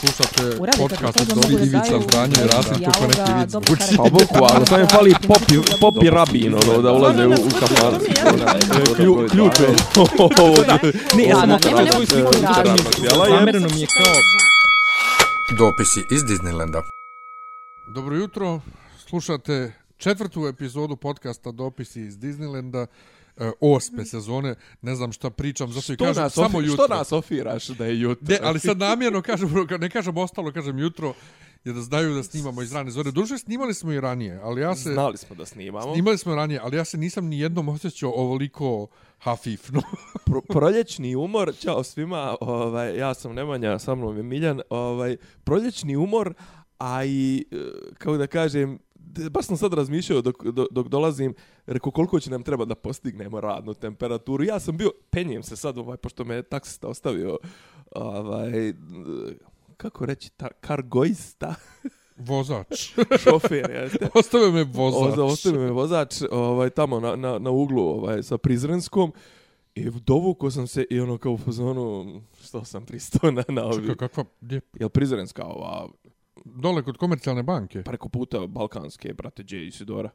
Slušate podcast od da Ivica Zdanje i Rasim kako neki vic karakter. Pa bukvalno, samo je fali popi, popi rabin, ono, da ulaze u, u kafan. Klju- Ključ je. Ne, ja sam svoju sliku. Zamereno mi je kao... Dopisi iz Disneylanda. Dobro jutro, slušate četvrtu epizodu podcasta Dopisi iz Disneylanda, e, osme sezone, ne znam šta pričam, zato i kažem nas, samo ofi, jutro. što nas ofiraš da je jutro? Ne, ali sad namjerno kažem, ne kažem ostalo, kažem jutro, jer da znaju da snimamo iz rane zore. Duže snimali smo i ranije, ali ja se... Znali smo da snimamo. Snimali smo ranije, ali ja se nisam ni jednom osjećao ovoliko hafifno. Pro, proljećni umor, čao svima, ovaj, ja sam Nemanja, sa mnom je Miljan, ovaj, proljećni umor, a i, e, kako da kažem, baš sam sad razmišljao dok, dok, dok dolazim, rekao koliko će nam treba da postignemo radnu temperaturu. Ja sam bio, penjem se sad, ovaj, pošto me je taksista ostavio, ovaj, kako reći, ta, kargoista, Vozač. šofer, jeste. Ostavio me vozač. Oza, ostavio me vozač ovaj, tamo na, na, na uglu ovaj, sa Prizrenskom i dovuko sam se i ono kao u fazonu što sam pristao na, na ovi. Čekaj, kakva, gdje? Jel Prizrenska ova Dole kod komercijalne banke. preko puta Balkanske, brate, Dje Isidora?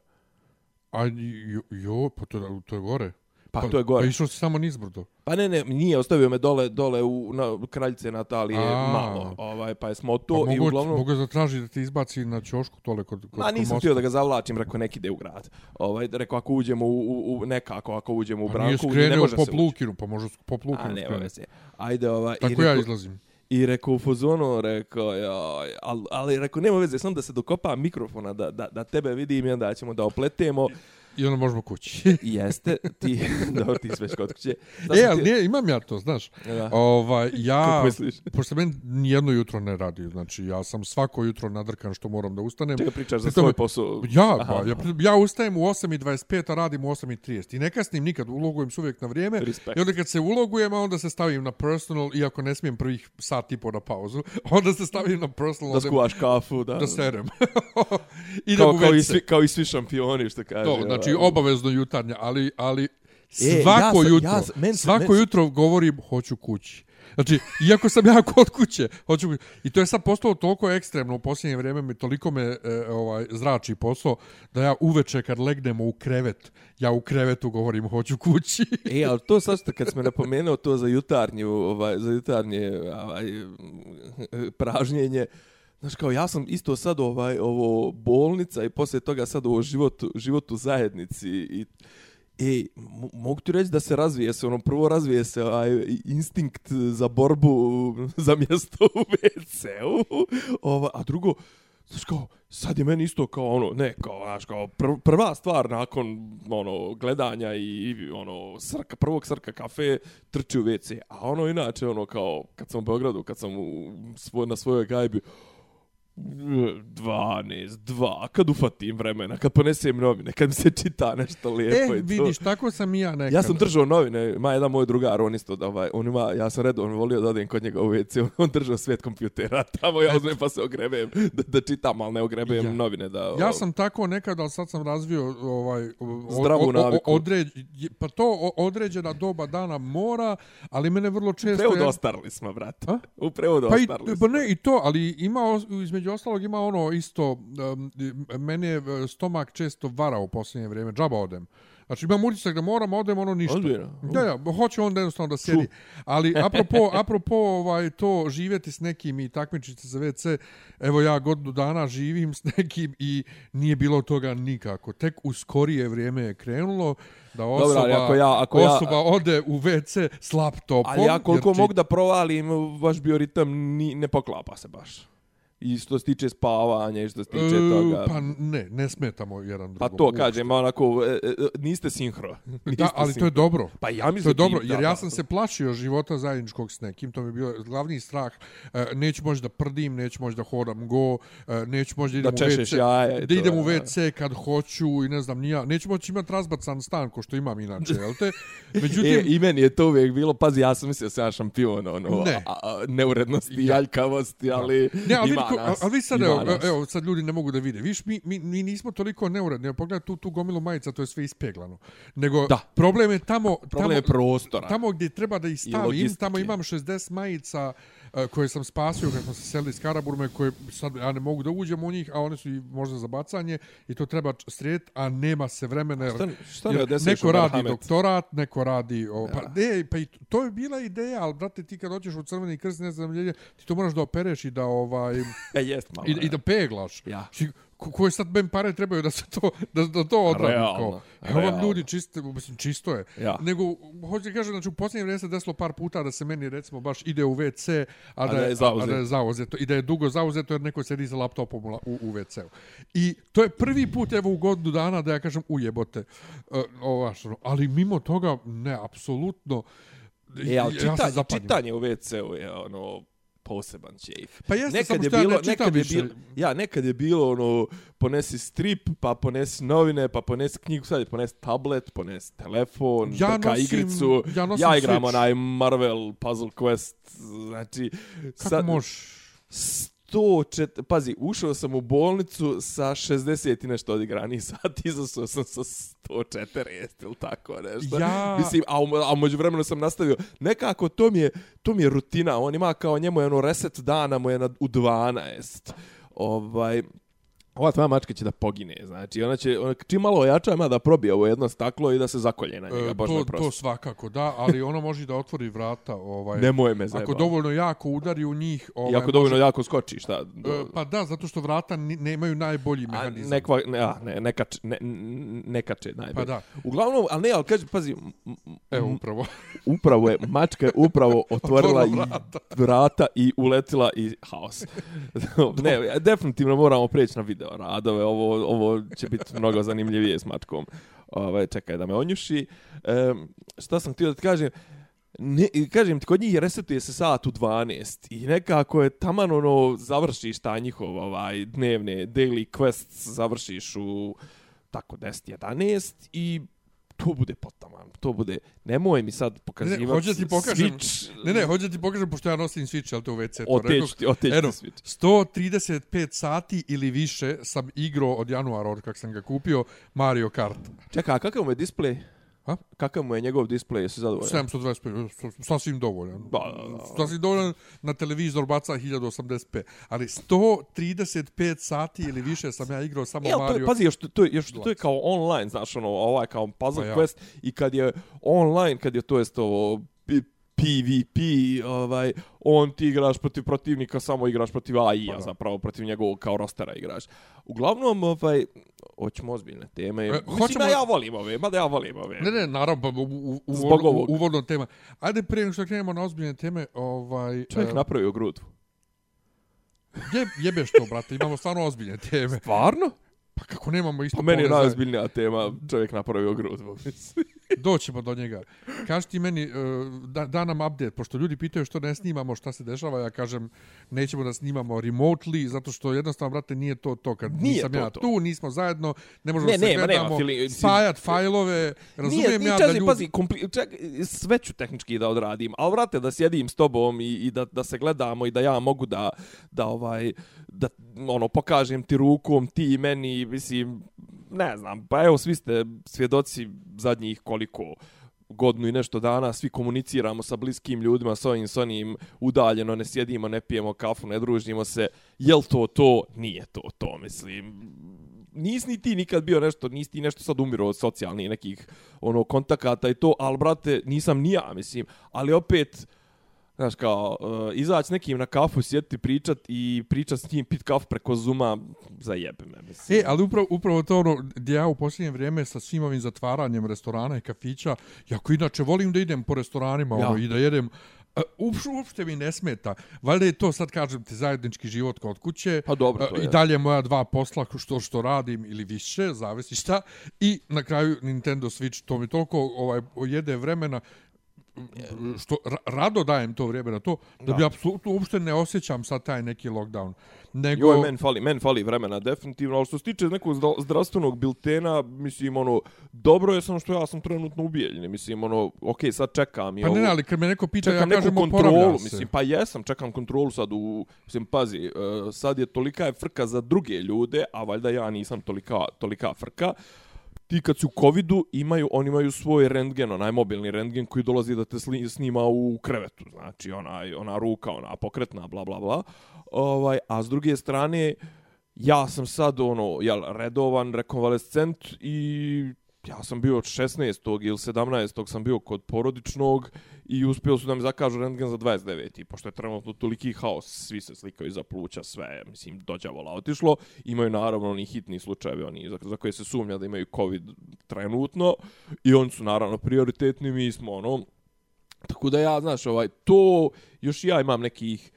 A jo, jo pa to, to je gore. Pa, to je gore. Pa išao si samo nizbrdo. Pa ne, ne, nije, ostavio me dole, dole u na kraljice Natalije A. malo, ovaj, pa smo Pa to i mogu, uglavnom... mogu zatraži da ti izbaci na ćošku tole kod, kod, Ma nisam htio da ga zavlačim, rekao neki ide u grad. Ovaj, rekao ako uđemo u, u, u nekako, ako uđemo u Pa nije branku, ne skrenuo može po se ući. Plukinu, pa može po Plukinu A ne, skrenuti. veze. Ajde, ovaj, i Tako ja rekao- izlazim. I rekao u fuzonu, rekao, joj, ali, ali rekao, nema veze, samo da se dokopa mikrofona, da, da, da tebe vidim i onda ćemo da opletemo. I onda možemo kući. Jeste, ti, dobro, ti si već kod kuće. E, sam ali ti- nije, imam ja to, znaš. Da. Ovaj, ja, pošto meni nijedno jutro ne radi, znači ja sam svako jutro nadrkan što moram da ustanem. Čega pričaš za svoj posao? Ja, Aha. pa, ja, ja ustajem u 8.25, a radim u 8.30. I ne kasnim nikad, ulogujem se uvijek na vrijeme. Respekt. I onda kad se ulogujem, a onda se stavim na personal, iako ne smijem prvih sat i po na pauzu, onda se stavim na personal, Da skuvaš kafu, da. da serem. Kao, kao, i svi, kao i svi šampioni, što kaže. To, znači ovaj. obavezno jutarnja, ali, ali E, svako ja sam- jutro, ja sam- men svako men jutro govorim hoću kući. Znači, iako sam ja kod kuće, hoću. I to je sad postalo toliko ekstremno u posljednje vrijeme, mi toliko me e, ovaj, zrači posao, da ja uveče kad legnemo u krevet, ja u krevetu govorim hoću kući. E, ali to sad što kad smo napomenuo to za jutarnju, ovaj, za jutarnje ovaj, pražnjenje, Znaš, kao ja sam isto sad ovaj, ovo bolnica i poslije toga sad ovo život, život u zajednici i E, mogu ti reći da se razvije se, ono prvo razvije se ovaj instinkt za borbu za mjesto u WC-u, ova, a drugo, znaš kao, sad je meni isto kao ono, ne, kao, znaš, kao pr prva stvar nakon, ono, gledanja i, i ono, srka, prvog srka kafe, trči u WC, a ono inače, ono, kao, kad sam u Beogradu, kad sam u, svoj, na svojoj gajbi, 12, 2, kad ufatim vremena, kad ponesem novine, kad mi se čita nešto lijepo E, i to. vidiš, tako sam i ja nekad. Ja sam držao novine, ma jedan moj drugar, on isto, da, ovaj, on ima, ja sam redovno volio da odem kod njega u WC, on, on držao svijet kompjutera, tamo ja uzmem pa se ogrebem, da, da čitam, ali ne ogrebem Ja. novine. Da, Ja sam tako nekad, ali sad sam razvio ovaj o- Zdravu o- o- naviku. Određ, pa to određena doba dana mora, ali mene vrlo često Prevodu ostarili smo, brate. A? U prevodu Pa, i, pa smo. ne, i to, ali ima, os- između ostalog ima ono isto, um, mene je e, stomak često varao u posljednje vrijeme, džaba odem. Znači imam utisak da moram, odem ono ništa. Ozbiljno? Da, ja, hoće onda jednostavno da sjedi. Ali apropo, apropo ovaj, to živjeti s nekim i takmičiti se za WC, evo ja godinu dana živim s nekim i nije bilo toga nikako. Tek u skorije vrijeme je krenulo da osoba, ali ako ja- ako ja- osoba ode u WC s laptopom. Ali ja koliko jer mogu da provalim, vaš bioritam ni, ne poklapa se baš. I što se tiče spavanja i što se tiče E, toga. Pa ne, ne smetamo jedan Pa drugom. to uopšte. kažem, onako, e, e, niste sinhro. Niste Da, ali to je sinhro. dobro. Pa ja To mislim je dobro, jer da, ja da. sam se plašio života zajedničkog s nekim, to mi je bio glavni strah. E, neću moći da prdim, neću moći da hodam go, e, neću moći da idem Da u WC, i da to, idem u da. WC kad hoću i ne znam nija. Neću moći imati razbacan stan ko što imam inače, jel te? Međutim, E, I meni je to uvijek bilo, pazi, ja sam mislio da sam ja šampion, ono, Ne. a, a, neurednosti, ja. aljkavosti, ali Ne, ali, ima nas. ali vi sad, evo, nas. evo, sad ljudi ne mogu da vide. Viš, mi, mi, mi nismo toliko neuredni. Pogledaj tu, tu gomilu majica, to je sve ispeglano. Nego, Da. problem je tamo... Problem tamo, je prostora. Tamo gdje treba da ih stavim, tamo imam 60 majica koje sam spasio kad smo se selili iz Karaburme, koje sad ja ne mogu da uđem u njih, a one su i možda za bacanje i to treba sred, a nema se vremena. Jer, Šta, šta ne jer neko radi Merhamet? doktorat, neko radi... O, pa, ne, pa i to je bila ideja, ali brate, ti kad dođeš u crveni krst, ne znam, ljelje, ti to moraš da opereš i da ovaj... E, jest malo. I, i da peglaš. Ja. Ko, koje sad ben pare trebaju da se to da, da to odradi kao. Evo vam ljudi čiste, mislim čisto je. Ja. Nego hoću da kažem znači u posljednje vrijeme se desilo par puta da se meni recimo baš ide u WC, a, da, da je a, zauzeto. da je zauzeto i da je dugo zauzeto jer neko sedi sa laptopom u, u, WC-u. I to je prvi put evo u godinu dana da ja kažem ujebote. Uh, ova, što- ali mimo toga ne apsolutno E, ali ja čitanje, čitanje u WC-u je ono poseban čejf. Pa jeste, samo nekad je što ja ne bilo, nekad je više. bilo, ja, nekad je bilo ono, ponesi strip, pa ponesi novine, pa ponesi knjigu, sad je ponesi tablet, ponesi telefon, Ja trka nosim- igricu, ja ja igram Switch. onaj Marvel Puzzle Quest, znači... Kako možeš? 104, pazi, ušao sam u bolnicu sa 60 i nešto odigranih sati, izašao sam sa 140 ili tako nešto. Ja- Mislim, a, a umeđu vremenu sam nastavio. Nekako to mi je, to mi je rutina, on ima kao njemu je ono reset dana mu je na, u 12. Ovaj, ova tvoja mačka će da pogine, znači ona će, ona, čim malo ojača ima da probije ovo jedno staklo i da se zakolje na njega, E, baš to, to svakako, da, ali ono može da otvori vrata. Ovaj, Nemoj me Ako zajebati. dovoljno jako udari u njih... Ovaj, I ako dovoljno može- jako skoči, šta? E, pa da, zato što vrata nemaju najbolji A, mehanizam. nekva, ne, a, ne, ne, kače, ne, ne kače najbolje. Pa da. Uglavnom, ali ne, ali kaži, pazi, Evo, upravo. upravo je, mačka je upravo otvorila Otvorila i vrata. vrata i uletila i haos. ne, definitivno moramo preći na video radove, ovo, ovo će biti mnogo zanimljivije s mačkom. Ovaj, čekaj da me onjuši. E, šta sam htio da ti kažem? Ne, kažem ti, kod njih resetuje se sat u 12 i nekako je taman ono, završiš ta njihov ovaj, dnevne daily quests, završiš u tako 10-11 i to bude potaman, to bude, nemoj mi sad pokazivati hoću da ti pokažem. Switch, Ne, ne, hoću da ti pokažem, pošto ja nosim Switch, ali to u WC. to oteći ti, oteći ti Switch. 135 sati ili više sam igrao od januara, od kak sam ga kupio, Mario Kart. Čekaj, a kakav mu je display? A? Kakav mu je njegov display, jesi zadovoljan? 725, s- sasvim dovoljan. Da, da, da. Sasvim dovoljan, na televizor baca 1080p. Ali 135 sati ili više sam ja igrao samo E, ali to je, Mario. pazi, još to, je- još to je kao online, znaš, ono, ovaj kao puzzle Pa ja. quest, i kad je online, kad je to jest ovo PvP, ovaj, on ti igraš protiv protivnika, samo igraš protiv AI-a, Pa zapravo protiv njegovog kao rostera igraš. Uglavnom, ovaj, hoćemo ozbiljne teme. E, Mislim hoćemo- da ja volim ove, mada ja volim ove. Ne, ne, naravno, pa u, u, u, Zbog u, ovog. uvodno tema. Ajde prije nego što krenemo na ozbiljne teme, ovaj... Čovjek e, napravio grudu. je, jebeš to, brate, imamo stvarno ozbiljne teme. Stvarno? Pa kako nemamo isto Po meni je najozbiljnija tema, čovjek napravio grudu. Doćemo do njega. Kaži ti meni, e, da, da nam update, pošto ljudi pitaju što ne snimamo, šta se dešava, ja kažem, nećemo da snimamo remotely, zato što jednostavno, brate, nije to to. Kad Nije nisam to ja to. tu, nismo zajedno, ne možemo Ne, se nema, nema gledamo, fili- spajat fajlove, razumijem Nije, ja čas, da ljudi... pazi, kompli, čak, sve ću tehnički da odradim, ali vrate da sjedim s tobom i, i da, da se gledamo i da ja mogu da, da ovaj, da ono, pokažem ti rukom, ti i meni, mislim, ne znam, pa evo, svi ste svjedoci zadnjih koliko godinu i nešto dana, svi komuniciramo sa bliskim ljudima, s ovim, s onim, udaljeno, ne sjedimo, ne pijemo kafu, ne družimo se, jel to to? Nije to to, mislim, Nis ni ti nikad bio nešto, nisi ti nešto sad umiro od socijalnih nekih ono kontakata i to, ali brate, nisam ni ja, mislim, ali opet, znaš kao, uh, izaći s nekim na kafu, sjediti, pričat i pričat s njim, pit kafu preko Zuma, zajebe me, mislim. E, ali upravo, upravo to ono gdje ja u posljednje vrijeme sa svim ovim zatvaranjem restorana i kafića, jako inače volim da idem po restoranima Ja. ono, i da jedem, e, uopšte, uopšte mi ne smeta. Valjda je to sad, kažem ti, zajednički život kod kuće. Pa dobro, to E, je. I dalje moja dva posla što što radim ili više, zavisi šta. I na kraju Nintendo Switch, to mi toliko ovaj, jede vremena što ra rado dajem to vrijeme na to, da, Da. bi apsolutno uopšte ne osjećam sad taj neki lockdown. Nego, Joj, men fali, men fali vremena, definitivno, ali što se tiče nekog zdra- zdravstvenog biltena, mislim, ono, dobro je samo što ja sam trenutno ubijeljen, mislim, ono, okej, sad čekam Pa ovo. ne, ali kad me neko pita, čekam ja kažem kontrolu, se. mislim, pa jesam, čekam kontrolu sad u, mislim, pazi, uh, sad je tolika je frka za druge ljude, a valjda ja nisam tolika, tolika frka, ti kad si u covidu imaju, oni imaju svoj rendgen, onaj mobilni rendgen koji dolazi da te snima u krevetu, znači onaj, ona ruka, ona pokretna, bla, bla, bla. Ovaj, a s druge strane, ja sam sad ono, jel, redovan rekonvalescent i ja sam bio od 16. ili 17. sam bio kod porodičnog i uspjeli su da mi zakažu rentgen za 29. I pošto je trenutno toliki haos, svi se slikaju za pluća, sve, mislim, dođavola otišlo. Imaju naravno oni hitni slučajevi, oni za, za koje se sumnja da imaju COVID trenutno. I oni su naravno prioritetni, mi smo ono... Tako da ja, znaš, ovaj, to, još ja imam nekih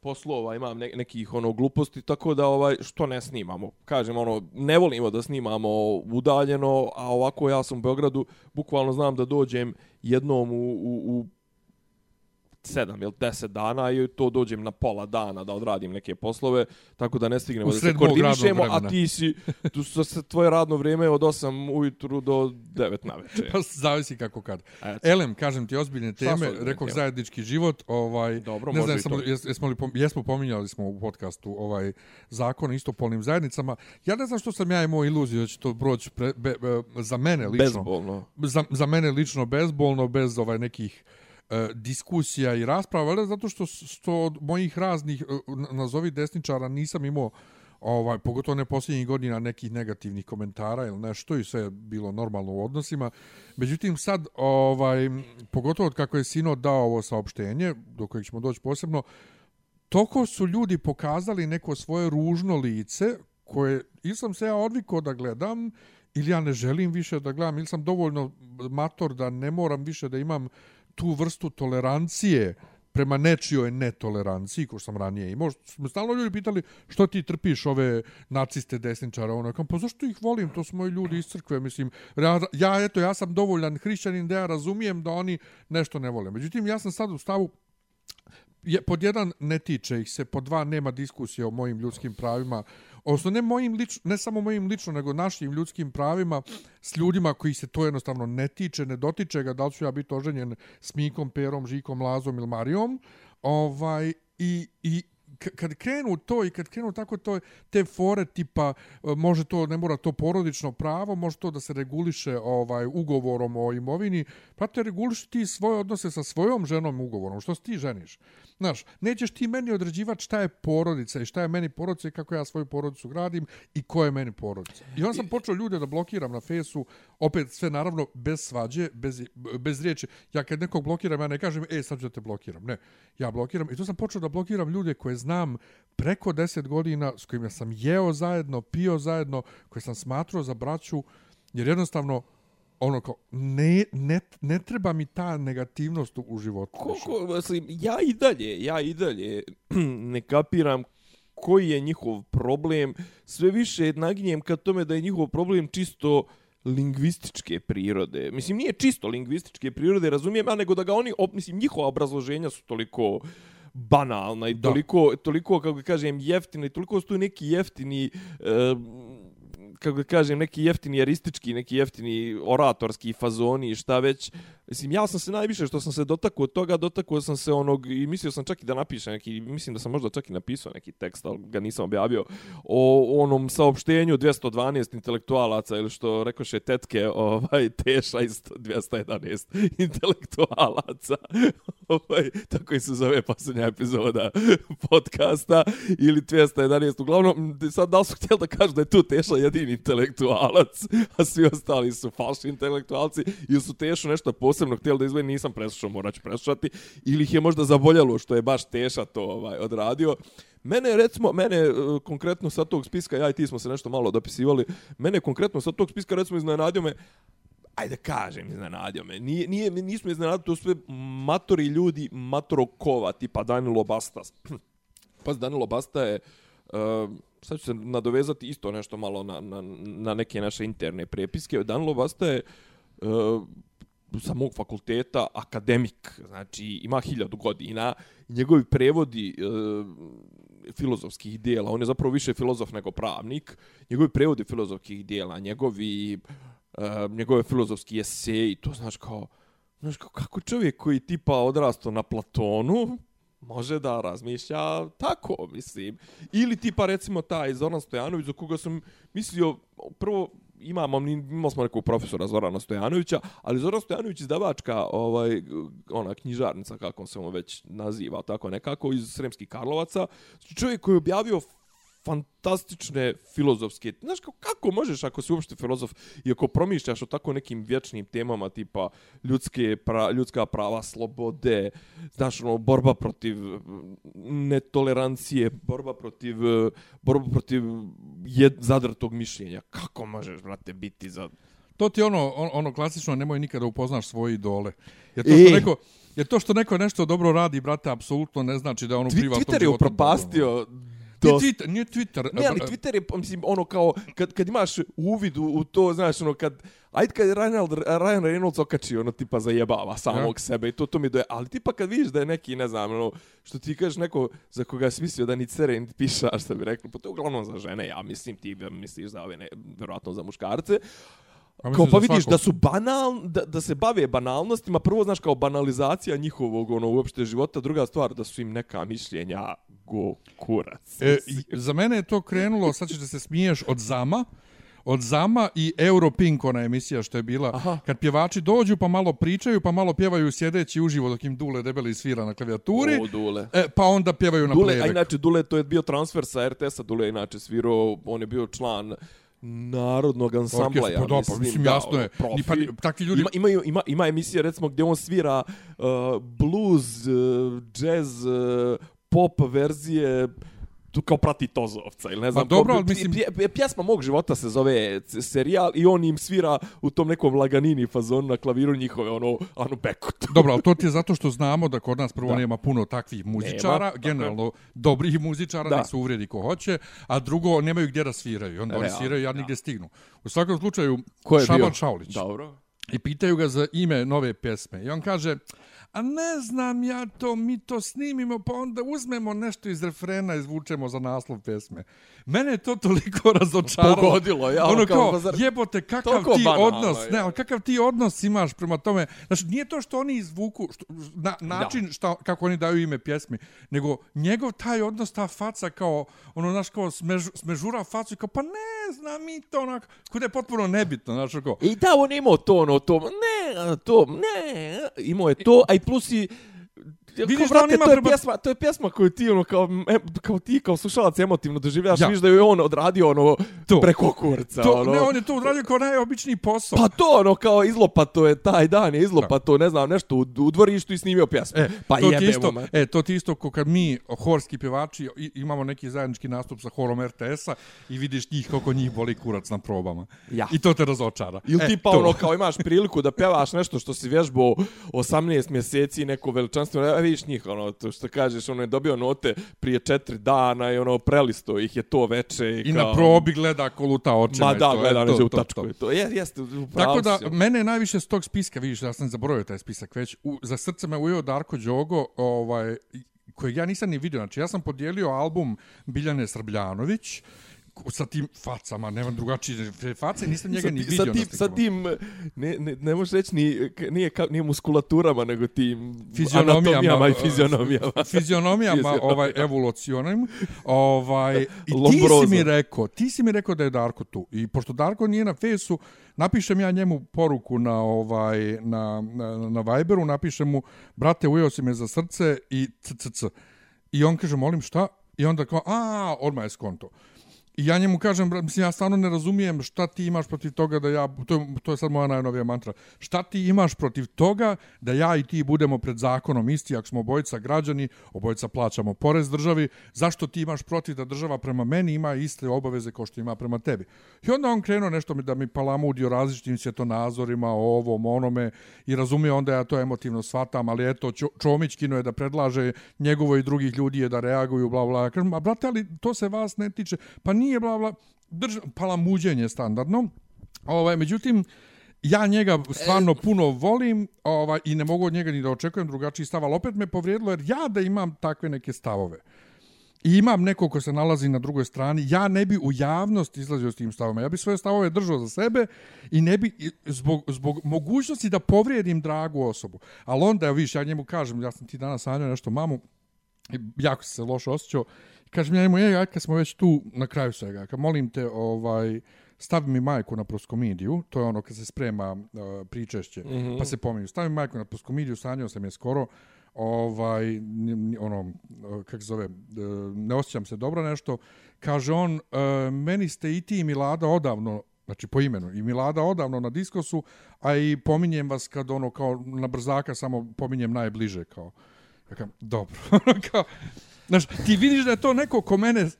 poslova, imam ne, nekih ono gluposti, tako da ovaj što ne snimamo. Kažem ono ne volimo da snimamo udaljeno, a ovako ja sam u Beogradu, bukvalno znam da dođem jednom u, u, u 7 ili 10 dana i to dođem na pola dana da odradim neke poslove, tako da ne stignemo da se koordinišemo, a ti si, tu se tvoje radno vrijeme od 8 ujutru do 9 na večer. Pa zavisi kako kad. Eto. Elem, kažem ti ozbiljne teme, rekao zajednički život, ovaj, Dobro, ne znam, samo, jes, jesmo, li, jesmo pominjali smo u podcastu ovaj zakon istopolnim zajednicama. Ja ne znam što sam ja imao iluziju da će to proći pre, be, be, za mene lično. Bezbolno. Za, za mene lično bezbolno, bez ovaj nekih e, diskusija i rasprava, ali zato što, što od mojih raznih, e, nazovi desničara, nisam imao ovaj pogotovo ne posljednjih godina nekih negativnih komentara ili nešto i sve bilo normalno u odnosima. Međutim sad ovaj pogotovo od kako je Sino dao ovo saopštenje do kojeg ćemo doći posebno toko su ljudi pokazali neko svoje ružno lice koje ili sam se ja odvikao da gledam ili ja ne želim više da gledam ili sam dovoljno mator da ne moram više da imam tu vrstu tolerancije prema nečijoj netoleranciji, ko sam ranije imao. me stalno ljudi pitali što ti trpiš ove naciste, desničare, ono, kam, pa zašto ih volim, to su moji ljudi iz crkve, mislim, ja, ja, eto, ja sam dovoljan hrišćanin da ja razumijem da oni nešto ne vole. Međutim, ja sam sad u stavu, je, pod jedan ne tiče ih se, pod dva nema diskusije o mojim ljudskim pravima, odnosno ne, mojim lič, ne samo mojim lično, nego našim ljudskim pravima s ljudima koji se to jednostavno ne tiče, ne dotiče ga, da li ću ja biti oženjen s Mikom, Perom, Žikom, Lazom ili Marijom, ovaj, i, i kad krenu to i kad krenu tako to te fore tipa e, može to ne mora to porodično pravo može to da se reguliše ovaj ugovorom o imovini pa te reguliši ti svoje odnose sa svojom ženom ugovorom što se ti ženiš Znaš, nećeš ti meni određivati šta je porodica i šta je meni porodica i kako ja svoju porodicu gradim i ko je meni porodica. I onda sam počeo ljude da blokiram na fesu, opet sve naravno bez svađe, bez, bez riječi. Ja kad nekog blokiram, ja ne kažem, e, sad ću da te blokiram. Ne, ja blokiram. I to sam počeo da blokiram ljude koje znam preko 10 godina, s kojima sam jeo zajedno, pio zajedno, koje sam smatrao za braću, jer jednostavno, ono kao, ne, ne, ne treba mi ta negativnost u životu. Koliko, mislim, ja i dalje, ja i dalje ne kapiram koji je njihov problem. Sve više naginjem ka tome da je njihov problem čisto lingvističke prirode. Mislim, nije čisto lingvističke prirode, razumijem, a nego da ga oni, op, mislim, njihova obrazloženja su toliko banalna i da. toliko, toliko, kako kažem, jeftina i toliko su tu neki jeftini... Uh, kako da kažem, neki jeftini aristički, neki jeftini oratorski fazoni i šta već. Mislim, ja sam se najviše što sam se dotakao od toga, dotakao sam se onog, i mislio sam čak i da napišem neki, mislim da sam možda čak i napisao neki tekst, ali ga nisam objavio, o onom saopštenju 212 intelektualaca, ili što rekoše tetke, ovaj, teša iz 211 intelektualaca, ovaj, tako i se zove posljednja epizoda podcasta, ili 211, uglavnom, sad da li su htjeli da kažu da je tu teša jedini intelektualac, a svi ostali su falši intelektualci, ili su tešu nešto posebno htjeli da izgleda, nisam preslušao, morat ću preslušati, ili ih je možda zaboljalo što je baš Teša to ovaj odradio. Mene, recimo, mene e, konkretno sa tog spiska, ja i ti smo se nešto malo dopisivali, mene konkretno sa tog spiska, recimo, iznenadio me, ajde kažem, iznenadio me, nije, nije, nismo iznenadili, to sve matori ljudi, matorokova, tipa Danilo Bastas. pa Danilo Basta je, uh, sad ću se nadovezati isto nešto malo na, na, na neke naše interne prepiske. Danilo Basta je uh, eh, sa mog fakulteta akademik, znači ima hiljadu godina, njegovi prevodi e, filozofskih dijela, on je zapravo više filozof nego pravnik, njegovi prevodi filozofskih dijela, njegovi, e, njegove filozofski eseji, to znaš kao, znaš kao, kako čovjek koji tipa odrasto na Platonu, može da razmišlja tako, mislim. Ili tipa recimo taj Zoran Stojanović, za koga sam mislio, prvo, imamo, imamo smo nekog profesora Zorana Stojanovića, ali Zoran Stojanović izdavačka, ovaj, ona knjižarnica, kako se on već naziva, tako nekako, iz Sremskih Karlovaca, čovjek koji je objavio fantastične filozofske... Znaš, kako, kako možeš ako si uopšte filozof i ako promišljaš o tako nekim vječnim temama tipa ljudske pra, ljudska prava, slobode, znaš, ono, borba protiv mm, netolerancije, borba protiv, eh, borba protiv jed, zadrtog mišljenja. Kako možeš, brate, biti za... To ti je ono, ono, ono klasično, nemoj nikada upoznaš svoje idole. Jer to što E. neko, jer to što neko nešto dobro radi, brate, apsolutno ne znači da je ono privatno Twitter je upropastio Nije dosta. Twitter, nije Twitter. Ne, ali e, Twitter je, mislim, ono kao, kad, kad imaš uvid u, u to, znaš, ono, kad, ajde kad je Ryan, Ryan Reynolds okači, ono, tipa, zajebava samog Ja. sebe i to, to mi doje, ali tipa kad vidiš da je neki, ne znam, ono, što ti kažeš neko za koga si mislio da ni cere, ni piša, što bi rekli, pa to je uglavnom za žene, ja mislim, ti misliš za ove, ne, verovatno za muškarce, a kao pa vidiš da su banal, da, da se bave banalnostima, prvo znaš kao banalizacija njihovog ono uopšte života, druga stvar da su im neka mišljenja go kurac. E, za mene je to krenulo, sad ćeš da se smiješ od Zama, od Zama i Europink, ona emisija što je bila, Aha. kad pjevači dođu pa malo pričaju, pa malo pjevaju sjedeći uživo dok im Dule debeli svira na klavijaturi, O, Dule. e, pa onda pjevaju na Dule, a playback. inače Dule to je bio transfer sa RTS-a, Dule je inače svirao, on je bio član narodnog ansambla, Orkestar, ja pa pa mislim, da, jasno ono, je. profi. Ni pa- takvi ljudi- Ima, imaju, ima, ima emisija, recimo, gdje on svira uh, blues, uh, jazz, uh, pop verzije, tu kao prati Tozovca ili ne znam. Pa dobro, ko- ali mislim- pje- pje- Pjesma mog života se zove serijal i on im svira u tom nekom laganini fazonu na klaviru njihove, ono, Anu Bekut. Dobro, ali to ti je zato što znamo da kod nas prvo Da. nema puno takvih muzičara, Nema, generalno dobrih muzičara, Da. da se uvredi ko hoće, a drugo nemaju gdje da sviraju. Onda oni Realno, sviraju, ja nigdje stignu. U svakom slučaju, Ko je Šaban bio? Šaulić. Dobro. I pitaju ga za ime nove pjesme. I on kaže, a ne znam ja to, mi to snimimo, pa onda uzmemo nešto iz refrena i izvučemo za naslov pjesme. Mene je to toliko razočaralo. Pogodilo, ja, Ono kao, kao, pa zar- jebote, kakav ti banalno, odnos, je. ne, ali kakav ti odnos imaš prema tome. Znači, nije to što oni izvuku, što, na, način šta, kako oni daju ime pjesmi, nego njegov taj odnos, ta faca kao, ono, znaš, kao smež, smežura facu i kao, pa ne znam mi to, onako, kuda je potpuno nebitno, znaš, kao, I da, on imao to, ono, to, ne, to, ne, imao je to, a i plus i, Vidiš da on ima to je prema- pjesma, to je pjesma koju ti ono kao kao ti kao slušalac emotivno doživljavaš, Ja. vidiš da je on odradio ono To. preko kurca, To, ono. ne, on je to uradio kao najobičniji posao. Pa to ono kao izlopato je taj dan je izlopato, ne znam, nešto u, u dvorištu i snimio pjesmu. E, pa to ti jebemo isto, me. e, to ti isto ko kad mi, horski pjevači, imamo neki zajednički nastup sa horom RTS-a i vidiš njih kako njih boli kurac na probama. Ja. I to te razočara. Ili e, ti pa to. ono kao imaš priliku da pevaš nešto što si vježbao 18 mjeseci neko veličanstveno, e, vidiš njih ono to što kažeš, ono je dobio note prije 4 dana i ono prelisto ih je to veče i, I kao, na probi gleda koluta očima. Ma i da, to, gleda e, neđe u tačku. to. To, to. Je, jeste, Tako da, si, ono. mene najviše s tog spiska, vidiš, ja sam zaboravio taj spisak već, u, za srce me ujeo Darko Đogo, ovaj, kojeg ja nisam ni vidio. Znači, ja sam podijelio album Biljane Srbljanović, ku- sa tim facama, nemam drugačije face, nisam njega sa, ni vidio. sa tim, sa tim, ne, ne, ne možeš reći ni, nije, ka, nije muskulaturama, nego tim fizionomijama, i fizionomijama. fizionomijama Fizionomijama. ovaj evolucionim. Ovaj i ti si mi rekao, ti si mi rekao da je Darko tu. I pošto Darko nije na fesu, napišem ja njemu poruku na ovaj na na, na Viberu, napišem mu brate ujeo si me za srce i ccc. I on kaže molim šta? I onda kao a odmah je skonto. I ja njemu kažem, mislim, ja stvarno ne razumijem šta ti imaš protiv toga da ja, to, je- to je sad moja najnovija mantra, šta ti imaš protiv toga da ja i ti budemo pred zakonom isti, ako smo obojica građani, obojica plaćamo porez državi, zašto ti imaš protiv da država prema meni ima iste obaveze kao što ima prema tebi? I onda on krenuo nešto mi da mi palamudi o različitim svjetonazorima, o ovom, onome, i razumije onda ja to emotivno shvatam, ali eto, Čomić kino je da predlaže njegovo i drugih ljudi je da reaguju, bla, bla. Kažem, a brate, ali to se vas ne tiče. Pa nije, bla, bla, drž, palamuđenje standardno. Ovaj, međutim, ja njega stvarno puno volim ovaj, i ne mogu od njega ni da očekujem drugačiji stav, ali opet me povrijedilo jer ja da imam takve neke stavove i imam neko ko se nalazi na drugoj strani, ja ne bi u javnost izlazio s tim stavama. Ja bi svoje stavove držao za sebe i ne bi zbog, zbog mogućnosti da povrijedim dragu osobu. Ali onda, evo viš, ja njemu kažem, ja sam ti danas sanjao nešto mamu, jako se loše osjećao, kažem ja njemu, ej, ajde kad smo već tu na kraju svega, kad molim te, ovaj, stavi mi majku na proskomidiju, to je ono kad se sprema uh, pričešće, mm -hmm. pa se pominju, stavi mi majku na proskomidiju, sanjao sam je skoro, ovaj, ono, uh, kako se zove, uh, ne osjećam se dobro nešto, kaže on, uh, meni ste i ti i Milada odavno znači po imenu. I Milada odavno na diskosu, a i pominjem vas kad ono kao na brzaka samo pominjem najbliže kao. Ja kao, dobro. kao, znaš, ti vidiš da je to neko ko mene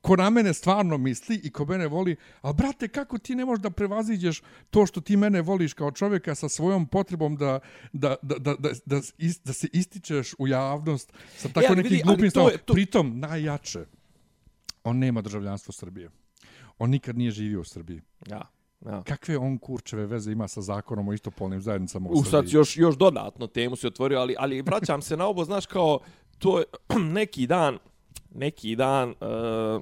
ko na mene stvarno misli i ko mene voli, ali brate, kako ti ne možeš da prevaziđeš to što ti mene voliš kao čovjeka sa svojom potrebom da, da, da, da, da, da, is, da se ističeš u javnost sa tako ali nekim vidi, glupim stavom. to- Pritom, najjače, on nema državljanstvo Srbije. On nikad nije živio u Srbiji. Ja. Ja. Kakve on kurčeve veze ima sa zakonom o istopolnim zajednicama u, U Srbiji? sad si još, još dodatno temu se otvorio, ali, ali vraćam se na ovo, znaš, kao to je neki dan, neki dan, uh,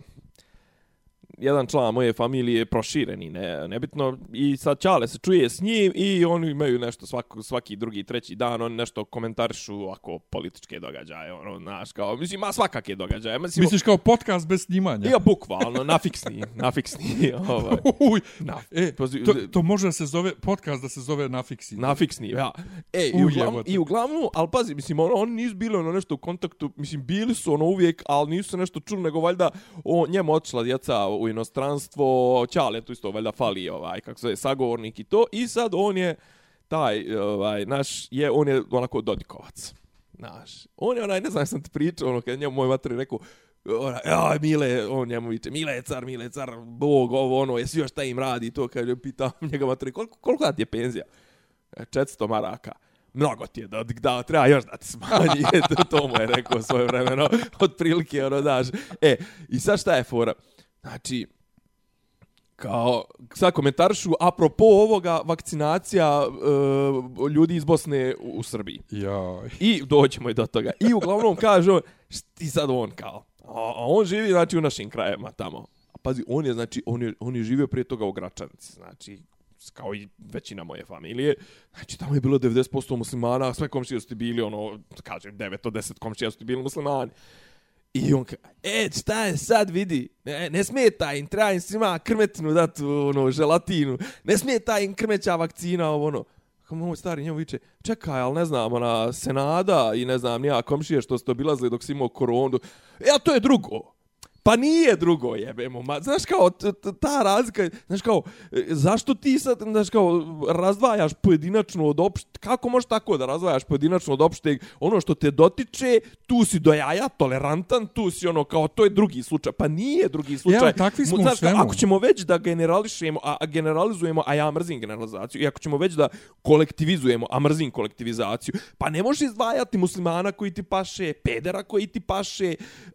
jedan član moje familije je prošireni, ne, nebitno, i sad Ćale se čuje s njim i oni imaju nešto svaki, svaki drugi, treći dan, oni nešto komentarišu ovako političke događaje, ono, znaš, kao, mislim, ima svakake događaje, mislim, Misliš kao podcast bez snimanja? ja, bukvalno, nafiksni, nafiksni, ovaj, Uj, na, e, to, to može da se zove, podcast da se zove Nafiksi. Nafiksni, ja. E, i uglavnom, i uglavnom, ali pazi, mislim, ono, oni nisu bili ono nešto u kontaktu, mislim, bili su ono uvijek, ali nisu se nešto čuli, nego valjda o, njemu otišla djeca u inostranstvo, Ćale tu isto valjda fali, ovaj, kako se je, sagovornik i to, i sad on je, taj, ovaj, naš, je, on je onako Dodikovac. Naš. On je onaj, ne znam, sam ti pričao, ono, kad njemu moj materi rekao, ona, aj, Mile, on njemu viče, Mile je car, Mile je car, bog, ovo, ono, jesi još šta im radi, to, kad je pitao njega materi, koliko, koliko da ti je penzija? E, 400 maraka. Mnogo ti je da, da treba još da ti smanji. to, to mu je rekao svoje vremeno. otprilike ono, daš. E, i sad šta je fora? Znači, kao, sad komentarišu, apropo ovoga, vakcinacija uh, ljudi iz Bosne u, u Srbiji. Jaj. I doćemo i do toga. I uglavnom kaže on, šti sad on kao, a, a on živi znači u našim krajevima tamo. A pazi, on je znači on je on je živio prije toga u Gračanici, znači kao i većina moje familije. Znači tamo je bilo 90% muslimana, sve komšije su ti bili ono, kažem 9 od 10 komšija su ti bili muslimani. I on ka, e, šta je sad, vidi, ne, ne smeta im, treba im svima krmetinu dati, ono, želatinu, ne smeta im krmeća vakcina, ovo, ono. Kako moj stari njemu viče, čekaj, ali ne znam, ona, Senada i ne znam, nija komšije što ste obilazili dok si imao koronu, e, a to je drugo. Pa nije drugo jebemo, ma, znaš kao, ta razlika, znaš kao, e, zašto ti sad, znaš kao, razdvajaš pojedinačno od opšte, kako možeš tako da razdvajaš pojedinačno od opšteg, ono što te dotiče, tu si do jaja, tolerantan, tu si ono, kao, to je drugi slučaj, pa nije drugi slučaj. ali takvi smo znaš, kao, svemu. Ako ćemo već da generališemo, a, a generalizujemo, a ja mrzim generalizaciju, i ako ćemo već da kolektivizujemo, a mrzim kolektivizaciju, pa ne možeš izdvajati muslimana koji ti paše, pedera koji ti paše,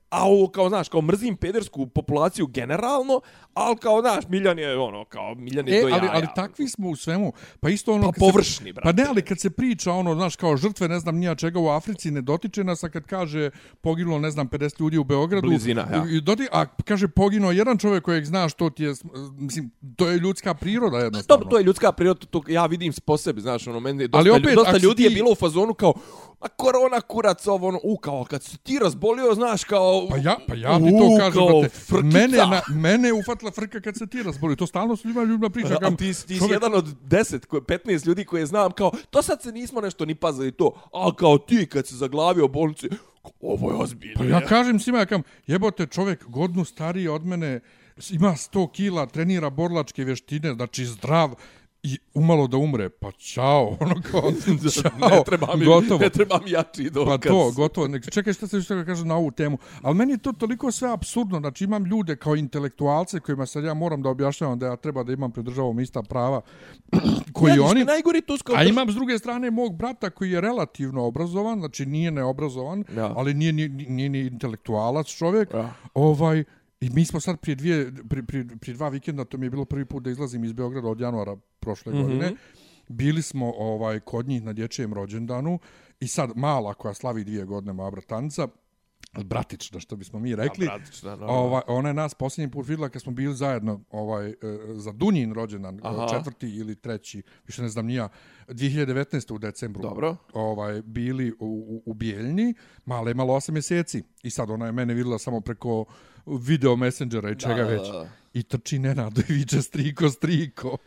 a ovo kao, znaš, kao mrzim pedersku populaciju generalno, ali kao, znaš, Miljan je ono, kao, Miljan je E, do jaja. ali, ali takvi smo u svemu. Pa isto ono... Pa površni, brate. Pa ne, ali kad se priča ono, znaš, kao žrtve, ne znam nija čega u Africi, ne dotiče nas, a kad kaže poginulo, ne znam, 50 ljudi u Beogradu. Blizina, ja. i doti, a kaže poginuo jedan čovjek kojeg znaš, to ti je, mislim, to je ljudska priroda jednostavno. Dobro, to je ljudska priroda, to ja vidim po sebi, znaš, ono, meni je dosta, Ali ali opet, dosta ljudi je ti- bilo u fazonu kao, a korona kurac, ovo, ono, u, kao, kad se ti razbolio, znaš, kao... Pa ja, pa ja ti to kažem, kao, brate. frkica. Mene, na, mene je ufatila frka kad se ti razboli. To stalno su ljudima, ljudima priča. A Kam, ti, ti si jedan od 10, ko- 15 ljudi koje znam, kao, to sad se nismo nešto ni pazili to, a kao ti kad se zaglavio u bolnici, kao, ovo je ozbiljno. Pa ja kažem svima, ja kam, jebote čovjek godnu stariji od mene, ima 100 kila, trenira borlačke vještine, znači zdrav i umalo da umre. Pa čao, ono kao, čao, ne treba mi, gotovo. ne treba mi jači dokaz. Pa to, gotovo. Nek, čekaj šta se što da kažem na ovu temu. Ali meni je to toliko sve absurdno. Znači imam ljude kao intelektualce kojima sad ja moram da objašnjavam da ja treba da imam pred državom ista prava koji Ja, oni... Najgori tu skoro... A imam s druge strane mog brata koji je relativno obrazovan, znači nije neobrazovan, Ja. ali nije ni, nije ni intelektualac čovjek. Ja. Ovaj, I mi smo sad prije, dvije, prije, prije, prije dva vikenda, to mi je bilo prvi put da izlazim iz Beograda od januara prošle mm -hmm. godine, bili smo ovaj kod njih na dječjem rođendanu i sad mala koja slavi dvije godine, moja bratanica, bratična što bismo mi rekli, Ja, bratična, ovaj, ona je nas posljednji put vidjela kad smo bili zajedno ovaj, e, za Dunjin rođendan, Aha. četvrti ili treći, više ne znam nija, 2019. u decembru Dobro. ovaj, bili u, u, u Bijeljni, mala je imala 8 mjeseci i sad ona je mene vidjela samo preko video messengera i čega Da, da, već. da. I trči Nenado i viče striko, striko.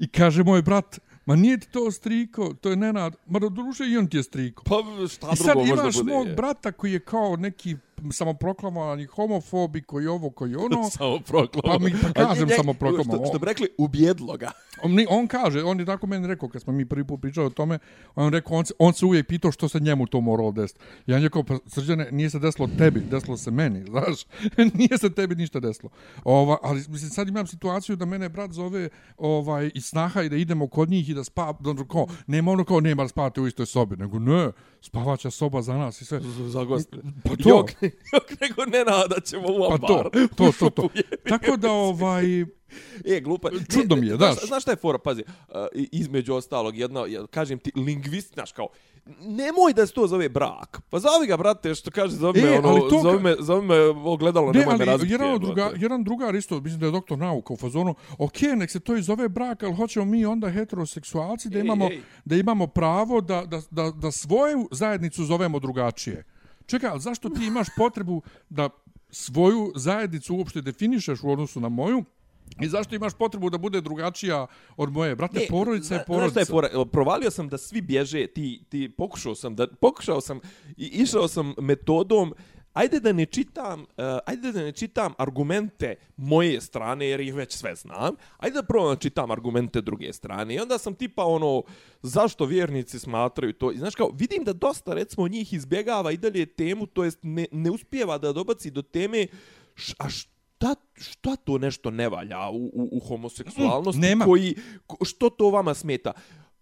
I kaže moj brat, ma nije ti to striko, to je Nenad. Ma do duše i on ti je striko. Pa šta I sad drugo možda imaš bude? mog brata koji je kao neki samoproklamovani homofobi, koji ovo, koji ono. samo proklamo. Pa mi- pa kažem samo proklamo. Što, što bi rekli, ubjedlo ga. On, on kaže, on je tako meni rekao, kad smo mi prvi put pričali o tome, on rekao, on se, on se uvijek pitao što se njemu to moralo desiti. Ja njegov, pa srđane, nije se desilo tebi, desilo se meni, znaš, nije se tebi ništa desilo. Ova, ali mislim, sad imam situaciju da mene brat zove ovaj, i snaha i da idemo kod njih i da spa, ono kao, nema ono kao, nema da spavate u istoj sobi, nego ne, spavaća soba za nas i sve. Za goste. Pa to. Jok, jok, nego ne nada ćemo u Pa to, to, to, to. Tako da, ovaj, E, glupa. Čudno mi je. Znaš, znaš šta je fora, pazi, uh, između ostalog, jedno, ja, kažem ti, lingvist, znaš, kao, nemoj da se to zove brak. Pa zovi ga, brate, što kaže, zovi E, me, ono, to zovi me, zovi me ogledalo, Ne, nemoj me ali razbiti. jedan, druga, jedan drugar isto, mislim da je doktor nauka u fazonu, ok, nek se to i zove brak, ali hoćemo mi onda heteroseksualci da Ej, imamo, ej. da imamo pravo da, da, da, da svoju zajednicu zovemo drugačije. Čekaj, ali zašto ti imaš potrebu da svoju zajednicu uopšte definišeš u odnosu na moju i zašto imaš potrebu da bude drugačija od moje? Brate, Ne, porodica je Znaš porodica. je Provalio sam da svi bježe, ti, ti pokušao sam da, pokušao sam i išao sam metodom Ajde da ne čitam, uh, ajde da ne čitam argumente moje strane jer ih već sve znam. Ajde da probam da čitam argumente druge strane. I onda sam tipa ono zašto vjernici smatraju to. I znaš kao vidim da dosta recimo njih izbjegava i dalje temu, to jest ne, ne uspijeva da dobaci do teme š, a šta, šta to nešto ne valja u, u, u homoseksualnosti nema. koji ko- što to vama smeta?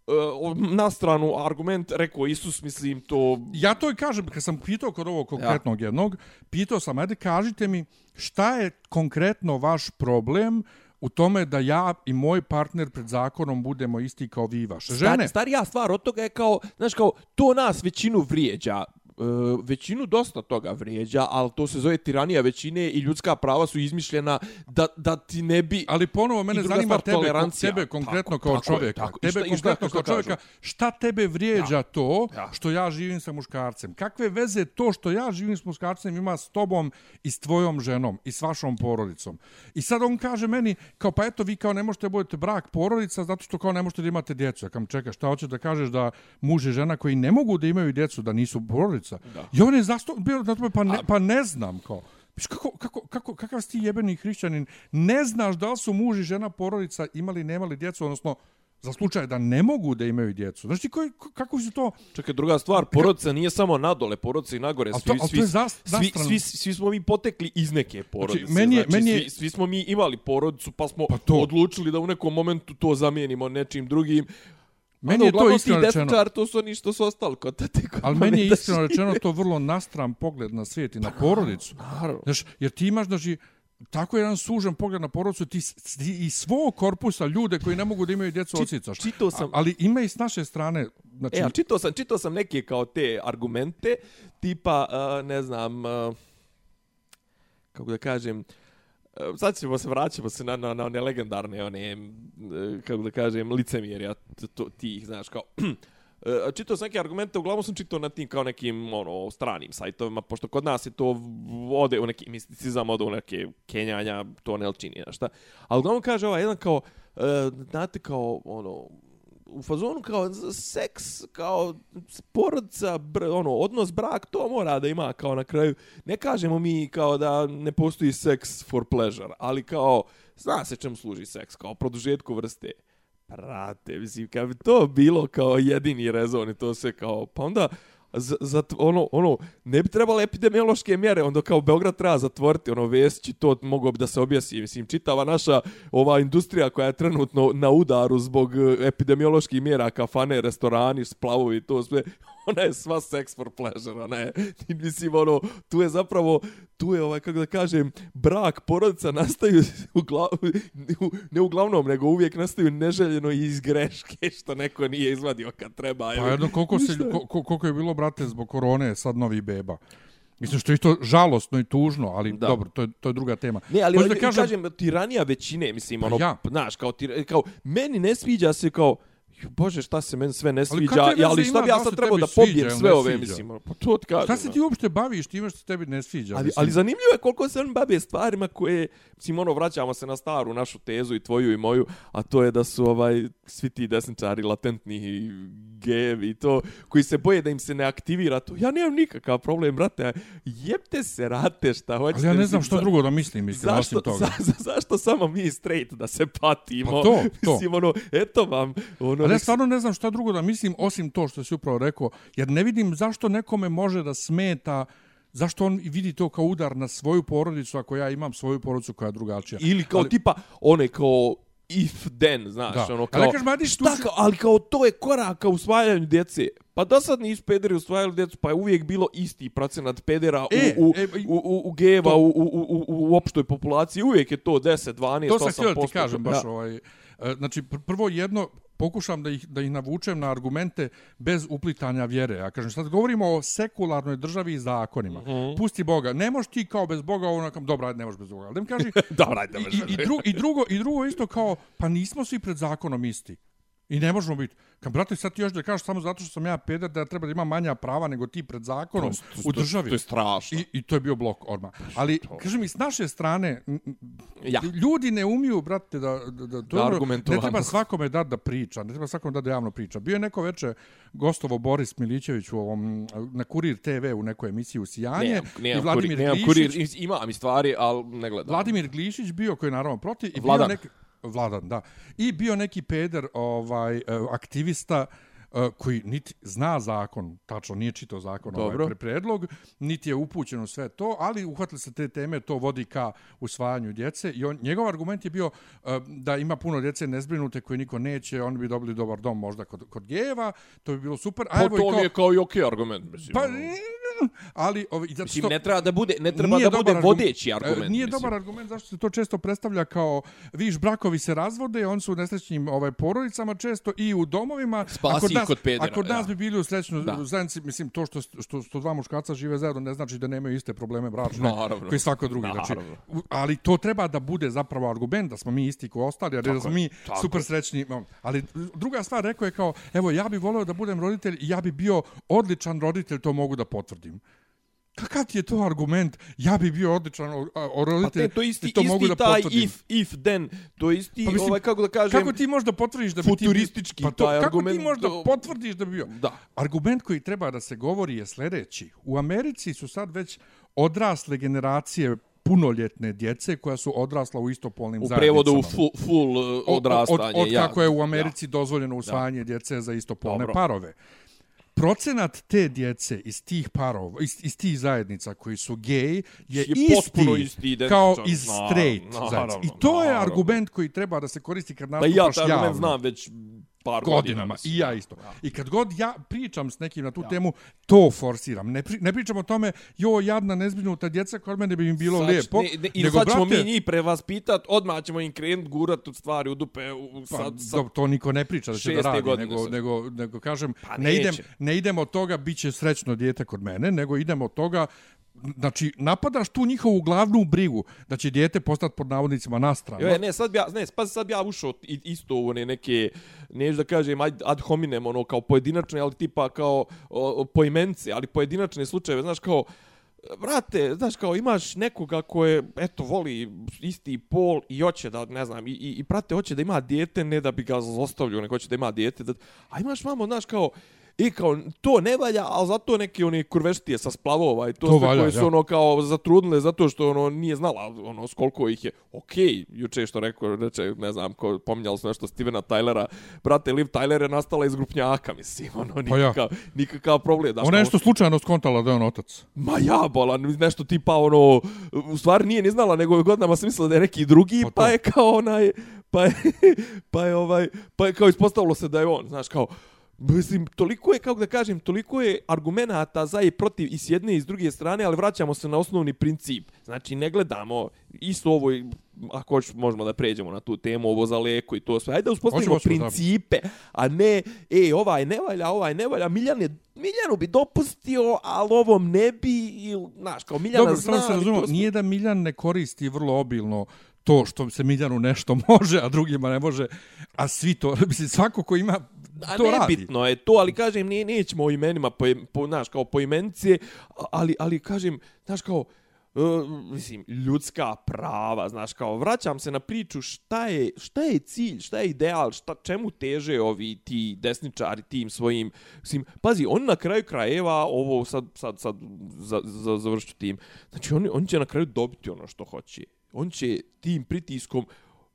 E, na stranu argument rekao Isus, mislim to Ja to i kažem, kad sam pitao kod ovog konkretnog ja. jednog, pitao sam, ajde kažite mi šta je konkretno vaš problem u tome da ja i moj partner pred zakonom budemo isti kao vi i vaše žene. Star, starija stvar od toga je kao, znaš kao, to nas većinu vrijeđa. E, većinu dosta toga vrijeđa, ali to se zove tiranija većine i ljudska prava su izmišljena da, da ti ne bi... Ali ponovo mene zanima stvar, tebe, tolerancija. tebe konkretno Tako, kao tako je, čovjeka. tako. Tebe šta- i šta- konkretno šta kao čovjeka. Šta tebe vrijeđa Ja. to Ja. što ja živim sa muškarcem? Kakve veze to što ja živim s muškarcem ima s tobom i s tvojom ženom i s vašom porodicom? I sad on kaže meni, kao pa eto vi kao ne možete budete brak porodica zato što kao ne možete da imate djecu. Ja kam čeka, šta hoćeš da kažeš da muž i žena koji ne mogu da imaju djecu, da nisu porodica? Da. I on je zasto, bio na tome, pa ne, pa ne znam kao. Viš kako, kako, kako, kakav si ti jebeni hrišćanin, ne znaš da li su muž i žena porodica imali, nemali djecu, odnosno za slučaj da ne mogu da imaju djecu. Znaš ti koji, kako su to... Čekaj, druga stvar, porodica nije samo nadole, porodica i nagore. Svi, to- svi, zas- svi, svi, svi, smo mi potekli iz neke porodice. meni je- znači, meni je- svi, svi smo mi imali porodicu, pa smo Pa to. odlučili da u nekom momentu to zamijenimo nečim drugim. Meni Onda je to iskreno ti rečeno. desničar, to su oni što su ostali kod tate. kod Ali meni je iskreno rečeno to vrlo nastran pogled na svijet i na porodicu. Naravno. Znaš, jer ti imaš, znači, tako jedan sužan pogled na porodicu, ti, ti i svog korpusa ljude koji ne mogu da imaju djecu Či- osicaš. čitao sam- A- Ali ima i s naše strane, znači, E, a čitao sam, čitao sam neke kao te argumente, tipa, uh, ne znam, uh, kako da kažem, uh, Ehm, sad ćemo se, vraćamo se na, na, na one legendarne, one, eh, kako da kažem, licemjerja to, tih, znaš, kao, eh, čitao sam neke argumente, uglavnom sam čitao na tim kao nekim ono, stranim sajtovima, pošto kod nas je to ode u neki misticizam, ode u neke kenjanja, to ne čini, šta. Ali uglavnom kaže ovaj jedan kao, e, znate kao, ono, u fazonu kao seks, kao porodca, br, ono, odnos, brak, to mora da ima kao na kraju. Ne kažemo mi kao da ne postoji seks for pleasure, ali kao, zna se čemu služi seks, kao produžetku vrste. Prate, mislim, kad bi to bilo kao jedini rezon i to se kao, pa onda, za, za, ono, ono, ne bi trebale epidemiološke mjere, onda kao Beograd treba zatvoriti, ono, Vesić to moglo bi da se objasi, mislim, čitava naša ova industrija koja je trenutno na udaru zbog e, epidemioloških mjera, kafane, restorani, splavovi, to sve, ona je sva sex for pleasure, ona je, mislim, ono, tu je zapravo, tu je, ovaj, kako da kažem, brak, porodica nastaju, ugla, ne uglavnom, nego uvijek nastaju neželjeno i iz greške, što neko nije izvadio kad treba. Pa jedno, koliko, se, koliko je bilo, brate, zbog korone, sad novi beba. Mislim što je to žalostno i tužno, ali Da. dobro, to je, to je druga tema. Ne, ali Hoću da kažem, kažem, kažem tiranija većine, mislim, Pa ono, ja. znaš, kao, tir, kao, meni ne sviđa se kao, bože, šta se meni sve ne sviđa, veze ali šta bi ja sad trebao da pobijem sve ove, mislim, ono, pa to ti kažem. Šta se ti uopšte baviš time što tebi ne sviđa? Ali, mislim? ali zanimljivo je koliko se oni bave stvarima koje, mislim, ono, vraćamo se na staru našu tezu i tvoju i moju, a to je da su ovaj svi ti desničari latentni i gejevi i to, koji se boje da im se ne aktivira to. Ja nemam nikakav problem, brate, jebte se, rate šta hoćete. Ali ja ne znam mislim, što za- drugo da mislim, mislim, Zašto, osim toga. za, za, zašto samo mi straight da se patimo? Pa to, to. Mislim, ono, eto vam. Ono, Ali ja stvarno ne znam šta drugo da mislim, osim to što si upravo rekao, jer ne vidim zašto nekome može da smeta Zašto on vidi to kao udar na svoju porodicu ako ja imam svoju porodicu koja je drugačija? Ili kao Ali- tipa, one kao if then, znaš, Da. ono Ali kao, kažem, ajde, šta kao, ali kao to je korak ka usvajanju djece. Pa do sad nisu pederi usvajali djecu, pa je uvijek bilo isti procenat pedera E, u, u, e, u, u, u geva, to- u, u, u, u, opštoj populaciji, uvijek je to 10, 12, To sam 8%. htio ti kažem baš Da. ovaj. e, Znači, pr- prvo jedno, pokušam da ih, da ih navučem na argumente bez uplitanja vjere. Ja kažem, sad govorimo o sekularnoj državi i zakonima. Mhm. Pusti Boga. Ne možeš ti kao bez Boga, ono, kao, dobra, ajde, ne možeš bez Boga. Ali da mi kaži, Dobro, ajde, I, i, i, i, drugo, I drugo isto kao, pa nismo svi pred zakonom isti. I ne možemo biti. Kad, brate, sad ti još da kažeš samo zato što sam ja peder, da treba da ima manja prava nego ti pred zakonom u državi. To je strašno. I, I to je bio blok odmah. Ali, kažem mi, s naše strane, Ja. ljudi ne umiju, brate, da, da, da, to Da argumentovano. ne treba svakome dati da priča, ne treba svakome dati da javno priča. Bio je neko veče gostovo Boris Milićević u ovom, na Kurir TV u nekoj emisiji u Sijanje Nemam, i nemam, Vladimir kurir, Glišić. kurir, ima mi stvari, ali ne gledam. Vladimir Glišić bio koji je naravno protiv i Vladan. bio neki Vladan, da. I bio neki peder, ovaj e, aktivista e, koji niti zna zakon, tačno nije čitao zakon Dobro. ovaj pre predlog, niti je upućen u sve to, ali uhvatili se te teme, to vodi ka usvajanju djece i on, njegov argument je bio e, da ima puno djece nezbrinute koje niko neće, oni bi dobili dobar dom možda kod, kod gejeva, to bi bilo super. A Pa evo i to mi kao, je kao i okej argument, mislim. pa, ono. Ali ovaj, zato što- ne treba da bude, ne treba da bude argument. vodeći E, argument. Nije mislim. dobar argument zašto se to često predstavlja kao viš brakovi se razvode, oni su u nesrećnim ovaj porodicama često i u domovima. Spasi a kod ih nas, kod pedera, A kod nas ja. bi bili u srećnoj Da. zajednici, mislim to što što što dva muškarca žive zajedno ne znači da nemaju iste probleme bračne Naravno. koji svako drugi. Znači, Naravno. ali to treba da bude zapravo argument da smo mi isti kao ostali, jer da smo mi tako super srećni. Ali druga stvar rekao je kao, evo ja bih voleo da budem roditelj i ja bi bio odličan roditelj, to mogu da potvrdim. Kakav ti je to argument? Ja bi bio odličan o, o, Pa te, to isti, i to isti mogu da taj potvrdim. if, if, then, to je isti, Pa mislim, ovaj, kako da kažem, Kako ti možeš da potvrdiš da bi ti... futuristički pa to, taj kako argument, ti možeš da to- potvrdiš da bi bio? Da. Argument koji treba da se govori je sljedeći. U Americi su sad već odrasle generacije punoljetne djece koja su odrasla u istopolnim u zajednicama. prevodu u full, full Od- odrastanje. Od, od, ja. kako je u Americi dozvoljeno usvajanje djece za istopolne Dobro. parove. Procenat te djece iz tih parova, iz, iz tih zajednica koji su gej je, Je isti, isti, kao iz Naravno, straight naravno, zajednice. I to je naravno. argument koji treba da se koristi kad Pa nastupaš i ja taj javno argument znam već par godina. godinama. mislim. I ja isto. I kad god ja pričam s nekim na tu temu, to forsiram. Ne, pri, ne pričam o tome, jo, jadna, nezbrinuta djeca, kod mene bi im bilo Sad, lijepo. Ne, ne, I nego, sad ćemo brate, mi njih prevaspitat, odmah ćemo im krenut gurat od stvari u dupe. U, Pa, sad, sad, do, to niko ne priča da će da radi, nego, nego, nego kažem, Pa ne, idem, ne idem od toga, bit će srećno dijete kod mene, nego idem od toga, znači, napadaš tu njihovu glavnu brigu da će dijete postati pod navodnicima na stranu. Jo, ne, sad bi ja, ne, pa sad bi ja ušao i- isto u one neke, neću da kažem ad, ad hominem, ono, kao pojedinačne, ali tipa kao o, poimence, ali pojedinačne slučajeve, znaš, kao, Brate, znaš, kao imaš nekoga koje, eto, voli isti pol i hoće da, ne znam, i, i, i prate, hoće da ima dijete, ne da bi ga zlostavljio, nego hoće da ima dijete. Da, a imaš mamo, znaš, kao, I kao, to ne valja, ali zato neke one kurveštije sa splavova i to, To valja, koje su ja. ono kao zatrudnile zato što ono nije znala ono s koliko ih je. Okej, okay, juče što rekao, reče, ne znam, ko pominjalo se nešto Stevena Tylera. Brate, Liv Tyler je nastala iz grupnjaka, mislim, ono Pa ja. nikakav, nikakav problem. Znaš, Ona nešto slučajno skontala da je on otac. Ma ja, bolan, nešto tipa ono, u stvari nije ni znala, nego je godinama sam mislila da je neki drugi, Pa pa, je kao onaj, pa je, pa je ovaj, pa je kao ispostavilo se da je on, znaš, kao, Mislim, toliko je, kako da kažem, toliko je argumenata za i protiv i s jedne i s druge strane, ali vraćamo se na osnovni princip. Znači, ne gledamo isto ovo, ako hoćeš, možemo da pređemo na tu temu, ovo za leko i to sve. Ajde da uspostavimo Hoćemo, principe, a ne, e, ovaj ne valja, ovaj ne valja. Miljan je, Miljanu bi dopustio, ali ovom ne bi, ili, znaš, kao Miljana Dobro, zna, se ali razumemo, to smo- nije da Miljan ne koristi vrlo obilno to što se Miljanu nešto može, a drugima ne može, a svi to, mislim, svako ko ima A to radi. nebitno je to, ali kažem, nije, nećemo o imenima, po, po, znaš, kao po imenice, ali, ali kažem, znaš, kao, uh, mislim, ljudska prava, znaš, kao, vraćam se na priču šta je, šta je cilj, šta je ideal, šta, čemu teže ovi ti desničari tim svojim, mislim, pazi, on na kraju krajeva, ovo sad, sad, sad, za, za, završću tim, znači, on, on će na kraju dobiti ono što hoće. On će tim pritiskom,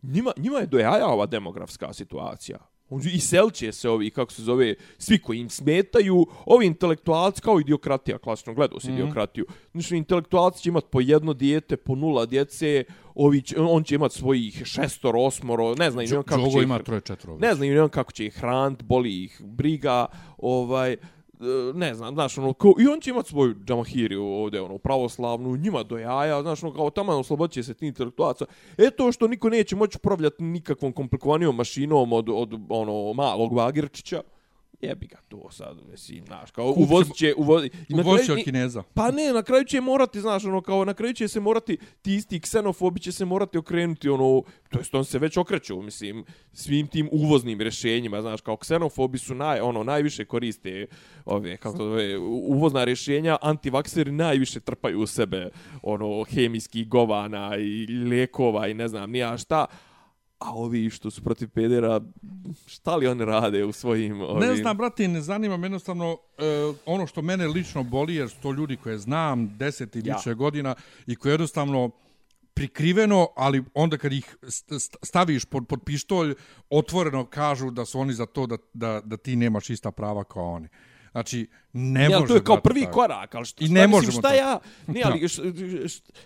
njima, njima je dojaja ova demografska situacija. On i selće se ovi, kako se zove, svi koji im smetaju, ovi intelektualci kao idiokratija, klasično gledao si mm -hmm. idiokratiju. Znači, intelektualci će imati po jedno dijete, po nula djece, ovi će, on će imati svojih šestor, osmoro, ne znam, Jo, kako će ih, troje četvoro. ne znam, ne znam kako će ih hrant, boli ih briga, ovaj, E, ne znam, znaš, ono, kao, i on će imati svoju džamahiriju ovdje, ono, pravoslavnu, njima do jaja, znaš, ono, kao tamo oslobodit se ti intelektualaca. E to što niko neće moći upravljati nikakvom komplikovanijom mašinom od, od, ono, malog Vagirčića, jebi ga to sad, mislim, znaš, kao uvozit će, uvozi, Uvozit će od Kineza. Pa ne, na kraju će morati, znaš, ono, kao na kraju će se morati, ti isti ksenofobi će se morati okrenuti, ono, to jest on se već okreću, mislim, svim tim uvoznim rješenjima, znaš, kao ksenofobi su naj, ono, najviše koriste ove, kako to zove, uvozna rješenja, antivakseri najviše trpaju u sebe, ono, hemijskih govana i lijekova i ne znam, nija šta, a ovi što su protiv pedera, šta li oni rade u svojim... Ovim... Ne znam, brate, ne zanima me jednostavno e, ono što mene lično boli, jer su to ljudi koje znam deset i Ja. više godina i koje jednostavno prikriveno, ali onda kad ih st- st- staviš pod, pod pištolj, otvoreno kažu da su oni za to da, da, da ti nemaš ista prava kao oni. Znači, ne Ja, može, to je kao prvi tako. korak, ali šta, I šta, ne mislim, možemo šta to. ja, ne, ali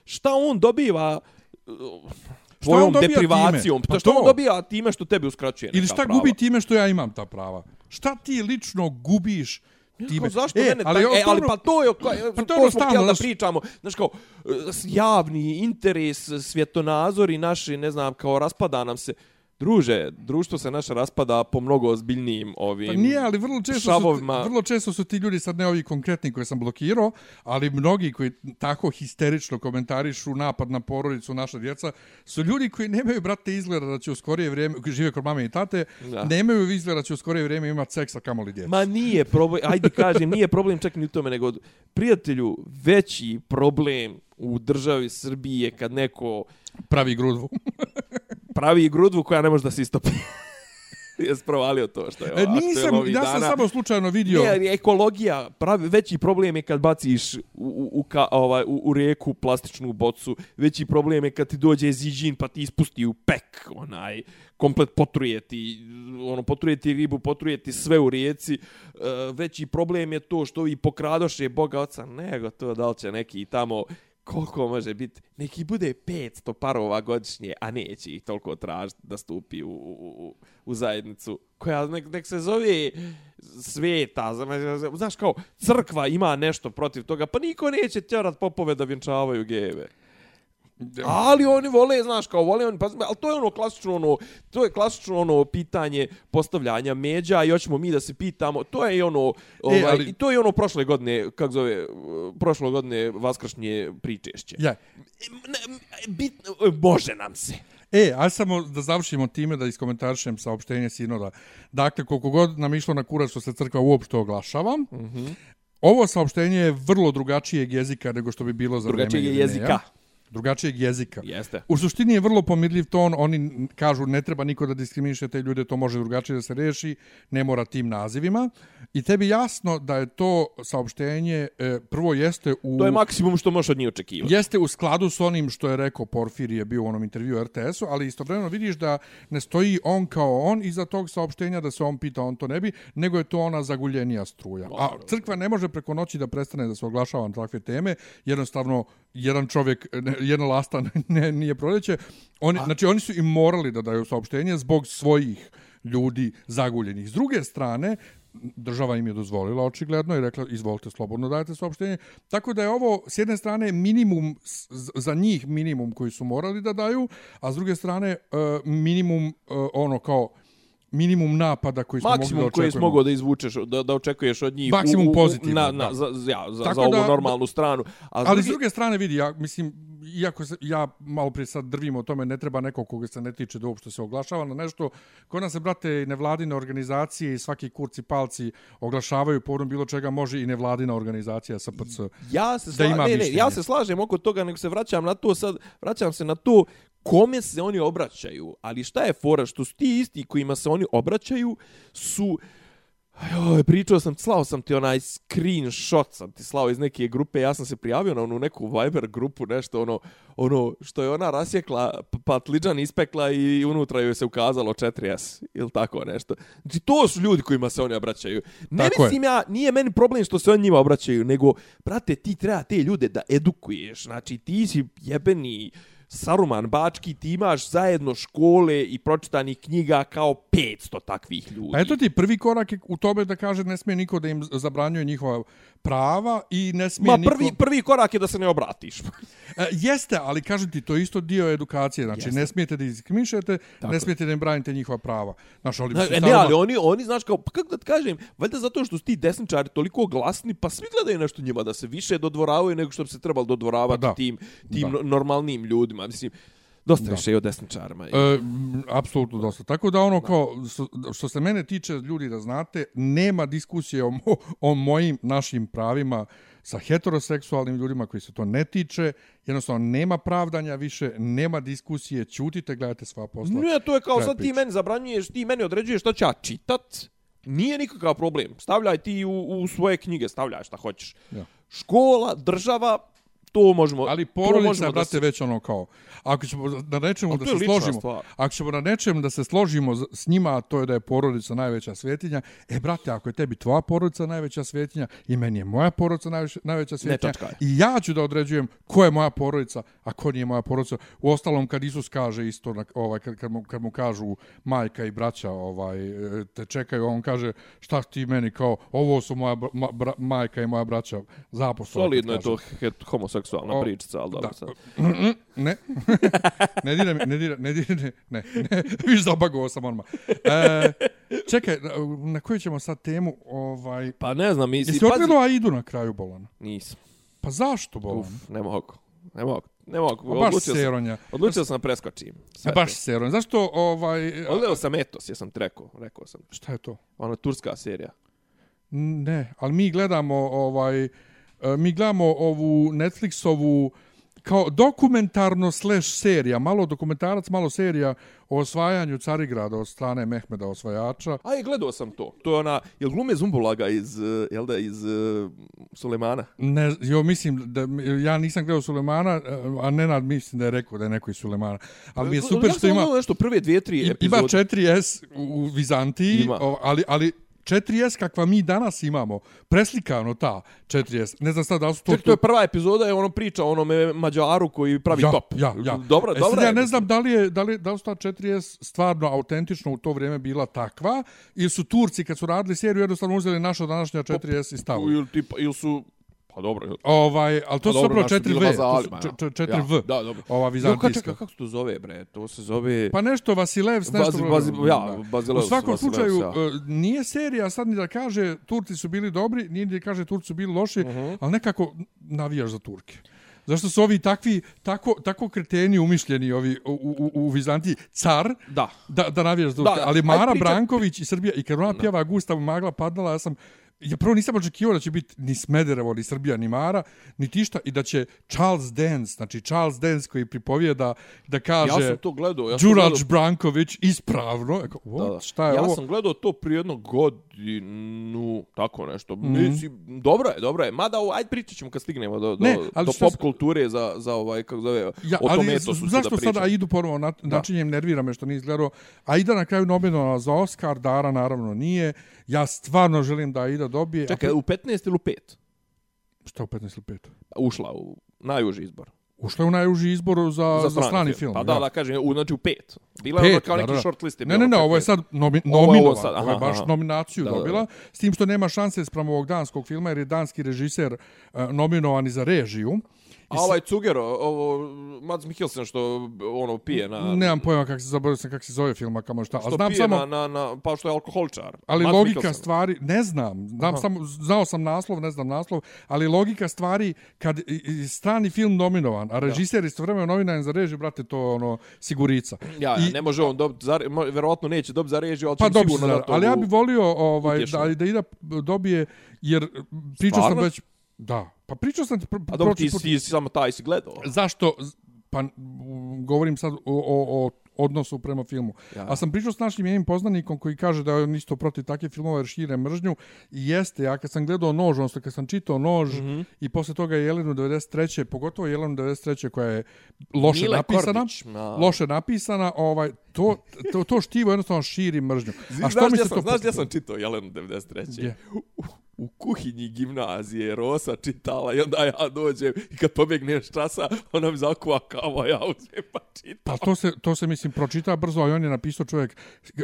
šta on dobiva uh, Šta tvojom deprivacijom, time? Pa šta on dobija time što tebi uskraćuje Ili neka šta prava? gubi time što ja imam ta prava? Šta ti lično gubiš time? Kao, zašto e, mene ali, ali, e, ali pa to je, pa Pa to to, ono smo htjeli da pričamo, znaš kao, uh, javni interes, svjetonazori naši, ne znam, kao raspada nam se, Druže, društvo se naše raspada po mnogo ozbiljnijim ovim Pa nije, ali vrlo često, su, šavovima. vrlo često su ti ljudi, sad ne ovi konkretni koje sam blokirao, ali mnogi koji tako histerično komentarišu napad na porodicu, naša djeca, su ljudi koji nemaju, brate, izgleda da će u skorije vrijeme, koji žive kod mame i tate, Da. nemaju izgleda da će u skorije vrijeme imati seksa kamoli djeca. Ma nije problem, ajde kažem, nije problem čak ni u tome, nego prijatelju, veći problem u državi Srbije je kad neko Pravi grudvu. pravi grudvu koja ne može da se istopi. Jes provalio to što je E, nisam, aktuelno ovih ja sam dana. samo slučajno vidio... Ne, ekologija, pravi, veći problem je kad baciš u, u, u, ka, ovaj, u, u rijeku plastičnu bocu, veći problem je kad ti dođe ziđin pa ti ispusti u pek, onaj, komplet potruje ti, ono, potruje ti ribu, potruje ti sve u rijeci. E, veći problem je to što ovi pokradoše Boga oca, nego to da li će neki tamo koliko može biti, neki bude 500 parova godišnje, a neće ih toliko tražiti da stupi u, u, u, zajednicu koja nek, nek se zove sveta, znaš kao, crkva ima nešto protiv toga, pa niko neće tjerat popove da vjenčavaju geve. Ali oni vole, znaš, kao vole oni, pa, ali to je ono klasično ono, to je klasično ono pitanje postavljanja međa i hoćemo mi da se pitamo, to je ono, ovaj, ali- i to je ono prošle godine, kako zove, prošle godine vaskršnje pričešće. Ja. Ne, bit, može nam se. E, a samo da završimo time da iskomentarišem saopštenje sinoda. Dakle, koliko god nam išlo na kurac što se crkva uopšte oglašava, mm. -hmm. ovo saopštenje je vrlo drugačijeg jezika nego što bi bilo za Drugačijeg vreme je Irineja. jezika. Drugačijeg jezika. Jeste. U suštini je vrlo pomirljiv ton, oni kažu ne treba niko da diskriminiše te ljude, to može drugačije da se reši, ne mora tim nazivima. I tebi jasno da je to saopštenje, e, prvo jeste u... To je maksimum što možeš od njih očekivati. Jeste u skladu s onim što je rekao Porfir je bio u onom intervju RTS-u, ali istovremeno vidiš da ne stoji on kao on iza tog saopštenja, da se on pita, on to ne bi, nego je to ona zaguljenija struja. A crkva ne može preko noći da prestane da se oglašava na takve teme, jednostavno jedan čovjek, jedna lasta ne, nije proleće. Oni, znači oni su i morali da daju saopštenje zbog svojih ljudi zaguljenih. S druge strane, država im je dozvolila očigledno i rekla izvolite slobodno dajte saopštenje. Tako da je ovo s jedne strane minimum za njih minimum koji su morali da daju, a s druge strane e, minimum e, ono kao minimum napada koji smo Maksimum mogli da koji očekujemo. si mogao da izvučeš, da, da očekuješ od njih Maksimum u, u, u, pozitivno, na, na, za, ja, za, Tako za ovu da- normalnu stranu. A Ali s druge strane vidi, ja mislim, iako se, ja malo prije sad drvim o tome, ne treba nekog koga se ne tiče da uopšte se oglašava na nešto. Kod nas se, brate, nevladine organizacije i svaki kurci palci oglašavaju povodom bilo čega može i nevladina organizacija SPC. Ja se, da sla... ima ne, ne, mišljenje. ja se slažem oko toga, nego se vraćam na to sad, vraćam se na to kome se oni obraćaju. Ali šta je fora? Što su ti isti kojima se oni obraćaju su... Joj, pričao sam, slao sam ti onaj screenshot, sam ti slao iz neke grupe, ja sam se prijavio na onu neku Viber grupu, nešto ono, ono što je ona rasjekla, patliđan ispekla i unutra joj se ukazalo 4S, ili tako nešto. Znači, to su ljudi kojima se oni obraćaju. Ne Tako je. mislim ja, nije meni problem što se oni njima obraćaju, nego, brate, ti treba te ljude da edukuješ. Znači, ti si jebeni Saruman Bački, ti imaš zajedno škole i pročitanih knjiga kao 500 takvih ljudi. A eto ti prvi korak je u tome da kaže ne smije niko da im zabranjuje njihova prava i ne smije Ma niko... prvi, prvi korak je da se ne obratiš. E, jeste, ali kažem ti, to je isto dio edukacije. Znači, Jeste. ne smijete da Tako ne je. smijete da im branite njihova prava. Znaš, ali, Ne, mislim, ne, ali oni, oni, znaš, kao, pa kako da ti kažem, valjda zato što su ti desničari toliko glasni, pa svi gledaju nešto njima da se više dodvoravaju nego što bi se trebalo dodvoravati Pa da. tim, tim Da. no- normalnim ljudima. Mislim, dosta Da. više i o desničarima. E, apsolutno dosta. Tako da ono kao, što, što se mene tiče, ljudi da znate, nema diskusije o, mo, o mojim, našim pravima sa heteroseksualnim ljudima koji se to ne tiče. Jednostavno, nema pravdanja više, nema diskusije, ćutite, gledajte sva posla. Ne, to je kao sad ti meni zabranjuješ, ti meni određuješ šta ću ja čitat. Nije nikakav problem. Stavljaj ti u, u svoje knjige, stavljaj šta hoćeš. Ja. Škola, država, to možemo... Ali to porodica, možemo je, da brate, se- već ono kao, ako ćemo na nečemu da se složimo, stvar. ako ćemo na nečemu da se složimo s njima, a to je da je porodica najveća svetinja, e, brate, ako je tebi tvoja porodica najveća svetinja i meni je moja porodica najveća, najveća svetinja, i ja ću da određujem ko je moja porodica, a ko nije moja porodica. U ostalom, kad Isus kaže isto, na, ovaj, kad, kad, mu, kad mu kažu majka i braća ovaj, te čekaju, on kaže, šta ti meni kao, ovo su moja bra, ma, bra, majka i moja braća zaposlova. Solidno je to het, homoseksualna O, pričica, ali dobro Da. sad. ne. ne dira mi, ne dira, ne dira, ne, ne, ne. Viš zabagovao sam odmah. E, čekaj, na, koju ćemo sad temu? Ovaj, Pa ne znam, misli, jesi otkrilo Aidu na kraju Bolana? Nisam. Pa zašto Bolan? Uf, ne mogu. Ne mogu. Ne mogu. Pa baš Odlučio sam, seronja. odlučio sam da preskočim. Sve E, baš seronja. Zašto ovaj... Odleo sam Etos, jesam ti rekao. Rekao sam. Šta je to? Ona turska serija. Ne, ali mi gledamo ovaj... e, Mi gledamo ovu Netflixovu kao dokumentarno slash serija, malo dokumentarac, malo serija o osvajanju Carigrada od strane Mehmeda osvajača. A i gledao sam to. To je ona, jel glume Zumbulaga iz, eh, jel da, iz uh, Sulemana? Ne, jo, mislim da ja nisam gledao Sulemana, a Nenad mislim da je rekao da je neko iz Sulemana. Ali mi je super ja što sam ima gledao nešto prve dvije, tri ima epizode. 4S u Vizantiji, Ima. ali ali 4S kakva mi danas imamo, preslikano ta 4S. Ne znam sad da li su to... Ček, to je prva epizoda, je ono priča o onome Mađaru koji pravi ja, top. Ja, ja. Dobro, e, dobro. sad ja ne znam da li, je, da li, da li su ta 4S stvarno autentično u to vrijeme bila takva, ili su Turci kad su radili seriju jednostavno uzeli naša današnja 4S i stavili. Ili, tipa, ili su... Pa dobro. Ovaj, ali to Pa su zapravo bili 4V, vazalima, to su ja. č- č- 4V, Ja, da, dobro. ova Jo, ka, vizantijska. čekaj, kako se to zove, bre? To se zove... Pa nešto Vasilevs, nešto... Bazi- bazi- ja, Bazileus, U svakom Vasilevs, slučaju, ja. e, nije serija sad ni da kaže Turci su bili dobri, ni da kaže Turci su bili loši, Mhm. ali nekako navijaš za Turke. Zašto su ovi takvi, tako, tako kreteni umišljeni ovi u, u, u Vizantiji, car, Da. da, da navijaš za Turke. Da, da. Ali Mara priča- Branković i Srbija, i kad ona pjeva Gustav magla padala, ja sam, ja prvo nisam očekivao da će biti ni Smederevo, ni Srbija, ni Mara, ni tišta, i da će Charles Dance, znači Charles Dance koji pripovijeda da kaže... Ja sam to gledao. Ja sam Đurađ gledao- Branković ispravno. Eko, Da, what, da. šta je ja ovo? sam gledao to prije jednog godinu, tako nešto. Mm. -hmm. Mislim, dobro je, dobro je. Mada, ovo, ajde pričat ćemo kad stignemo do, do, Ne, ali do pop kulture za, za ovaj, kako zove, Ja, o tome ali etosu ću zašto da pričam. sada idu ponovo na, načinjem nervira me što nije izgledao. A Ida na kraju nominovala za Oscar, Dara naravno nije. Ja stvarno želim da Aida dobije. Čekaj, A, u 15 ili u 5? šta u 15 ili 5? Ušla u najuži izbor. Ušla je u najuži izbor za, za, za strani film. Pa da, ja. da, kažem, u, znači u 5. Bila je ono Pet, kao da, neki da, da. short list. Ne, ne, ne, ovo je 15. sad nomi, Ovo je ovo nominovan. sad, Ovo je aha, baš aha. nominaciju Da, da, da. dobila. S tim što nema šanse sprem ovog danskog filma jer je danski režiser uh, nominovan i za režiju. A ovaj Cuger, ovo, Mads Mikkelsen što ono pije na... Nemam pojma kako se zaboravio sam kako se zove film, a kamo šta. Što A znam pije samo, na, na, na, pa što je alkoholičar. ali Mads logika Mikkelsen. stvari, ne znam, znam samo, znao sam naslov, ne znam naslov, ali logika stvari, kad i- i strani film nominovan, a režiser istovremeno nominovan za režiju, brate, to ono, sigurica. Ja, ja, ne može on dobiti, za, verovatno neće dobiti za režiju, ali Pa će dobro, sigurno da da, to... ali ja bih volio ovaj, utješno. da, da Ida dobije, jer pričao sam već... Da, pa pričao sam... Pr, A dobro, ti si, si samo taj si gledao. Zašto? Pa m, govorim sad o, o, o odnosu prema filmu. Ja. Ja. A sam pričao s našim jednim poznanikom koji kaže da je on isto protiv takve filmova jer šire mržnju. I jeste, ja kad sam gledao Nož, odnosno kad sam čitao Nož mm. -hmm. i posle toga Jelenu 93. Pogotovo Jelenu 93. koja je loše Mile napisana. Kordić, ma. Loše napisana, ovaj, to, to, to štivo jednostavno širi mržnju. A što znaš, mi se sam, to... znaš gdje sam čitao Jelenu 93. Gdje? U, u kuhinji gimnazije Rosa čitala i onda ja dođem i kad pobjegneš časa, ona mi zakuva kao ja uzmem pa čitam. Pa to se, to se, mislim, pročita brzo, a on je napisao čovjek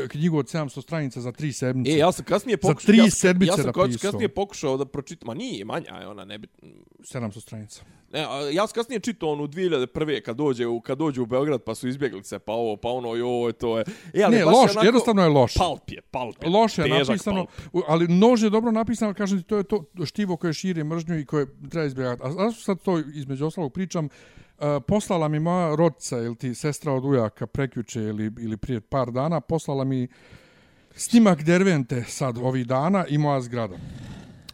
knjigu od 700 stranica za tri sedmice. E, ja sam kasnije Za pokušao... tri ja sam, sedmice ja sam napisao. kasnije pokušao da pročitam, ma nije, manja je ona, ne bi... 700 stranica. Ne, a ja sam kasnije čitao onu 2001. kad dođe, u, kad dođe u Beograd pa su izbjeglice, pa ovo, pa ono, joj, to je... E, ali Ne, baš je loš, jednostavno je loš. Palp je, palp je. Loše je napisano, palp. ali nož je dobro napisano, kažem ti, to je to štivo koje šire mržnju i koje treba izbjegati. A zašto sad to između ostalog pričam? Uh, poslala mi moja rodica ili ti sestra od ujaka prekjuče ili, ili prije par dana, poslala mi snimak Dervente sad ovih dana i moja zgrada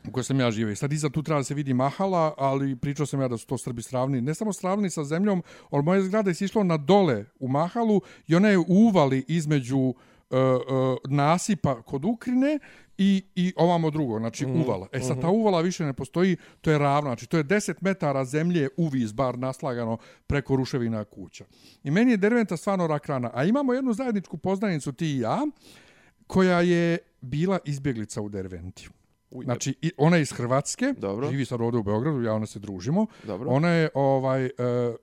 u kojoj sam ja živio. I sad iza tu treba da se vidi mahala, ali pričao sam ja da su to Srbi sravni. Ne samo sravni sa zemljom, ali moja zgrada je sišla na dole u mahalu i ona je uvali između uh, uh, nasipa kod Ukrine i, i ovamo drugo, znači mm, uvala. E sad ta uvala više ne postoji, to je ravno, znači to je 10 metara zemlje uviz bar naslagano preko ruševina kuća. I meni je Derventa stvarno rak rana. A imamo jednu zajedničku poznanicu ti i ja, koja je bila izbjeglica u Derventi. Uj, Znači, i- ona je iz Hrvatske, Dobro. živi sad ovdje u Beogradu, ja ona se družimo. Dobro. Ona je ovaj, uh,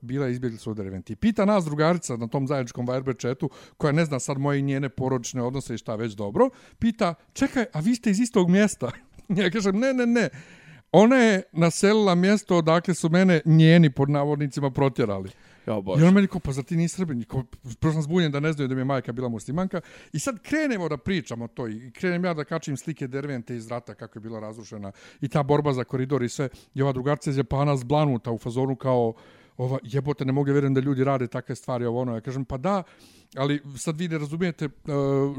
bila izbjeglica u Derventi. Pita nas drugarica na tom zajedničkom Viber chatu, koja ne zna sad moje i njene porodične odnose i šta već dobro, pita, čekaj, a vi ste iz istog mjesta? ja kažem, ne, ne, ne. Ona je naselila mjesto odakle su mene njeni pod navodnicima protjerali. Ja, I on meni kao, pa zar ti nisi srbin? Kao, prvo sam zbunjen da ne znaju da mi je majka bila muslimanka. I sad krenemo da pričamo to i krenem ja da kačim slike Dervente iz rata kako je bila razrušena i ta borba za koridor i sve. I ova drugarca iz Japana zblanuta u fazonu kao ova, jebote, ne mogu vjerujem da ljudi rade takve stvari, ovo ono. Ja kažem, pa da, ali sad vi ne razumijete e,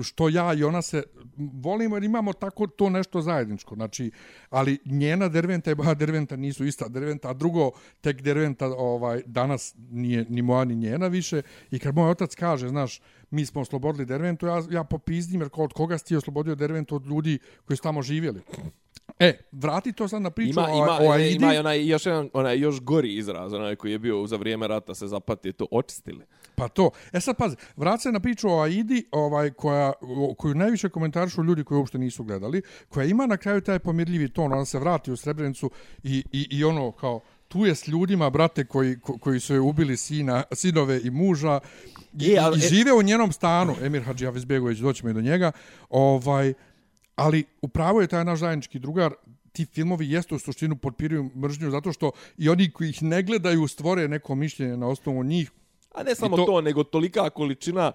što ja i ona se volimo jer imamo tako to nešto zajedničko. Znači, ali njena Derventa i moja Derventa nisu ista Derventa, a drugo, tek Derventa ovaj, danas nije ni moja ni njena više. I kad moj otac kaže, znaš, mi smo oslobodili Derventu, ja, ja popizdim jer od koga si ti oslobodio Derventu od ljudi koji su tamo živjeli. E, vrati to sad na priču Ima, o, ima, o ne, Aidi. ima i onaj, još jedan, onaj još gori izraz, onaj koji je bio za vrijeme rata se zapati, to očistili. Pa to. E sad pazi, vrati se na priču o Aidi, ovaj, koja, koju najviše komentarišu ljudi koji uopšte nisu gledali, koja ima na kraju taj pomirljivi ton, ona se vrati u Srebrenicu i, i, i ono kao, tu je s ljudima, brate, koji, ko, koji su je ubili sina, sinove i muža i, E, ali- i žive u njenom stanu, Emir Hadži Avizbegović, doćemo i do njega, ovaj, ali upravo je taj naš zajednički drugar, ti filmovi jeste u suštinu potpiruju mržnju zato što i oni koji ih ne gledaju stvore neko mišljenje na osnovu njih, A ne samo to- to... to, nego tolika količina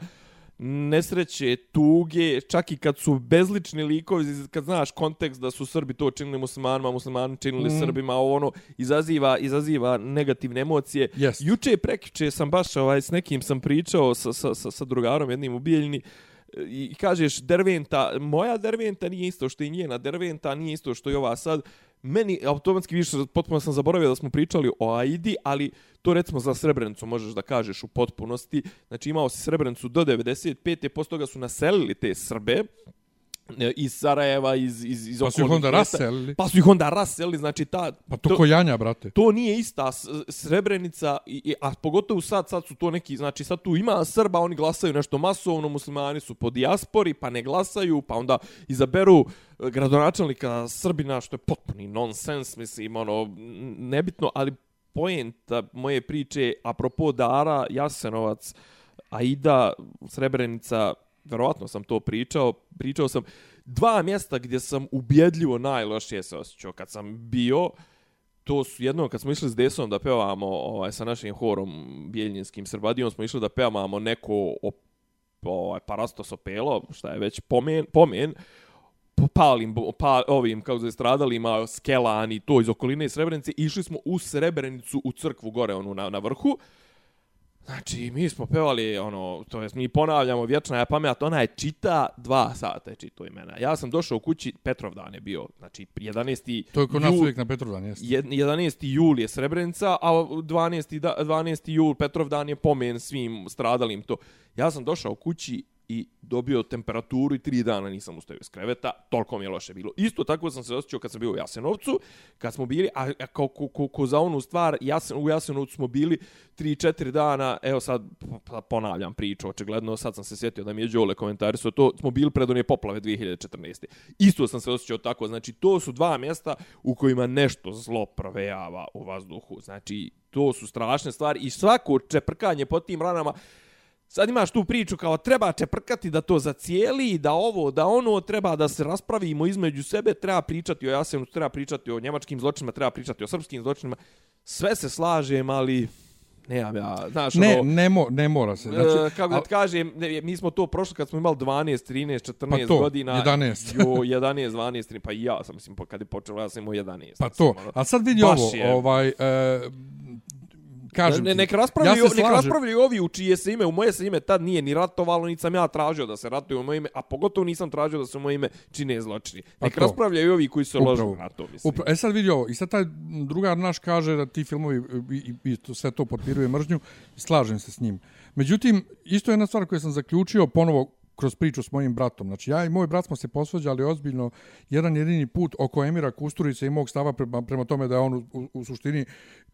nesreće, tuge, čak i kad su bezlični likovi, kad znaš kontekst da su Srbi to činili muslimanima, muslimani činili mm. Srbima, ovo ono, izaziva, izaziva negativne emocije. Jest. Juče i prekjuče sam baš ovaj, s nekim sam pričao sa, sa, sa, sa drugarom jednim u Bijeljni, i kažeš Derventa, moja Derventa nije isto što i njena Derventa, nije isto što i ova sad. Meni automatski više potpuno sam zaboravio da smo pričali o Aidi, ali to recimo za Srebrenicu možeš da kažeš u potpunosti. Znači imao si Srebrenicu do 95. Posto toga su naselili te Srbe iz Sarajeva, iz, iz, iz Pa su ih onda raselili. Pa su ih onda raselili, znači ta... Pa to, to Janja, brate. to nije ista Srebrenica, i, a pogotovo sad, sad su to neki, znači sad tu ima Srba, oni glasaju nešto masovno, muslimani su po dijaspori, pa ne glasaju, pa onda izaberu e, gradonačelnika Srbina, što je potpuni nonsens, mislim, ono, nebitno, ali poenta moje priče, apropo Dara, Jasenovac, Aida, Srebrenica, verovatno sam to pričao, pričao sam dva mjesta gdje sam ubjedljivo najlošije se osjećao. Kad sam bio, to su jedno kad smo išli s Desom da pevamo ovaj, sa našim horom Bjeljinskim Srbadijom, smo išli da pevamo neko op, ovaj, Parastos Opelo, šta je već pomen, pomen. Palim, pa, ovim, kako se stradalima, Skelani, to iz okoline Srebrenice, išli smo u Srebrenicu, u crkvu gore, onu na, na vrhu, Znači, mi smo pevali, ono, to jest, mi ponavljamo vječna je pamet, ona je čita dva sata je čito imena. Ja sam došao u kući, Petrovdan je bio, znači, 11. To je kod nas uvijek na Petrovdan, jeste. 11. jul je Srebrenica, a 12. 12. jul Petrovdan je pomen svim stradalim to. Ja sam došao u kući i dobio temperaturu i tri dana nisam ustao iz kreveta, toliko mi je loše bilo. Isto tako sam se osjećao kad sam bio u Jasenovcu, kad smo bili, a, a ko, ko, ko, ko za onu stvar, Jasen, u Jasenovcu smo bili tri, četiri dana, evo sad ponavljam priču, očigledno sad sam se sjetio da mi je Đole komentari su to, smo bili pred one poplave 2014. Isto sam se osjećao tako, znači to su dva mjesta u kojima nešto zlo provejava u vazduhu, znači to su strašne stvari i svako čeprkanje po tim ranama, Sad imaš tu priču kao treba čeprkati da to zacijeli, da ovo, da ono, treba da se raspravimo između sebe, treba pričati o Jasenu, treba pričati o njemačkim zločinima, treba pričati o srpskim zločinima. Sve se slažem, ali ne ja, znaš, ne, ono, ne, mo, ne mora se. Znači, e, kako da ti kažem, ne, mi smo to prošli kad smo imali 12, 13, 14 pa to, godina. 11. jo, 11, 12, 13, pa i ja sam, mislim, kad je počelo, ja sam imao 11. Pa to, ono, a sad vidi ovo, je... ovaj, e, kažem ne, nek raspravljaju, ja nek raspravljaju ovi u čije se ime, u moje se ime tad nije ni ratovalo, niti sam ja tražio da se ratuje u moje ime, a pogotovo nisam tražio da se u moje ime čine zločini. Nek pa raspravljaju ovi koji se ložu na to, mislim. Upravo. E sad vidi ovo, i sad taj drugar naš kaže da ti filmovi i, i, i to, sve to potpiruje mržnju, slažem se s njim. Međutim, isto je jedna stvar koju sam zaključio, ponovo kroz priču s mojim bratom. Znači, ja i moj brat smo se posvađali ozbiljno jedan jedini put oko Emira Kusturice i mog stava prema, prema tome da je on u, u, u suštini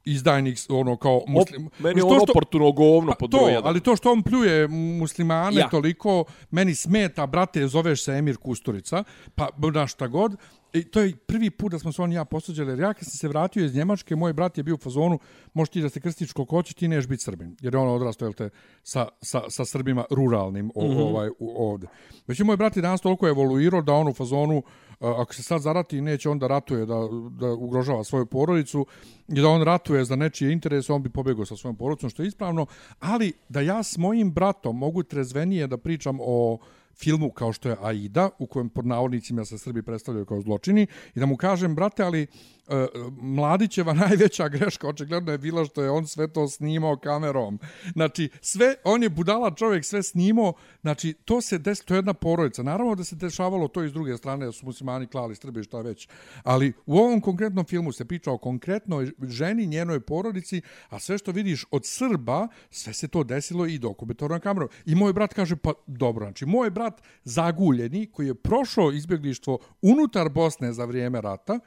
izdajnik, ono, kao muslim... Op, meni je on oportuno govno pa, pod to, Ali to što on pljuje muslimane ja. toliko, meni smeta, brate, zoveš se Emir Kusturica, pa na šta god, I to je prvi put da smo se on i ja posuđali. Jer ja kad sam se vratio iz Njemačke, moj brat je bio u fazonu, možeš ti da se krstiš koliko hoće, ti neš biti Srbin. Jer je on odrastao, jel te, sa, sa, sa Srbima ruralnim o, mm -hmm. ovaj, u, ovde. Već je moj brat je danas toliko evoluirao da on u fazonu, ako se sad zarati, neće on da ratuje, da, da ugrožava svoju porodicu i da on ratuje za nečije interese, on bi pobjegao sa svojom porodicom, što je ispravno. Ali da ja s mojim bratom mogu trezvenije da pričam o filmu kao što je Aida, u kojem pod navodnicima se Srbi predstavljaju kao zločini, i da mu kažem, brate, ali E, Mladićeva najveća greška očigledno je bila što je on sve to snimao kamerom. Znači, sve, on je budala čovjek, sve snimao, znači, to se des, to je jedna porodica. Naravno da se dešavalo to iz druge strane, da su muslimani klali Srbi, šta već. Ali u ovom konkretnom filmu se priča o konkretnoj ženi, njenoj porodici, a sve što vidiš od Srba, sve se to desilo i dokumentarno kamerom. I moj brat kaže, pa dobro, znači, moj brat zaguljeni, koji je prošao izbjeglištvo unutar Bosne za vrijeme rata,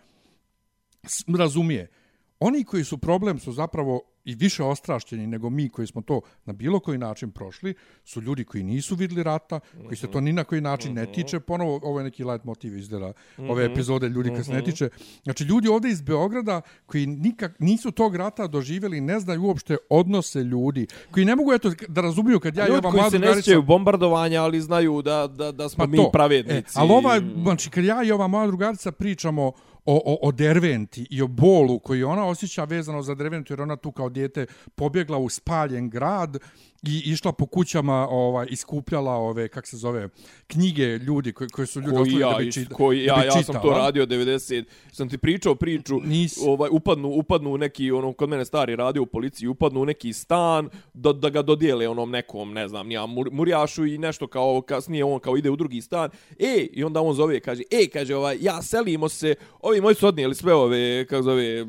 razumije. Oni koji su problem su zapravo i više ostrašćeni nego mi koji smo to na bilo koji način prošli, su ljudi koji nisu vidli rata, koji se to ni na koji način ne tiče. Ponovo, ovo je neki light motiv izdela ove epizode ljudi koji se ne tiče. Znači, ljudi ovdje iz Beograda koji nikak, nisu tog rata doživjeli, ne znaju uopšte odnose ljudi, koji ne mogu eto, da razumiju kad ja i ova mlada koji se ne sjećaju bombardovanja, ali znaju da, da, da smo pa mi pravednici. E, ali ova, znači, kad ja i ova moja drugarica pričamo o, o, o Derventi i o bolu koji ona osjeća vezano za Derventu jer ona tu kao dijete pobjegla u spaljen grad i išla po kućama ovaj iskupljala ove kak se zove knjige ljudi koji koji su ljudi koji ja, da bi čitali koji ja ja sam to radio 90 sam ti pričao priču Nis... ovaj upadnu upadnu u neki ono kod mene stari radio u policiji upadnu u neki stan da, da ga dodijele onom nekom ne znam ja murjašu i nešto kao kasnije on kao ide u drugi stan e i onda on zove kaže e kaže ovaj ja selimo se ovi moji su odnijeli sve ove kako zove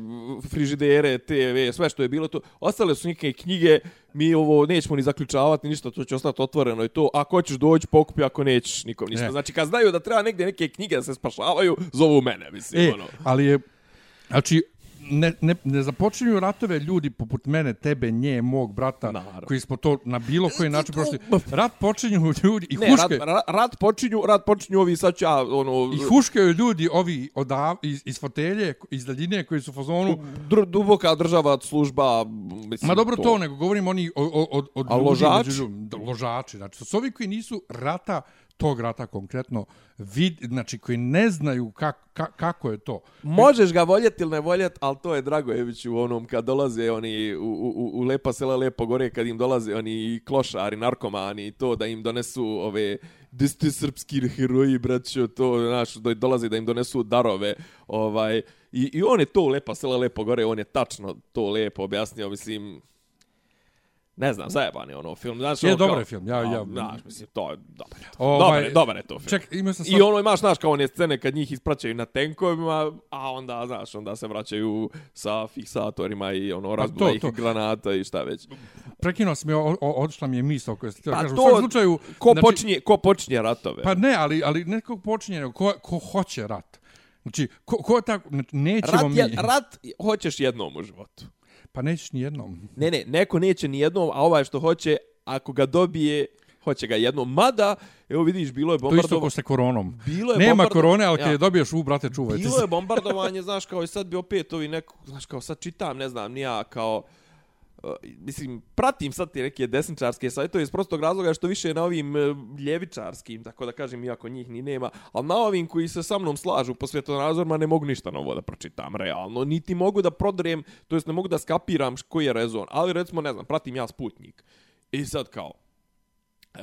frižidere TV sve što je bilo to ostale su neke knjige mi ovo nećemo ni zaključavati ništa, to će ostati otvoreno i to. Ako hoćeš doći, pokupi, ako nećeš, nikom ništa. Ne. Znači, kad znaju da treba negdje neke knjige da se spašavaju, zovu mene, mislim. E, ono. ali je, znači, ne, ne, ne započinju ratove ljudi poput mene, tebe, nje, mog brata, Naravno. koji smo to na bilo koji način prošli. Rat počinju ljudi i ne, huške. Rat, rat, počinju, rat počinju ovi sad ja, ono... I huškaju ljudi ovi odav, iz, iz fotelje, iz daljine koji su u fazonu... Dr, duboka država služba, mislim... Ma dobro to, to nego govorim oni od, od, od A ložači? Ljudi, ložači, znači, to su ovi koji nisu rata tog rata konkretno, vid, znači koji ne znaju kak, ka, kako je to. Možeš ga voljeti ili ne voljeti, ali to je Dragojević u onom kad dolaze oni u, u, u Lepa sela Lepo gore, kad im dolaze oni klošari, narkomani, i to da im donesu ove gdje ste srpski heroji, braćo, to, znaš, da dolaze da im donesu darove, ovaj, i, i on je to Lepa sela Lepo gore, on je tačno to lepo objasnio, mislim, Ne znam, zajeban je ono film. Znaš, Je ono dobar je film, ja- ja- Znaš, mislim, to je dobar. je to. Ovaj, Dobar, je, dobar je to film. Ček, imao sam I ono imaš, znaš, kao one scene kad njih ispraćaju na tenkovima, a onda, znaš, onda se vraćaju sa fiksatorima i ono, razbila Pa to, ih granata i šta već. Prekinuo sam je, o- o- otišla mi je misao koja se htjela Pa kažem. to- U svakom slučaju... Ko, počinje, ko počinje ratove? Pa ne, ali, ali nekog počinje, nego ko, ko hoće rat. Znači, ko, ko tako, znači, nećemo rat, mi... rat hoćeš jednom u životu. Pa nećeš ni jednom. Ne, ne, neko neće ni jednom, a ovaj što hoće, ako ga dobije, hoće ga jednom. Mada, evo vidiš, bilo je To isto bombardovanje. ko sa koronom. Bilo je Nema korone, ali kad Ja. je dobiješ u, brate, čuvajte Bilo se. je bombardovanje, znaš, kao i sad bi opet ovi neko, znaš, kao sad čitam, ne znam, nija, kao, Eh, mislim, pratim sad te neke desničarske sajtove iz prostog razloga što više na ovim eh, ljevičarskim, tako da kažem, iako njih ni nema, ali na ovim koji se sa mnom slažu po svjetonazorima ne mogu ništa novo da pročitam, realno. Niti mogu da prodrem, to jest ne mogu da skapiram koji je rezon, ali recimo, ne znam, pratim ja Sputnik. I sad kao, uh,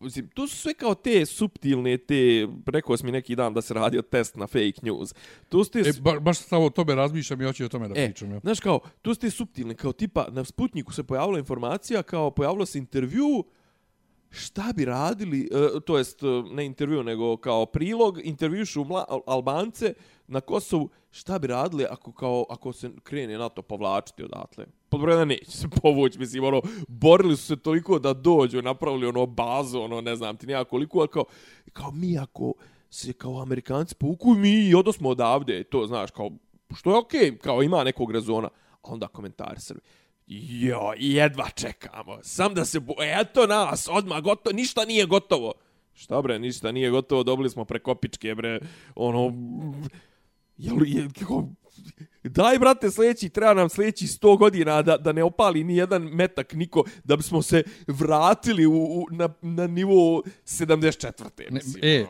mislim, to su sve kao te subtilne, te, rekao si mi neki dan da se radio test na fake news. To su te, E, ba, baš sad o tome razmišljam i hoću o tome da E, pričam. Ja. znaš kao, tu ste suptilne, kao tipa na Sputniku se pojavila informacija, kao pojavilo se intervju, šta bi radili, e, to jest e, ne intervju, nego kao prilog, intervjušu mla, Albance na Kosovu, šta bi radili ako, kao, ako se krene NATO povlačiti odatle. Pod broj neće se povući, mislim, ono, borili su se toliko da dođu, napravili ono bazu, ono, ne znam ti nija koliko, ali kao, kao mi ako se kao Amerikanci povuku, mi i odosmo odavde, to znaš, kao, što je okej, okay, kao ima nekog rezona, a onda komentari Srbi. Jo, jedva čekamo. Sam da se... Bo... Eto nas, odmah gotovo. Ništa nije gotovo. Šta bre, ništa nije gotovo. Dobili smo prekopičke, bre. Ono... Jel, je, kako, daj, brate, sljedeći, treba nam sljedeći 100 godina da, da ne opali ni jedan metak niko, da bismo se vratili u, u, na, na nivo 74. Ne, e,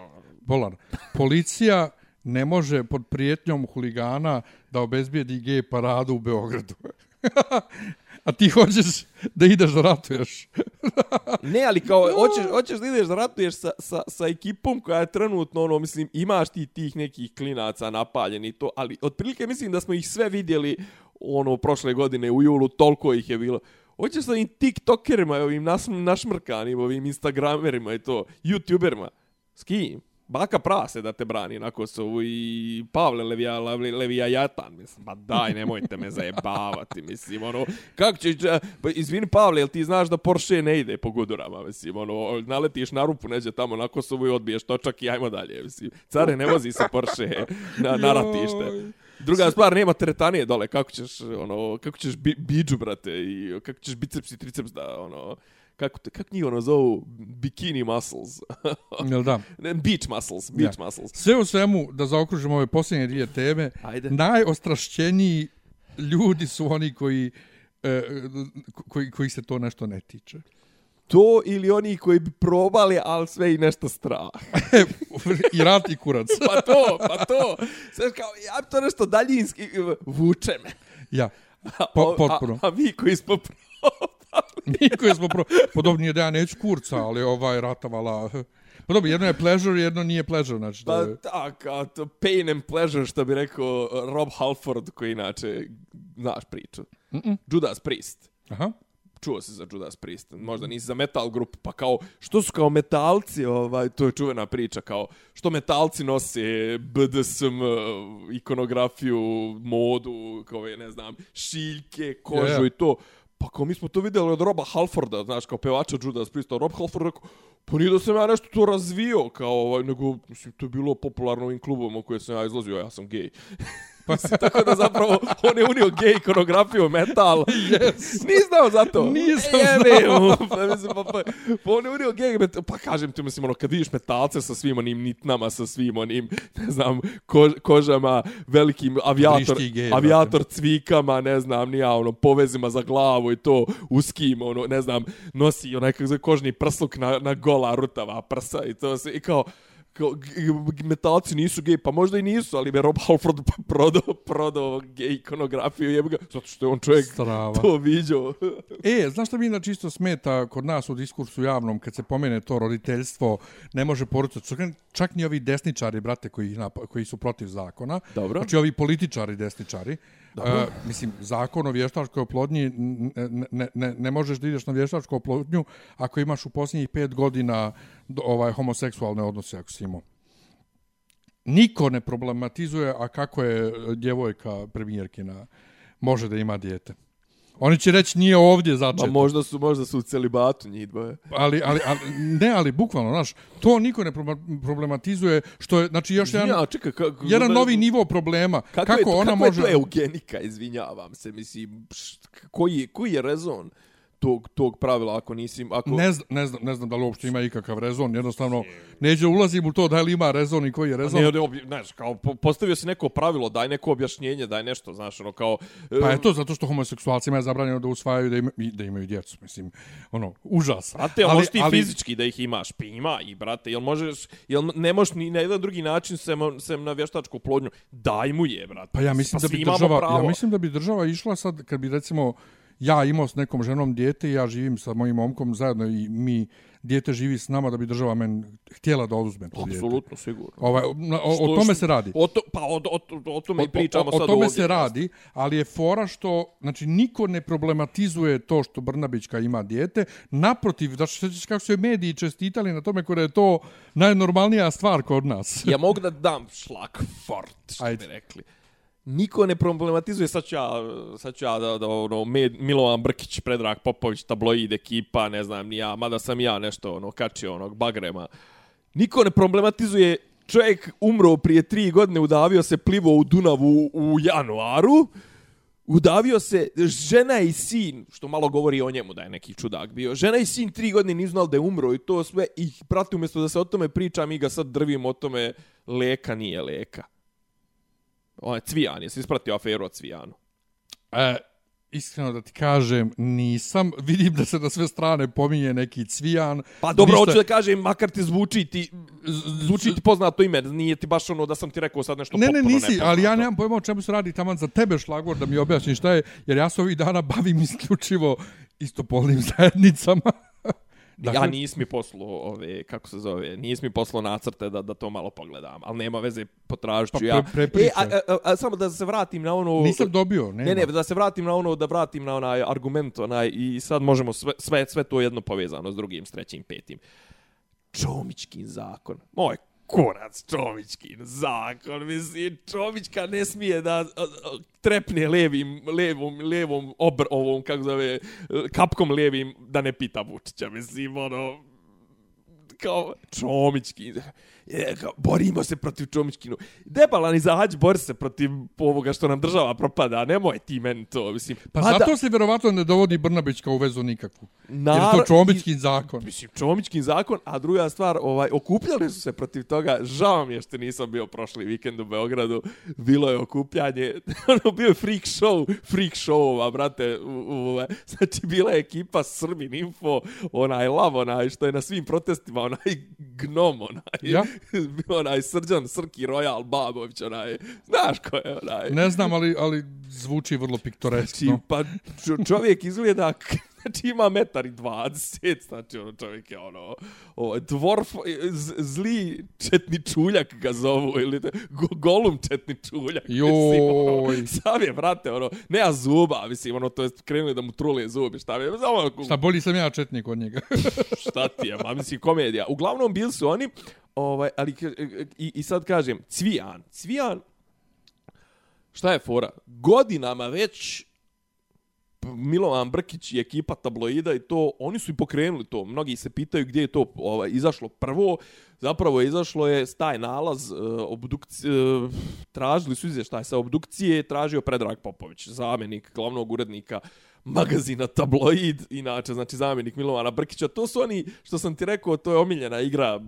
Polar, policija ne može pod prijetnjom huligana da obezbijedi gej paradu u Beogradu. A ti hoćeš da ideš da ratuješ. Ne, ali kao, hoćeš, hoćeš da ideš da ratuješ sa, sa, sa ekipom koja je trenutno, ono, mislim, imaš ti tih nekih klinaca napaljeni to, ali otprilike mislim da smo ih sve vidjeli, ono, prošle godine u julu, toliko ih je bilo. Hoćeš sa ovim tiktokerima, ovim nas, našmrkanim, ovim instagramerima i to, youtuberima. S kim? Baka prase da te brani na Kosovu i Pavle Levija, Levi- Levija Jatan, mislim, pa daj, nemojte me zajebavati, mislim, ono, kako ćeš, dža- pa izvini Pavle, jel ti znaš da Porsche ne ide po gudurama, mislim, ono, naletiš na rupu neđe tamo na Kosovu i odbiješ točak i ajmo dalje, mislim, care ne vozi se Porsche na, na ratište. Druga stvar, nema teretanije dole, kako ćeš, ono, kako ćeš bi, biđu, brate, i kako ćeš biceps i triceps da, ono, kako, te, kako njih ono zovu, bikini muscles, Jel da? Ne, beach muscles, beach Ja. muscles. Sve u svemu, da zaokružimo ove posljednje dvije teme, Ajde. najostrašćeniji ljudi su oni koji, e, koji, koji se to nešto ne tiče. To ili oni koji bi probali, ali sve i nešto strah. I rat i kurac. pa to, pa to. Sve kao, ja bi to nešto daljinski, vuče me. Ja, po, potpuno. A, a, mi koji smo probali. Mi koji smo pro... Podobno nije da ja neću kurca, ali ovaj ratovala... Pa dobro, jedno je pleasure, jedno nije pleasure, znači to Pa je... tak, a to pain and pleasure, što bi rekao Rob Halford, koji inače, znaš priču. Mm -mm. Judas Priest. Aha. čuo se za Judas Priest, možda nisi za metal grupu, pa kao, što su kao metalci, ovaj, to je čuvena priča, kao, što metalci nose BDSM, ikonografiju, modu, kao, je, ne znam, šiljke, kožu ja. i to. Pa kao mi smo to vidjeli od Roba Halforda, znaš, kao pevača Judas Priest, Rob Halford rekao, pa nije da sam ja nešto to razvio, kao, ovaj, nego, mislim, to je bilo popularno u ovim klubovima u koje sam ja izlazio, ja sam gej. Mislim, tako da zapravo on je unio gej ikonografiju metal. Yes. Nisi znao za to? Nisam Jebe, znao. Pa, mislim, pa, pa, pa on je unio gej metal. Pa kažem ti, mislim, ono, kad vidiš metalce sa svim onim nitnama, sa svim onim, ne znam, ko, kožama, velikim avijator, gej, avijator cvikama, ne znam, nija, ono, povezima za glavu i to, uskim, ono, ne znam, nosi onaj kako kožni prsluk na, na gola rutava prsa i to se, i kao, metalci nisu gej, pa možda i nisu, ali me Rob Halford prodao, prodao gej ikonografiju, jebe ga, zato što je on čovjek Strava. to viđao. E, znaš šta mi na čisto smeta kod nas u diskursu javnom kad se pomene to roditeljstvo, ne može porodica, čak, čak ni ovi desničari, brate, koji, koji su protiv zakona. Dobro. Znači ovi političari desničari. Uh, mislim, zakon o vještačkoj oplodnji, ne, ne, ne, ne možeš da ideš na vještačku oplodnju ako imaš u posljednjih pet godina ovaj homoseksualne odnose, ako si imao. Niko ne problematizuje, a kako je e, djevojka premijerkina može da ima dijete. Oni će reći nije ovdje Ma začeto. možda su, možda su u celibatu njih dvoje. Ali, ali, ali, ne, ali bukvalno, znaš, to niko ne problematizuje, što je, znači, još jedan, Ja, čekaj, kako, jedan novi nivo problema. Kako, Kako, je to, ona kako može... je to eugenika, izvinjavam se, mislim, pš, koji, koji je rezon tog, tog pravila ako nisi... Ako... Ne, znam, ne, znam, ne znam da li uopšte ima ikakav rezon, jednostavno neće da ulazim u to da li ima rezon i koji je rezon. Ne, ne, obje- znaš, kao po- postavio si neko pravilo, daj neko objašnjenje, daj nešto, znaš, ono kao... Pa e, je to zato što homoseksualcima je zabranjeno da usvajaju da, ima, i da imaju djecu, mislim, ono, užas. Brate, ali, možeš ti ali... fizički da ih imaš? Pa ima i, brate, jel možeš, jel ne možeš ni na jedan drugi način sem, sem na vještačku plodnju? Daj mu je, brate. Pa ja mislim pa da bi država, pravo. ja mislim da bi država išla sad kad bi recimo ja imao s nekom ženom dijete i ja živim sa mojim momkom zajedno i mi dijete živi s nama da bi država men htjela da oduzme to dijete. Apsolutno, sigurno. Ovaj, o, Što- o tome se radi. O to, pa o, o, o, o tome i pričamo o, o, sad o tome ovdje. se radi, ali je fora što, znači, niko ne problematizuje to što Brnabićka ima dijete. Naprotiv, da što kako su je mediji čestitali na tome kada je to najnormalnija stvar kod nas. Ja mogu da dam šlak fort, što Ajde. bi rekli. Niko ne problematizuje, sad ću ja, sad ću ja da, da ono, Med, Milovan Brkić, Predrag Popović, tabloid ekipa, ne znam ni ja, mada sam ja nešto ono, kačio onog bagrema. Niko ne problematizuje, čovjek umro prije tri godine, udavio se plivo u Dunavu u januaru, udavio se žena i sin, što malo govori o njemu da je neki čudak bio, žena i sin tri godine nisu znali da je umro i to sve, i prati umjesto da se o tome priča, mi ga sad drvimo o tome, leka nije leka. On je Cvijan, jesi ispratio aferu o Cvijanu? E, iskreno da ti kažem, nisam. Vidim da se na sve strane pominje neki cvijan. Pa dobro, Ništa- hoću da kažem, makar ti zvuči ti, zvuči ti poznato ime, nije ti baš ono da sam ti rekao sad nešto Ne, ne, potpuno nisi, nepoznato. ali ja nemam pojma o čemu se radi taman za tebe šlagor da mi objasniš šta je, jer ja se ovih dana bavim isključivo istopolnim zajednicama. Ja nis mi poslao ove, kako se zove, nis mi poslao nacrte da, da to malo pogledam, ali nema veze, potražit ću Pa ja. pre- e, a, a, a, samo da se vratim na ono... Nisam dobio, nema. Ne, ne, da se vratim na ono, da vratim na onaj argument, onaj, i sad možemo sve, sve, sve to jedno povezano s drugim, s trećim, petim. Čomićkin zakon. Moj kurac Čomićkin zakon. Mislim, Čomićka ne smije da trepne levim, levom, levom obr, ovom, kako zove, e, kapkom levim, da ne pita Vučića. Mislim, ono, kao Čomićki. Je, kao, borimo se protiv Čomićkinu. Debalan izađi, bori se protiv ovoga što nam država propada. Nemoj ti meni to, mislim. Pa mada- zato se vjerovatno ne dovodi Brnabićka u vezu nikakvu. Jer je Nar- to Čomićkin zakon. Mislim, Čomićkin zakon, a druga stvar, ovaj, okupljali su se protiv toga, žao mi je što nisam bio prošli vikend u Beogradu, bilo je okupljanje, ono, bio je freak show, freak showova, brate, u, u, ovaj, znači, bila je ekipa Srbin Info, onaj lav, onaj, što je na svim protestima, onaj gnom, onaj, Ja? bio onaj Srđan Srki Royal Babović, onaj, znaš ko je, onaj, Ne znam, ali, ali zvuči vrlo Znači, piktoreskno. pa čo- čovjek izgleda, znači ima metar i dvadeset, znači ono čovjek je ono, ovo, dvorf, z, zli četni čuljak ga zovu, ili te, go, golum četni čuljak. mislim, ono, Joj. sam je, brate, ono, nema zuba, mislim, ono, to je krenuli da mu trule zubi, šta mi je, ono, Šta bolji sam ja četnik od njega. šta ti je, ma mislim, komedija. Uglavnom, bili su oni, ovaj, ali, i, i sad kažem, Cvijan, Cvijan, šta je fora? Godinama već Milovan Brkić i ekipa tabloida i to, oni su i pokrenuli to. Mnogi se pitaju gdje je to ovaj, izašlo prvo. Zapravo je izašlo je staj nalaz, eh, uh, obdukcije, uh, tražili su izvještaj sa obdukcije, tražio Predrag Popović, zamjenik glavnog urednika magazina Tabloid, inače, znači zamjenik Milovana Brkića. To su oni, što sam ti rekao, to je omiljena igra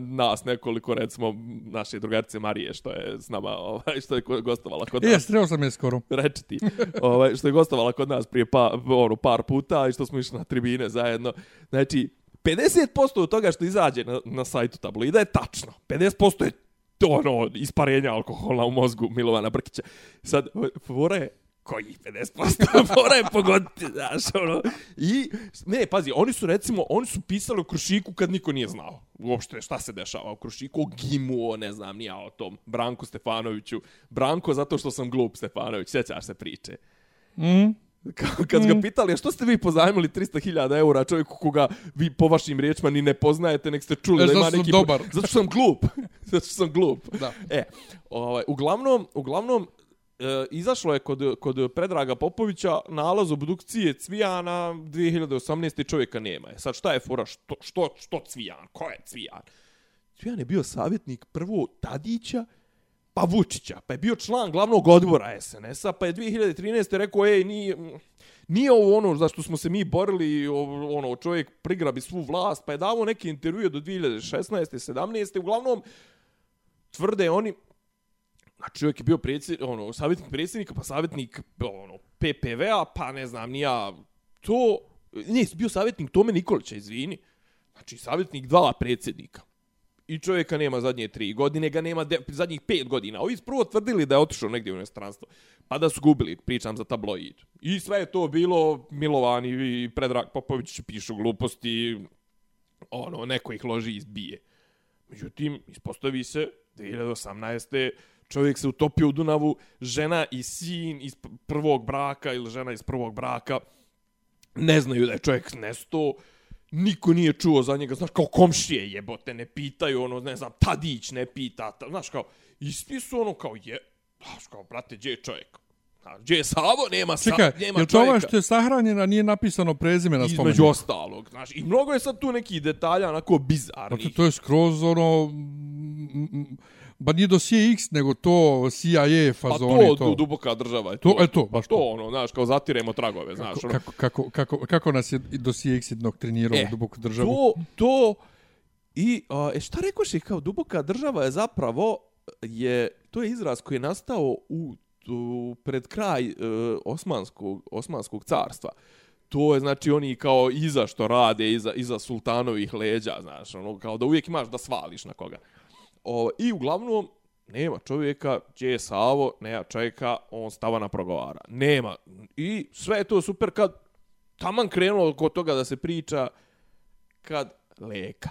nas nekoliko, recimo, naše drugarice Marije, što je s nama, ovaj, što je gostovala kod nas. Jes, trebao sam je skoro. Reći ti. Ovaj, što je gostovala kod nas prije pa, ono, par puta i što smo išli na tribine zajedno. Znači, 50% od toga što izađe na, na sajtu tabloida je tačno. 50% je to ono, isparenja alkohola u mozgu Milovana Brkića. Sad, fora je, koji 50% mora je pogoditi, znaš, ono. I, ne, pazi, oni su, recimo, oni su pisali o Krušiku kad niko nije znao uopšte šta se dešava u Krušiku, o Gimu, o ne znam, nija o tom, Branku Stefanoviću. Branko, zato što sam glup Stefanović, sjećaš se priče. Mm. Kad mm. ga pitali, što ste vi pozajmili 300.000 eura čovjeku koga vi po vašim riječima ni ne poznajete, nek ste čuli e, da ima neki... dobar. Zato što sam glup. zato što sam glup. Da. E, ovaj, uglavnom, uglavnom, e, izašlo je kod, kod Predraga Popovića nalaz obdukcije Cvijana 2018. čovjeka nema. Sad šta je fora? Što, što, što Cvijan? Ko je Cvijan? Cvijan je bio savjetnik prvo Tadića, pa Vučića, pa je bio član glavnog odbora SNS-a, pa je 2013. rekao, ej, nije, nije ovo ono za što smo se mi borili, ono, čovjek prigrabi svu vlast, pa je davo neke intervjue do 2016. 17. Uglavnom, tvrde oni, Znači, čovjek je bio predsjednik, ono, savjetnik predsjednika, pa savjetnik ono, PPV-a, pa ne znam, nija to... Nije, bio savjetnik Tome Nikolića, izvini. Znači, savjetnik dva predsjednika. I čovjeka nema zadnje tri godine, ga nema de, zadnjih pet godina. Ovi su prvo tvrdili da je otišao negdje u inostranstvo. Pa da su gubili, pričam za tabloid. I sve je to bilo Milovani i Predrag Popović pišu gluposti, ono, neko ih loži i izbije. Međutim, ispostavi se, 2018 čovjek se utopio u Dunavu, žena i sin iz prvog braka ili žena iz prvog braka ne znaju da je čovjek nesto, niko nije čuo za njega, znaš, kao komšije jebote, ne pitaju, ono, ne znam, Tadić ne pita, ta, znaš, kao, ispisu ono, kao, je, znaš, kao, brate, gdje je čovjek? Gdje je Savo? Nema, sa, Čekaj, nema je to ovo što je sahranjena, nije napisano prezime na spomenu? Između ostalog, znaš, i mnogo je sad tu neki detalja, onako, bizarnih. Dakle, to je skroz, ono, Ba nije dosije X, nego to CIA fazoni. Pa to, to. duboka država je to. To, e to, baš to. To, ono, znaš, kao zatiremo tragove, znaš. Kako, ono. kako, kako, kako, kako nas je dosije X jednog trenirao e, duboku državu? To, to, i, a, e, šta rekoš je kao duboka država je zapravo, je, to je izraz koji je nastao u, u pred kraj uh, Osmanskog, Osmanskog carstva. To je znači oni kao iza što rade, iza, iza sultanovih leđa, znaš, ono, kao da uvijek imaš da svališ na koga. O, I uglavnom, nema čovjeka, gdje je Savo, nema čovjeka, on stava na progovara. Nema. I sve je to super kad taman krenulo kod toga da se priča kad Leka.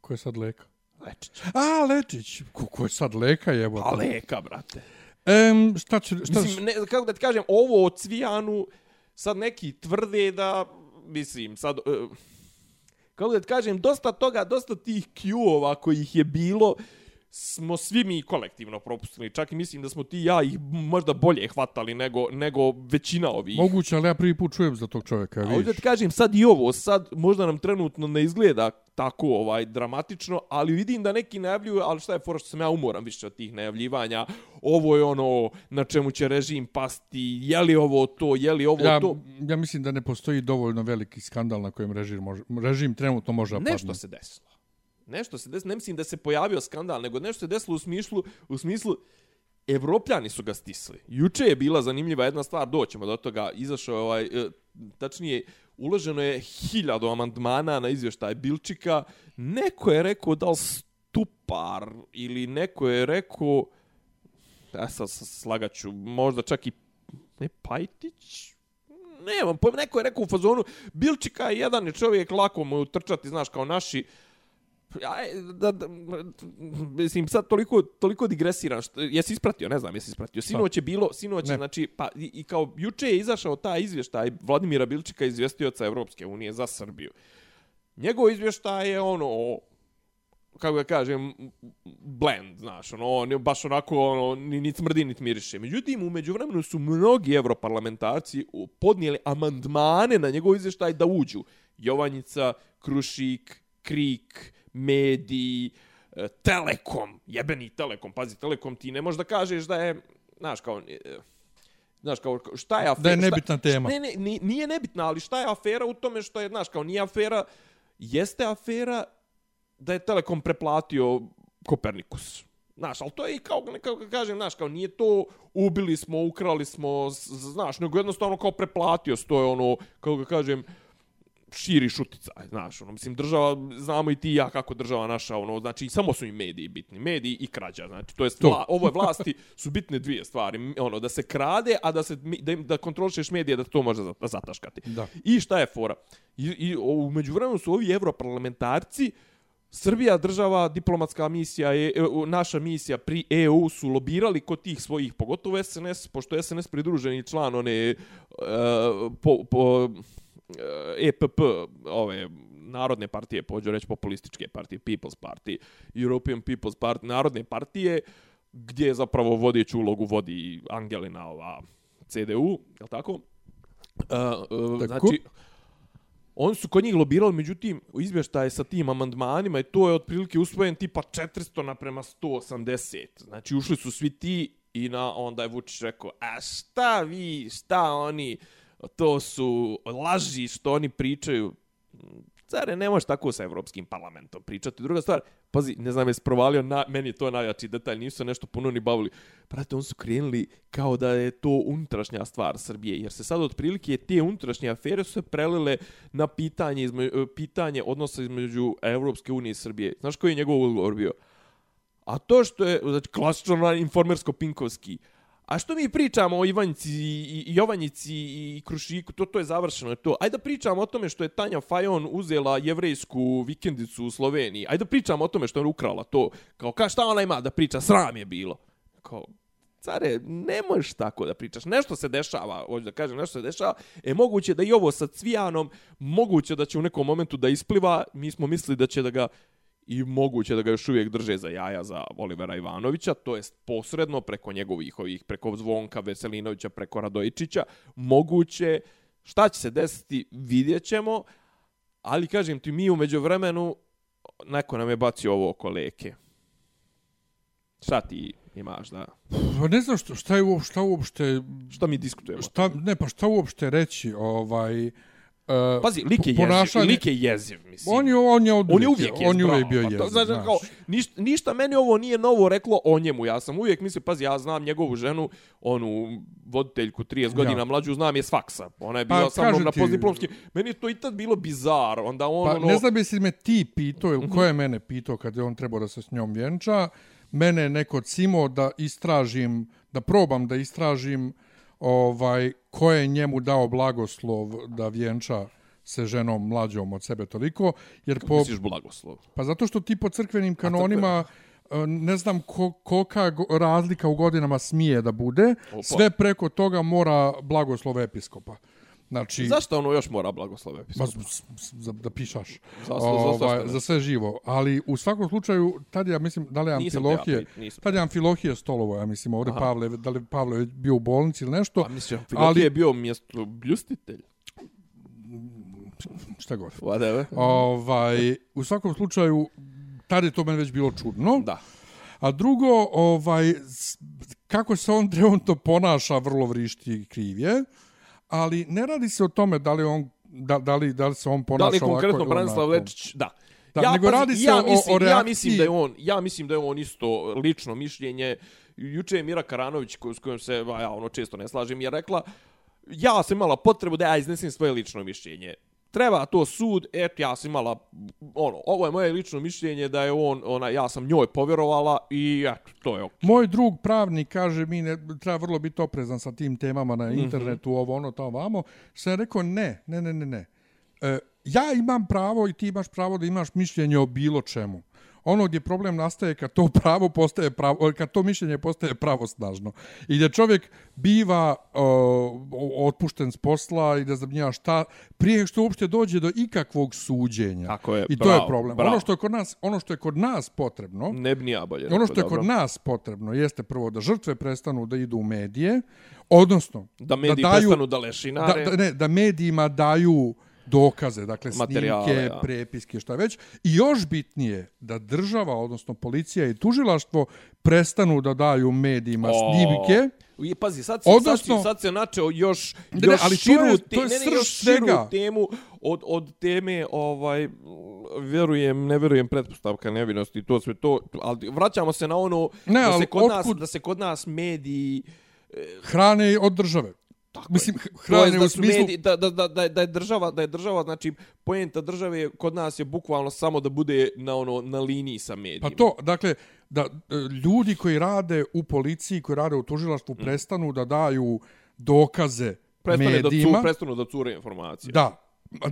Ko je sad Leka? Lečić. A, Lečić. Ko, ko je sad Leka, jebo? Pa Leka, brate. Em, šta će... Šta mislim, ne, kako da ti kažem, ovo o Cvijanu sad neki tvrde da, mislim, sad... Uh, kako da kažem, dosta toga, dosta tih Q-ova kojih je bilo, smo svi mi kolektivno propustili. Čak i mislim da smo ti ja ih možda bolje hvatali nego, nego većina ovih. Moguće, ali ja prvi put čujem za tog čovjeka. A ovdje ti kažem, sad i ovo, sad možda nam trenutno ne izgleda tako ovaj dramatično, ali vidim da neki najavljuju, ali šta je fora što sam ja umoran više od tih najavljivanja, ovo je ono na čemu će režim pasti, je li ovo to, je li ovo ja, to. Ja mislim da ne postoji dovoljno veliki skandal na kojem režim, može, režim trenutno može padne. Nešto se desilo nešto se desilo, ne mislim da se pojavio skandal, nego nešto se desilo u smislu, u smislu Evropljani su ga stisli. Juče je bila zanimljiva jedna stvar, doćemo do toga, izašao je ovaj, e, tačnije, uloženo je hiljadu amandmana na izvještaj Bilčika. Neko je rekao da li stupar ili neko je rekao, ja sad slagaću, možda čak i ne Pajtić, nemam pojma, neko je rekao u fazonu, Bilčika je jedan čovjek, lako mu utrčati, znaš, kao naši, Aj, da, da, mislim, sad toliko, toliko digresiram, što, jesi ispratio, ne znam, jesi ispratio. Sinoć je bilo, sinoć je, znači, pa, i, i, kao, juče je izašao taj izvještaj Vladimira Bilčika, izvjestioca Evropske unije za Srbiju. Njegov izvještaj je ono, kako ga kažem, blend, znaš, ono, on je baš onako, ono, ni, ni smrdi, ni miriše. Međutim, u međuvremenu su mnogi evroparlamentarci podnijeli amandmane na njegov izvještaj da uđu. Jovanjica, Krušik, Krik, Mediji, e, Telekom, jebeni Telekom, pazi, Telekom ti ne možeš da kažeš da je, znaš, kao, e, znaš, kao, šta je afera? Da je nebitna šta, tema. Ne, ne, nije nebitna, ali šta je afera u tome što je, znaš, kao, nije afera, jeste afera da je Telekom preplatio Kopernikus. Znaš, ali to je i kao, nekako kažem, znaš, kao nije to ubili smo, ukrali smo, znaš, nego jednostavno kao preplatio to je ono, kako ga kažem, širi šuticaj, znaš, ono, mislim, država, znamo i ti i ja kako država naša, ono, znači, samo su i mediji bitni, mediji i krađa, znači, to je. Vla, ovo je vlasti su bitne dvije stvari, ono, da se krade, a da se, da, da kontrolišeš medije, da to može zataškati. Da. I šta je fora? I, i u međuvremenu su ovi evroparlamentarci, Srbija država, diplomatska misija, je, naša misija pri EU su lobirali kod tih svojih, pogotovo SNS, pošto je SNS pridruženi član one uh, po, po, EPP, ove narodne partije, pođu reći populističke partije, People's Party, European People's Party, narodne partije, gdje zapravo vodeću ulogu vodi Angelina ova CDU, je tako? Uh, uh, znači, oni su kod njih lobirali, međutim, izvještaj sa tim amandmanima i to je otprilike usvojen tipa 400 naprema 180. Znači, ušli su svi ti i na onda je Vučić rekao, a šta vi, šta oni, to su laži što oni pričaju. Care, ne možeš tako sa Evropskim parlamentom pričati. Druga stvar, pazi, ne znam, je sprovalio, na, meni je to najjači detalj, nisu se nešto puno ni bavili. Prate, on su krenuli kao da je to unutrašnja stvar Srbije, jer se sad otprilike te unutrašnje afere su se prelile na pitanje, izme, e, pitanje odnosa između Evropske unije i Srbije. Znaš koji je njegov odgovor bio? A to što je, znači, klasično informersko-pinkovski, A što mi pričamo o Ivanjici i Jovanjici i Krušiku, to, to je završeno. To. Ajde da pričamo o tome što je Tanja Fajon uzela jevrejsku vikendicu u Sloveniji. Ajde da pričamo o tome što je ukrala to. Kao, ka šta ona ima da priča? Sram je bilo. Kao, care, ne možeš tako da pričaš. Nešto se dešava, hoću da kažem, nešto se dešava. E, moguće da i ovo sa Cvijanom, moguće da će u nekom momentu da ispliva. Mi smo mislili da će da ga i moguće da ga još uvijek drže za jaja za Olivera Ivanovića, to jest posredno preko njegovih ovih, preko Zvonka Veselinovića, preko Radojičića, moguće, šta će se desiti, vidjet ćemo, ali kažem ti, mi umeđu vremenu, neko nam je bacio ovo oko leke. Šta ti imaš da... Pa ne znam što, šta je uopšte, šta uopšte... Šta mi diskutujemo? Šta, ne, pa šta uopšte reći, ovaj... Uh, Pazi, lik je jeziv, lik je jeziv, mislim. On je, on je, on je uvijek, on je uvijek bio pa jeziv, to, znači, znaš. Kao, ništa, ništa meni ovo nije novo reklo o njemu. Ja sam uvijek mislio, pazi, ja znam njegovu ženu, onu voditeljku 30 godina ja. mlađu, znam je s faksa. Ona je bila pa, sa mnom na postdiplomski. Meni je to i tad bilo bizar. Onda on, pa, ono... Ne znam jesi me ti pitao ili ko je mene pitao kad je on trebao da se s njom vjenča. Mene je neko cimo da istražim, da probam da istražim ovaj ko je njemu dao blagoslov da vjenča se ženom mlađom od sebe toliko. Jer Kako po, misliš blagoslov? Pa zato što ti po crkvenim kanonima e, ne znam ko, kolika razlika u godinama smije da bude, Opa. sve preko toga mora blagoslov episkopa. Znači, Zašto ono još mora blagoslov episkopa? Za, da pišaš. Za, ovaj, za sve živo. Ali u svakom slučaju, tad ja mislim, da li je Amfilohije, tad je Amfilohije stolovo, ja mislim, ovdje Aha. Pavle, da li Pavle bio u bolnici ili nešto. A mislim, Amfilohije ali, je bio mjesto bljustitelj šta god. Whatever. Ovaj, u svakom slučaju, tada je to meni već bilo čudno. Da. A drugo, ovaj, kako se on trenutno ponaša, vrlo vrišti i krivje. Ali ne radi se o tome da li, on, da, da li, da li se on ponaša ovako. Da li konkretno Branislav Lečić, da. Da, ja, nego pazi, radi se ja o, mislim, o reakciji. Ja mislim, da je on, ja mislim da je on isto lično mišljenje. Juče je Mira Karanović, s kojom se ja ono često ne slažem, je rekla ja sam imala potrebu da ja iznesem svoje lično mišljenje treba to sud, eto ja sam imala, ono, ovo je moje lično mišljenje da je on, ona, ja sam njoj povjerovala i eto, to je ok. Moj drug pravnik kaže mi ne, treba vrlo biti oprezan sa tim temama na mhm. internetu, mm -hmm. ovo, ono, tamo, vamo. Sam rekao ne, ne, ne, ne, ne. E, ja imam pravo i ti imaš pravo da imaš mišljenje o bilo čemu. Ono gdje problem nastaje kad to pravo postaje pravo, kad to mišljenje postaje pravosnažno. I da čovjek biva uh, otpušten s posla i da znam šta, prije što uopšte dođe do ikakvog suđenja. Tako je, I to bravo, je problem. bravo. Ono što je kod nas, ono što je kod nas potrebno, Ne bi ja bolje. ono što je kod nas potrebno jeste prvo da žrtve prestanu da idu u medije, odnosno Da mediji daju, prestanu da da, lešinare. da, ne, da medijima daju dokaze, dakle snimke, ja. prepiske, šta već. I još bitnije da država, odnosno policija i tužilaštvo prestanu da daju medijima O, snimke. I pazi, sad se, Odnosno- sad, sad se načeo još, Ne, ne, još ali to širu, je- te- to je ne, ne, srž još širu svega. temu od, od teme, ovaj, vjerujem, ne vjerujem, pretpostavka nevinosti i to sve to, ali vraćamo se na ono Ne, da, ali se kod nas, otkud- da se kod nas mediji Hrane od države. Tako Mislim, hrane da u su smislu... mediji, da, da, da, da, je- da je država, da je država, znači, poenta države kod nas je bukvalno samo da bude na ono na liniji sa medijima. Pa to, dakle, da e, ljudi koji rade u policiji, koji rade u tužilaštvu, Mm. prestanu da daju dokaze prestane da medijima. prestanu da cure informacije. Da.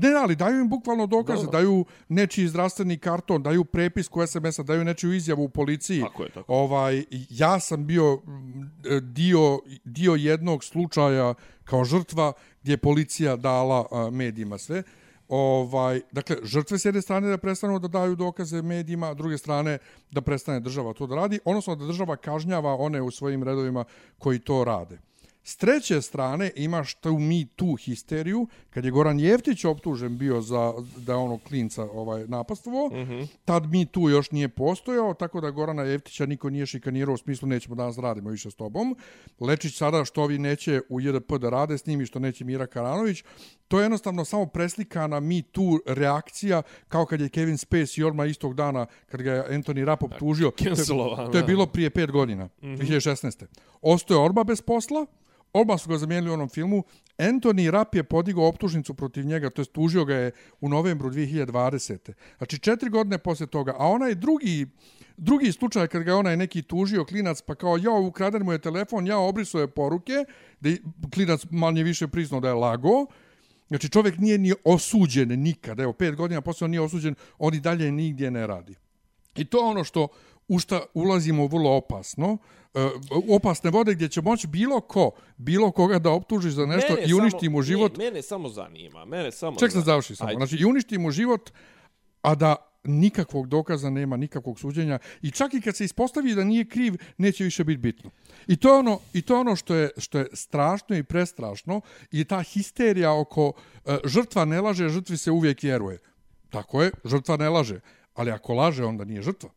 Ne, ali daju im bukvalno dokaze, Da. daju nečiji zdravstveni karton, daju prepisku SMS-a, daju nečiju izjavu u policiji. Tako je, tako. Ovaj, ja sam bio mm, dio, dio jednog slučaja kao žrtva gdje je policija dala a, medijima sve. Ovaj, dakle, žrtve s jedne strane da prestanu da daju dokaze medijima, a druge strane da prestane država to da radi, odnosno da država kažnjava one u svojim redovima koji to rade. S treće strane imaš tu mi tu histeriju, kad je Goran Jeftić optužen bio za da ono klinca ovaj, napastvovao, mm -hmm. tad mi tu još nije postojao, tako da Gorana Jeftića niko nije šikanirao u smislu nećemo danas da radimo više s tobom. Lečić sada što ovi neće u JDP da rade s njim i što neće Mira Karanović, to je jednostavno samo preslikana mi tu reakcija kao kad je Kevin Spacey odmah istog dana kad ga je Anthony Rapp optužio. To je- To je bilo prije pet godina, mm -hmm. 2016. Ostoje Orba bez posla, Oba su ga zamijenili u onom filmu. Anthony Rapp je podigao optužnicu protiv njega, to je tužio ga je u novembru 2020. Znači četiri godine poslije toga. A onaj drugi, drugi slučaj kad ga je onaj neki tužio klinac, pa kao ja ukraden mu je telefon, ja obrisao je poruke, da je klinac manje više priznao da je lago. Znači čovjek nije ni osuđen nikad. Evo, pet godina poslije on nije osuđen, on i dalje nigdje ne radi. I to je ono što u šta ulazimo vrlo opasno, e, opasne vode gdje će moći bilo ko, bilo koga da optužiš za nešto Mene i uništi samo- mu život. Ne, mene samo zanima. Mene samo Ček se zanima. završi samo. Ajde. Znači, i uništi mu život, a da nikakvog dokaza nema, nikakvog suđenja. I čak i kad se ispostavi da nije kriv, neće više biti bitno. I to je ono, i to je ono što, je, što je strašno i prestrašno i ta histerija oko e, žrtva ne laže, žrtvi se uvijek vjeruje. Tako je, žrtva ne laže. Ali ako laže, onda nije žrtva.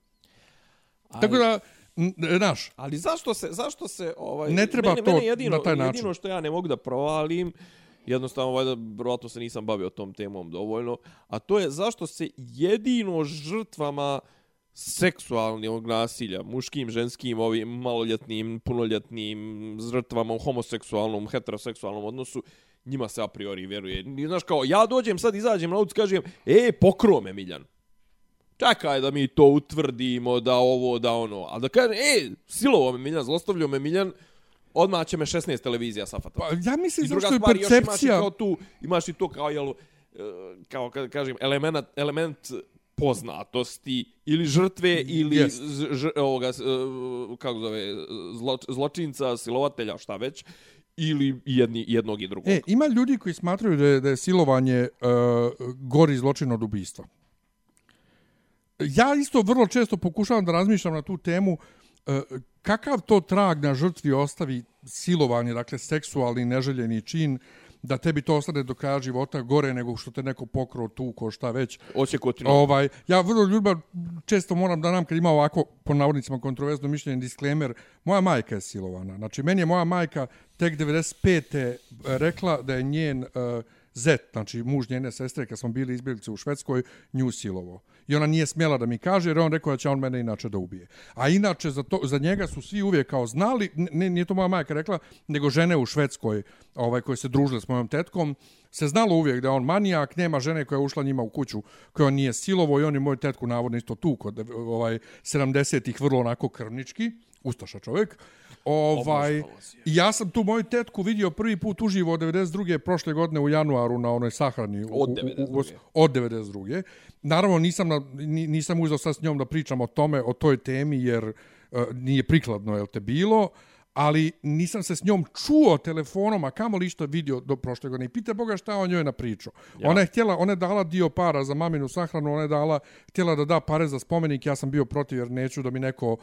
Tako da, n- znaš, Ali zašto se, zašto se ovaj Ne treba mene, to mene jedino, na taj način. Jedino što ja ne mogu da provalim, jednostavno valjda vjerovatno se nisam bavio tom temom dovoljno, a to je zašto se jedino žrtvama seksualnog nasilja, muškim, ženskim, ovim maloljetnim, punoljetnim žrtvama u homoseksualnom, heteroseksualnom odnosu, njima se a priori vjeruje. Znaš, kao, ja dođem sad, izađem na ulicu, kažem, e, pokro me, Miljan. Čekaj da mi to utvrdimo, da ovo, da ono. A da kažem, e, silovo me Miljan, zlostavljio me Miljan, odmah će me 16 televizija safata. pa, ja mislim I druga zašto je stvar, još imaš i percepcija... kao tu, imaš i to kao, jel, e, kao kad kažem, element, element poznatosti ili žrtve ili z- ž, ovoga, e, kako zove, zlo, zločinca, silovatelja, šta već, ili jedni, jednog i drugog. E, ima ljudi koji smatraju da je, da je silovanje uh, gori zločin od ubistva. Ja isto vrlo često pokušavam da razmišljam na tu temu uh, kakav to trag na žrtvi ostavi silovanje, dakle seksualni neželjeni čin, da tebi to ostane do kraja života gore nego što te neko pokro tu ko šta već. Osjekotino. Ovaj, ja vrlo ljubav često moram da nam kad ima ovako po navodnicima kontroverzno mišljenje disclaimer, moja majka je silovana. Znači meni je moja majka tek 95. rekla da je njen uh, zet, znači muž njene sestre, kad smo bili izbjeglice u Švedskoj, nju silovo. I ona nije smjela da mi kaže, jer on rekao da će on mene inače da ubije. A inače, za, to, za njega su svi uvijek kao znali, ne, nije to moja majka rekla, nego žene u Švedskoj, ovaj, koje se družile s mojom tetkom, se znalo uvijek da je on manijak, nema žene koja je ušla njima u kuću, koja on nije silovo i on je moju tetku navodno isto tu kod ovaj, 70-ih vrlo onako krvnički Ustaša čovjek. Ovaj, ja sam tu moju tetku vidio prvi put uživo od 92. prošle godine u januaru na onoj sahrani. u- Od u- u- 92.. od 92. Naravno, nisam, na, ni- nisam uzao sad s njom da pričam o tome, o toj temi, jer uh, nije prikladno, jel te bilo, ali nisam se s njom čuo telefonom, a kamo li što vidio do prošle godine. I pita Boga šta o njoj napričao. Ja. Ona je htjela, ona je dala dio para za maminu sahranu, ona je dala, htjela da da pare za spomenik, ja sam bio protiv jer neću da mi neko...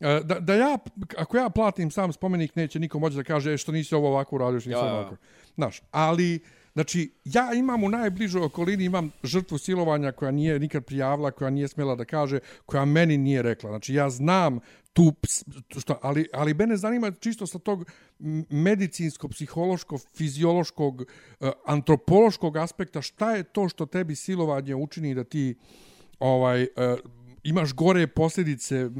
e, Da, da ja, ako ja platim sam spomenik, neće niko moći da kaže e, što nisi ovo ovako uradio, što nisi Ja, ja, ja. ovako. Znaš, ali... Znači, ja imam u najbližoj okolini, imam žrtvu silovanja koja nije nikad prijavila, koja nije smjela da kaže, koja meni nije rekla. Znači, ja znam tu, što, ali, ali mene zanima čisto sa tog m, medicinsko-psihološkog, fiziološkog, eh, antropološkog aspekta, šta je to što tebi silovanje učini da ti ovaj eh, imaš gore posljedice eh,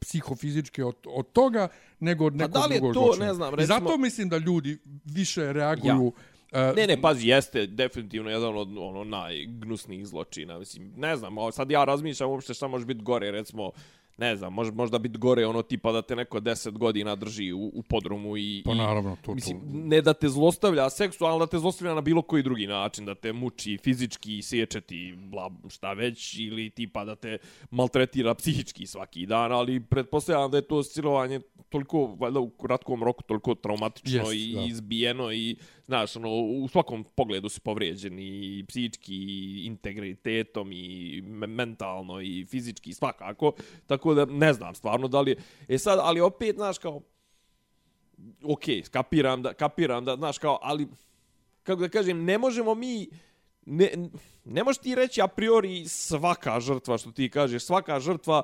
psihofizičke od, od toga nego od nekog da li je drugog to, zločina. ne znam, I recimo- zato mislim da ljudi više reaguju eh, Ne, ne, pazi, jeste definitivno jedan od ono najgnusnijih zločina. Mislim, ne znam, sad ja razmišljam uopšte šta može biti gore, recimo, ne znam, može možda biti gore ono tipa da te neko 10 godina drži u, u podrumu i... Pa naravno, to- to- Mislim, ne da te zlostavlja seksualno, da te zlostavlja na bilo koji drugi način, da te muči fizički, sjećati, bla, šta već, ili tipa da te maltretira psihički svaki dan, ali pretpostavljam da je to silovanje toliko, valjda u kratkom roku, toliko traumatično Jest, i da. izbijeno i, znaš, ono, u svakom pogledu si povrijeđen i psihički, i integritetom, i mentalno, i fizički, svakako. Tako da, ne znam, stvarno, da li je... E sad, ali opet, znaš, kao, ok, kapiram da, kapiram da, znaš, kao, ali, kako da kažem, ne možemo mi, ne, ne možeš ti reći a priori svaka žrtva, što ti kažeš, svaka žrtva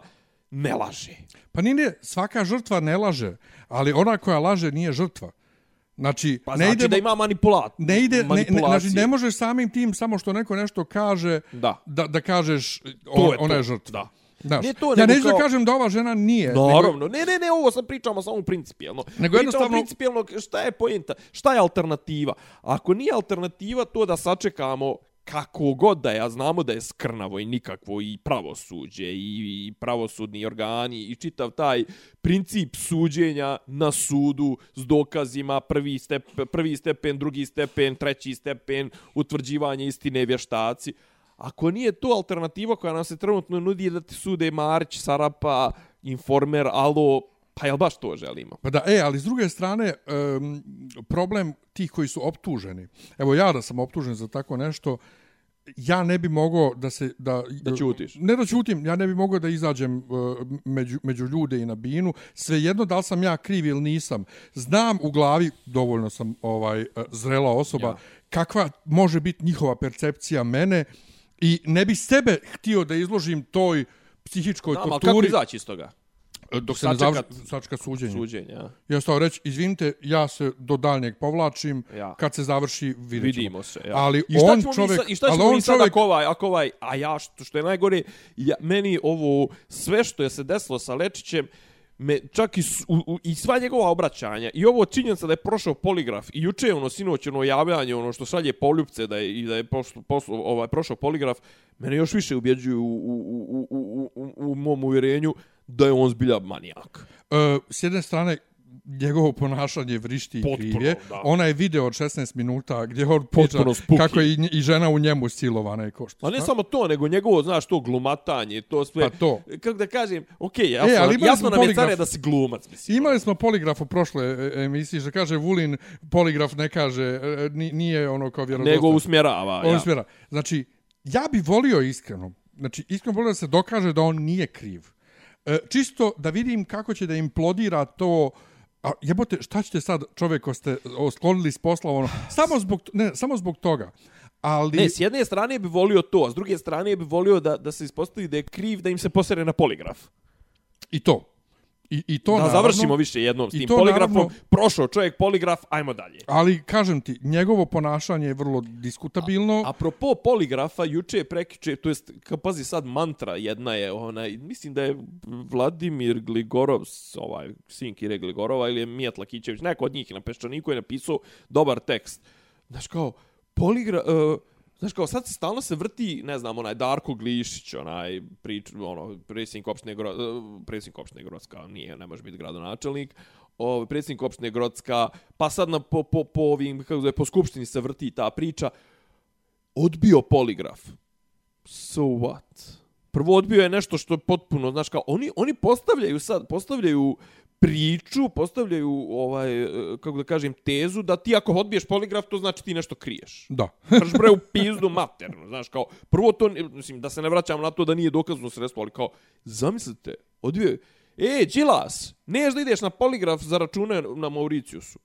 ne laže. Pa nije, svaka žrtva ne laže, ali ona koja laže nije žrtva. Znači, Pa ne znači ide, da ima manipulat, ne ide, ne, ne, znači ne možeš samim tim samo što neko nešto kaže Da. da, da kažeš To on, je ona je žrtva. da. Znaš, Nije to, ja nego neću kao- da kažem da ova žena nije. Naravno, ne, ne, ne, ovo sad pričamo samo principijelno. Nego pričamo jednostavno- principijelno šta je pojenta, šta je alternativa. Ako nije alternativa to da sačekamo kako god da je, a znamo da je skrnavo i nikakvo i pravosuđe i, i pravosudni organi i čitav taj princip suđenja na sudu s dokazima prvi, step, prvi stepen, drugi stepen, treći stepen, utvrđivanje istine vještaci. Ako nije to alternativa koja nam se trenutno nudi da ti sude Marić, Sarapa, Informer, Alo, pa jel baš to želimo? Pa da, e, ali s druge strane, um, problem tih koji su optuženi. Evo ja da sam optužen za tako nešto, ja ne bi mogao da se... Da, Da ćutiš. Ne da ćutim, ja ne bi mogao da izađem uh, među, među ljude i na binu. Svejedno da li sam ja kriv ili nisam. Znam u glavi, dovoljno sam ovaj uh, zrela osoba, Ja. kakva može biti njihova percepcija mene i ne bi sebe htio da izložim toj psihičkoj ali torturi kako izaći iz toga? Dok se ne Sačekat- završi sačka suđenje. Suđenja. ja. Ja stao reći, izvinite, ja se do daljnjeg povlačim, Ja. kad se završi, vidjet ćemo. Vidimo se. Ja. Ali I on čovjek, I šta ali ćemo on mi sad čovjek, ako ovaj, ako ovaj, a ja što, što je najgore, ja, meni ovo, sve što je se desilo sa Lečićem, me, čak i, u, u, i sva njegova obraćanja, i ovo činjenica da je prošao poligraf, i juče ono, sinoć, ono javljanje, ono što šalje poljupce, da je, i da je pošlo, poslo, ovaj, prošao poligraf, mene još više ubjeđuju u, u, u, u, u, u, u mom uvjerenju da je on zbilja manijak. uh, s jedne strane, njegovo ponašanje vrišti i Potpuno, krivje. da. Onaj video od 16 minuta gdje on priča kako je i, i žena u njemu silovana i ko što. A ne samo to, nego njegovo, znaš, to glumatanje, to sve... Pa to. Kako da kažem, okej, jasno, E, ali jasno nam je poligraf. care da si glumac, mislim. Imali smo poligraf u prošle e, emisiji, što kaže Vulin, poligraf ne kaže, e, ni- nije ono kao vjerodostojno. Nego usmjerava, On ja. smjera. Znači, ja bi volio iskreno, znači iskreno volio da se dokaže da on nije kriv. E, čisto da vidim kako će da implodira to A jebote, šta ćete sad čovjek ko ste osklonili s posla, ono, samo zbog, ne, samo zbog toga. Ali, Ne, s jedne strane bi volio to, a s druge strane bi volio da, da se ispostavi da je kriv da im se posere na poligraf. i to. I, i to da naravno, završimo više jednom s tim poligrafom. naravno- Prošao čovjek poligraf, ajmo dalje. Ali, kažem ti, njegovo ponašanje je vrlo diskutabilno. Apropo poligrafa, juče je prekiče, to jest, ka- pazi sad, mantra jedna je, onaj, mislim da je Vladimir Gligorov, ovaj, sin Kire Gligorova, ili je Mijat Lakićević, neko od njih na Peščaniku je napisao dobar tekst. Znaš kao, poligra, uh, Znaš, kao sad se stalno se vrti, ne znam, onaj Darko Glišić, onaj prič, ono, predsjednik opštine, Gro, eh, predsjednik opštine Grocka, nije, ne može biti gradonačelnik, o, predsjednik opštine Grocka, pa sad na, po, po, po ovim, kako zove, po skupštini se vrti ta priča, odbio poligraf. So what? Prvo odbio je nešto što je potpuno, znaš kao, oni, oni postavljaju sad, postavljaju priču, postavljaju ovaj e, kako da kažem tezu da ti ako odbiješ poligraf to znači ti nešto kriješ. Da. Prš bre u pizdu materno, znaš kao prvo to mislim da se ne vraćam na to da nije dokazno sredstvo, ali kao zamislite, odbio E, Đilas, neš da ideš na poligraf za račune na Mauriciusu.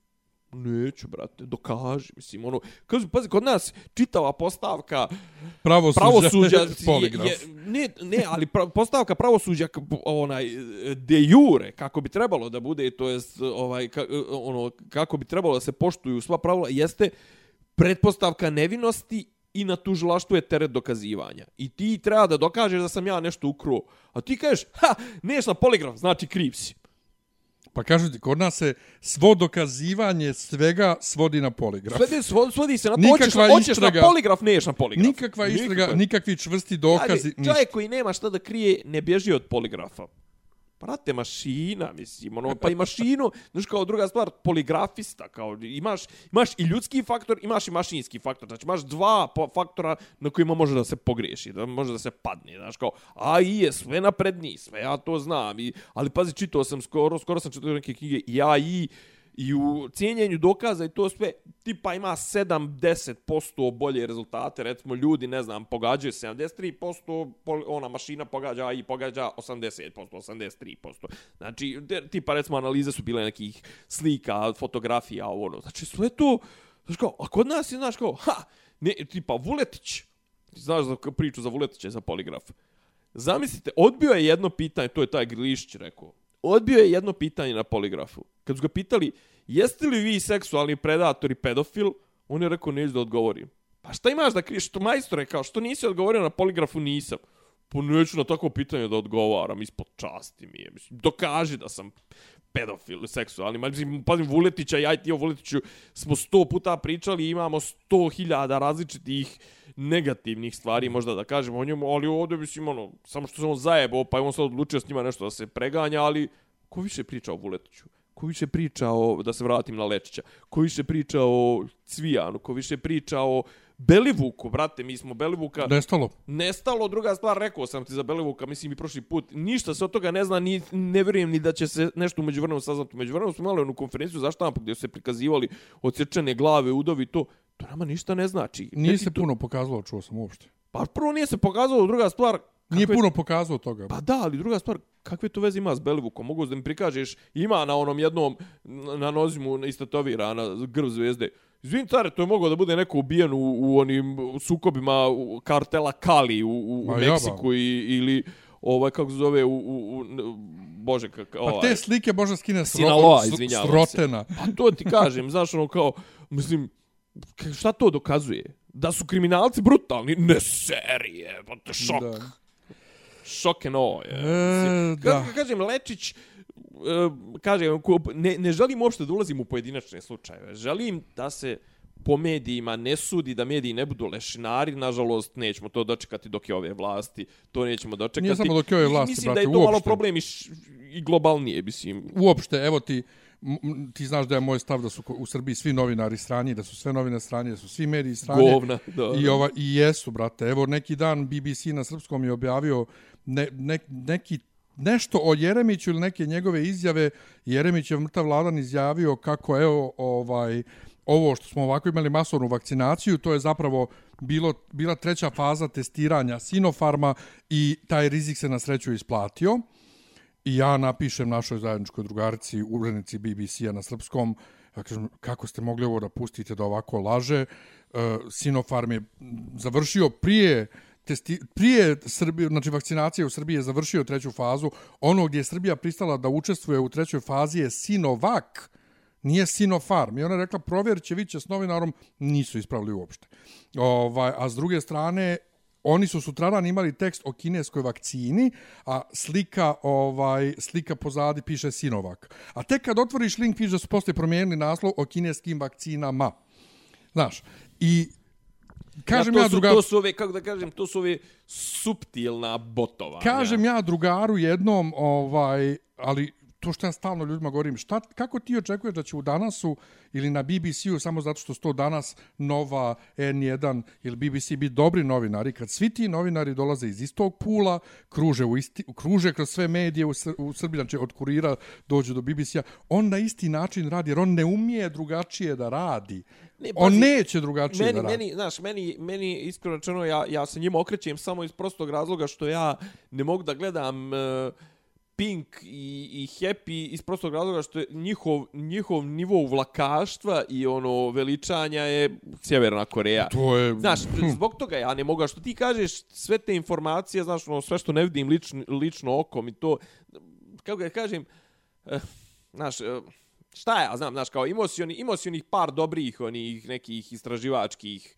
Neću, brate, dokaži, mislim, ono, kaži, pazi, kod nas čitava postavka pravosuđa, pravosuđa poligraf. Je, ne, ne, ali pra, postavka pravosuđa onaj de jure kako bi trebalo da bude, to jest ovaj ka, ono kako bi trebalo da se poštuju sva pravila, jeste pretpostavka nevinosti i na tužilaštvu je teret dokazivanja. I ti treba da dokažeš da sam ja nešto ukruo. A ti kažeš, ha, neš na poligraf, znači kriv si. Pa kažu ti, kod nas se svo dokazivanje svega svodi na poligraf. Svodi, svodi, svodi se na to, hoćeš, hoćeš na poligraf, neš na poligraf. Nikakva istraga, nikakva. nikakvi čvrsti dokazi. Ali, čovjek koji nema šta da krije, ne bježi od poligrafa. Prate, mašina, mislim, ono, pa i mašinu, znaš, kao druga stvar, poligrafista, kao, imaš, imaš i ljudski faktor, imaš i mašinski faktor, znači, imaš dva faktora na kojima može da se pogreši, da može da se padne, znaš, kao, a i je sve napredniji, sve ja to znam, i, ali pazi, čitao sam skoro, skoro sam čitao neke knjige, i AI, i, u cijenjenju dokaza i to sve, tipa ima 7-10% bolje rezultate. Recimo, ljudi, ne znam, pogađaju 73%, ona mašina pogađa i pogađa 80%, 83%. Znači, tipa, recimo, analize su bile nekih slika, fotografija, ono. Znači, sve to, znaš kao, a kod nas je, znaš kao, ha, ne, tipa, Vuletić, znaš za priču za Vuletića za poligraf. Zamislite, odbio je jedno pitanje, to je taj Grilišić rekao, odbio je jedno pitanje na poligrafu. Kad su ga pitali, jeste li vi seksualni predator i pedofil, on je rekao, neću da odgovorim. Pa šta imaš da kriješ? Što majstor je kao, što nisi odgovorio na poligrafu, nisam. Pa neću na takvo pitanje da odgovaram, ispod časti mi je. Mislim, dokaži da sam pedofil, seksualni. Mislim, pazim, Vuletića, ja i ti o Vuletiću smo sto puta pričali, imamo sto hiljada različitih negativnih stvari, možda da kažemo o njemu, ali ovdje, mislim, ono, samo što se on zajebao, pa je on sad odlučio s njima nešto da se preganja, ali ko više priča o Vuletiću? Ko više priča o, da se vratim na Lečića, ko više priča o Cvijanu, ko više priča o Belivuku, brate, mi smo Belivuka... Nestalo. Nestalo, druga stvar, rekao sam ti za Belivuka, mislim i prošli put, ništa se od toga ne zna, ni, ne vjerujem ni da će se nešto umeđu vremenu saznati. Umeđu vremenu smo imali onu konferenciju za štampu gdje su se prikazivali odsječene glave, udovi, to, to nama ništa ne znači. Nije se puno pokazalo, čuo sam uopšte. Pa prvo nije se pokazalo, druga stvar... Nije puno pokazalo toga. Pa da, ali druga stvar, kakve to veze ima s Belivukom? Mogu da mi prikažeš, ima na onom jednom, na nozimu istatovirana grb zvezde. Izvin, care, to je moglo da bude neko ubijen u, u onim sukobima kartela Kali u, u, u Meksiku i, ili ovaj kako se zove u, u, u bože kako ovaj Pa te slike možda skine Sinaloa, srotena. Pa to ti kažem, znaš ono kao mislim šta to dokazuje? Da su kriminalci brutalni? Ne serije, pa to šok. Da. Šok je no. Je. E, da. kažem, Lečić, kažem, ne, ne želim uopšte da ulazim u pojedinačne slučajeve. Želim da se po medijima ne sudi, da mediji ne budu lešinari, nažalost, nećemo to dočekati dok je ove vlasti, to nećemo dočekati. Nije samo dok je ove vlasti, mislim brate, da je to uopšte. malo problem i, š, i globalnije, mislim. Uopšte, evo ti, ti znaš da je moj stav da su u Srbiji svi novinari strani, da su sve novine strani, da su svi mediji strani. Govna, da. I, ova, I jesu, brate. Evo, neki dan BBC na srpskom je objavio ne, ne, neki nešto o Jeremiću ili neke njegove izjave. Jeremić je mrtav vladan izjavio kako evo ovaj ovo što smo ovako imali masovnu vakcinaciju, to je zapravo bilo, bila treća faza testiranja Sinofarma i taj rizik se na sreću isplatio. I ja napišem našoj zajedničkoj drugarici, urednici BBC-a na srpskom, ja kažem, kako ste mogli ovo da pustite da ovako laže. Uh, Sinopharm je završio prije testi, prije Srbije, znači vakcinacije u Srbiji je završio treću fazu. Ono gdje je Srbija pristala da učestvuje u trećoj fazi je Sinovac, nije Sinopharm. I ona je rekla, provjerit će, vidće s novinarom, nisu ispravili uopšte. Ovaj, a s druge strane, oni su sutradan imali tekst o kineskoj vakcini, a slika ovaj slika pozadi piše Sinovac. A tek kad otvoriš link piše da su posle promijenili naslov o kineskim vakcinama. Znaš, i Kažem to ja su, drugar- To su ove, kako da kažem, to su ove suptilna botovanja. Kažem ja drugaru jednom, ovaj, ali to što ja stalno ljudima govorim, šta, kako ti očekuješ da će u danasu ili na BBC-u samo zato što su to danas nova N1 ili BBC biti dobri novinari, kad svi ti novinari dolaze iz istog pula, kruže, u isti, kruže kroz sve medije u, Sr u Srbiji, znači od kurira dođu do BBC-a, on na isti način radi, jer on ne umije drugačije da radi. Ne, on pazi, neće drugačije meni, da radi. meni, znaš, meni, meni iskreno rečeno, ja, ja se njima okrećem samo iz prostog razloga što ja ne mogu da gledam uh, Pink i, i Happy iz prostog razloga što je njihov, njihov nivo uvlakaštva i ono veličanja je Sjeverna Koreja. To je... Znaš, zbog toga ja ne mogu, što ti kažeš sve te informacije, znaš, ono, sve što ne vidim lično, lično okom i to, kako ga kažem, eh, znaš, eh, šta ja znam, znaš, kao imao si, oni, imao si onih par dobrih, onih nekih istraživačkih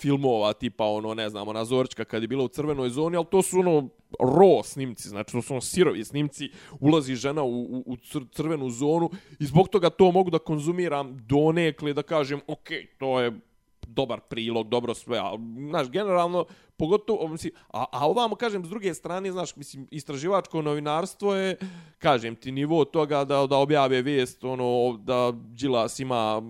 filmova, tipa ono, ne znam, ona Zorčka kad je bila u crvenoj zoni, ali to su ono ro snimci, znači to su ono sirovi snimci, ulazi žena u, u, u crvenu zonu i zbog toga to mogu da konzumiram donekle, da kažem, ok, to je dobar prilog, dobro sve, a znaš, generalno, pogotovo, mislim, a, a ovamo, kažem, s druge strane, znaš, mislim, istraživačko novinarstvo je, kažem ti, nivo toga da, da objave vijest, ono, da Đilas ima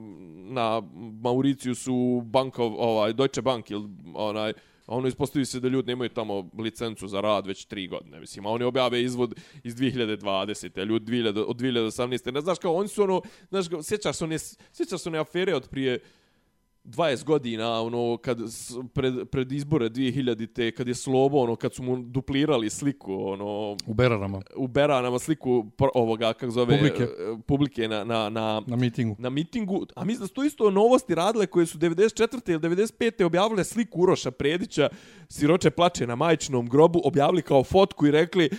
na Mauriciusu bankov, ovaj, Deutsche Bank ili onaj, ono ispostavi se da ljudi nemaju tamo licencu za rad već tri godine, mislim, a oni objave izvod iz 2020. a ljudi 2000, od 2018. Ne znaš kao, oni su ono, znaš, sjećaš se one, sjećaš se one afere od prije 20 godina, ono, kad, pred, pred izbore 2000-te, kad je Slobo, ono, kad su mu duplirali sliku, ono, U Berarama, u Beranama sliku pr- ovoga, kako zove, Publike. e, publike na, na, na, na mitingu. na mitingu, a mislim da su to isto novosti radile koje su 94. ili 95. objavile sliku Uroša Predića, siroče plače na majčinom grobu, objavili kao fotku i rekli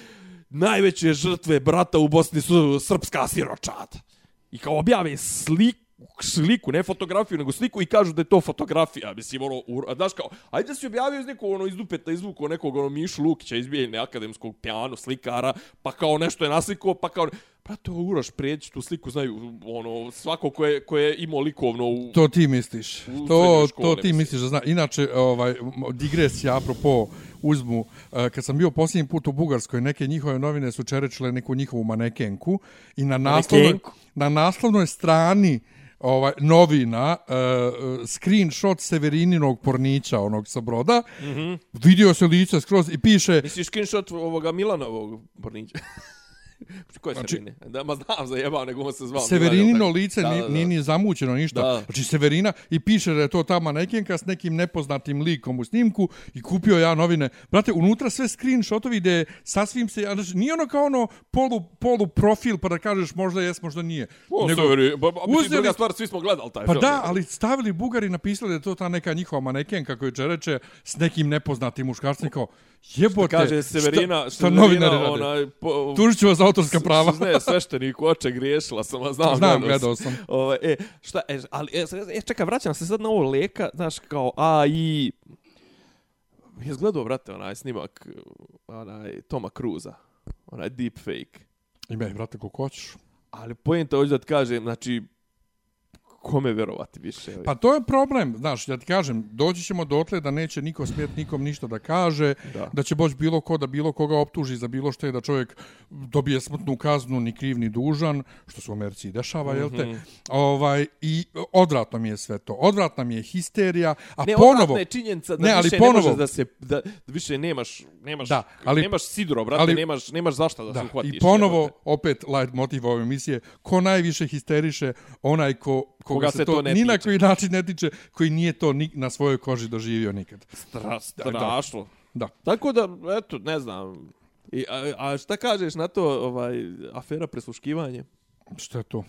najveće žrtve brata u Bosni su srpska siročad. I kao objave sliku sliku, ne fotografiju, nego sliku i kažu da je to fotografija. Mislim, ono, u, a znaš kao, ajde da si objavio iz nekog, ono, iz dupeta izvuku nekog, ono, Mišu Lukića iz akademskog pijano, slikara, pa kao nešto je naslikao, pa kao, to Uroš Predić, tu sliku znaju, ono, svako ko je, ko je imao likovno u... To ti misliš. U To, školi, to ti mislim. misliš da zna. Inače, ovaj, digresija, apropo, uzmu, eh, kad sam bio posljednji put u Bugarskoj, neke njihove novine su čerečile neku njihovu manekenku i na naslovnoj, Manekenku? na naslovnoj strani ovaj novina uh, screenshot Severininog pornića onog sa broda mm. -hmm. vidio se lice skroz i piše Misliš screenshot ovoga Milanovog Pornića? Ko je Znači- Severine? Da, ma znam za jebao, nego on se zvao. Severinino lice Da, da. nije ni zamućeno ništa. Da. Znači Severina i piše da je to ta manekenka s nekim nepoznatim likom u snimku i kupio ja novine. Brate, unutra sve screenshotovi gde sasvim se, znači, nije ono kao ono polu, polu profil pa da kažeš možda jes, možda nije. O, Nego- Severi, ba, ba, mislim, uzeli- druga stvar, svi smo gledali taj Pa film. da, ali stavili Bugari napisali da je to ta neka njihova manekenka koju čereče s nekim nepoznatim muškarcem kao jebote. Kaže Severina, šta, šta Severina, novinari rade? onaj, po, Tužit ću vas za autorska prava. Ne, sveštenik oče griješila sam, a znam, Znam, gledao gledao sam. Ove, e, šta, e, ali, e, e, čekaj, vraćam se sad na ovo leka, znaš, kao, a, i... Jes gledao, brate, onaj snimak, onaj, Toma Cruza, onaj deepfake. Ime, brate, koliko hoćeš. Ali pojenta hoću da ti kažem, znači, kome verovati više? Pa to je problem, znaš, ja ti kažem, doći ćemo dotle da neće niko smjet nikom ništa da kaže, Da. da, će boć bilo ko da bilo koga optuži za bilo što je da čovjek dobije smrtnu kaznu, ni kriv ni dužan, što se u Americi i dešava, mm -hmm. jel te? Mhm. Ovaj, I odvratno mi je sve to. Odvratna mi je histerija, a ne, ponovo... odvratna je činjenica da Ne, ali više ponovo- ne možeš da se, da, da više nemaš, nemaš, Da, ali- nemaš sidro, brate, ali- nemaš, nemaš zašta da, se Da, uhvatiš. i ponovo, jebote. opet, light motiv ove emisije, ko najviše histeriše, onaj ko, koga, se, se to, to ne ni na tiče. koji način ne tiče, koji nije to ni, na svojoj koži doživio nikad. Stra, da. strašno. Da. Tako da, eto, ne znam. I, a, a šta kažeš na to, ovaj, afera presluškivanje? Što je to?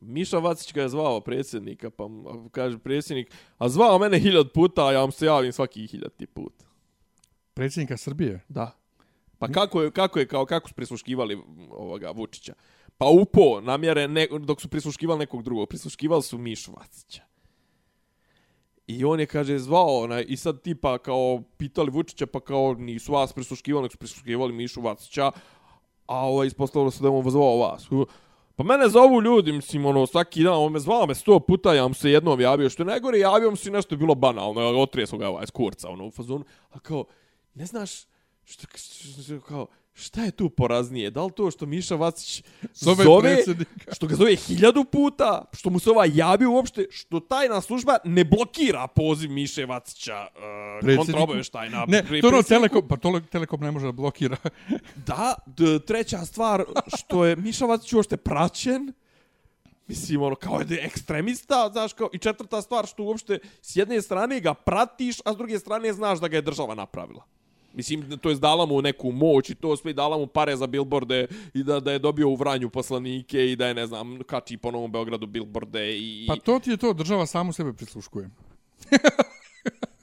Miša Vacić ga je zvao predsjednika, pa kaže predsjednik, a zvao mene hiljad puta, a ja vam se javim svaki hiljadti put. Predsjednika Srbije? Da. Pa kako je, kako je, kao kako su prisluškivali ovoga Vučića? Pa upo namjere, ne, dok su prisluškivali nekog drugog, prisluškivali su Mišu Vacića. I on je, kaže, zvao, onaj, i sad tipa kao pitali Vučića, pa kao nisu vas prisluškivali, nek su prisluškivali Mišu Vacića, a ovaj ispostavilo se da je on zvao vas. Pa mene zovu ljudi, mislim, ono, svaki dan, on me zvao me sto puta, ja mu se jednom javio, što je najgore, javio mu se nešto je bilo banalno, ja otrijesu ga ovaj, skurca, kurca, ono, u fazonu, a kao, ne znaš, što, što, što, kao, šta je tu poraznije? Da li to što Miša Vacić Zove zove, što ga zove hiljadu puta, što mu se ova javi uopšte, što tajna služba ne blokira poziv Miše Vacića, uh, kontraobaveštajna. Ne, pri- to ono. Telekom, pa to Telekom ne može da blokira. Da, d, treća stvar, što je Miša Vacić uopšte praćen, Mislim, ono, kao je ekstremista, znaš, kao, i četvrta stvar, što uopšte, s jedne strane ga pratiš, a s druge strane znaš da ga je država napravila. Mislim, to je dala mu neku moć i to sve i dala mu pare za billboarde i da, da je dobio u Vranju poslanike i da je, ne znam, kači po Novom Beogradu billboarde i, Pa to ti je to, država samu sebe prisluškuje.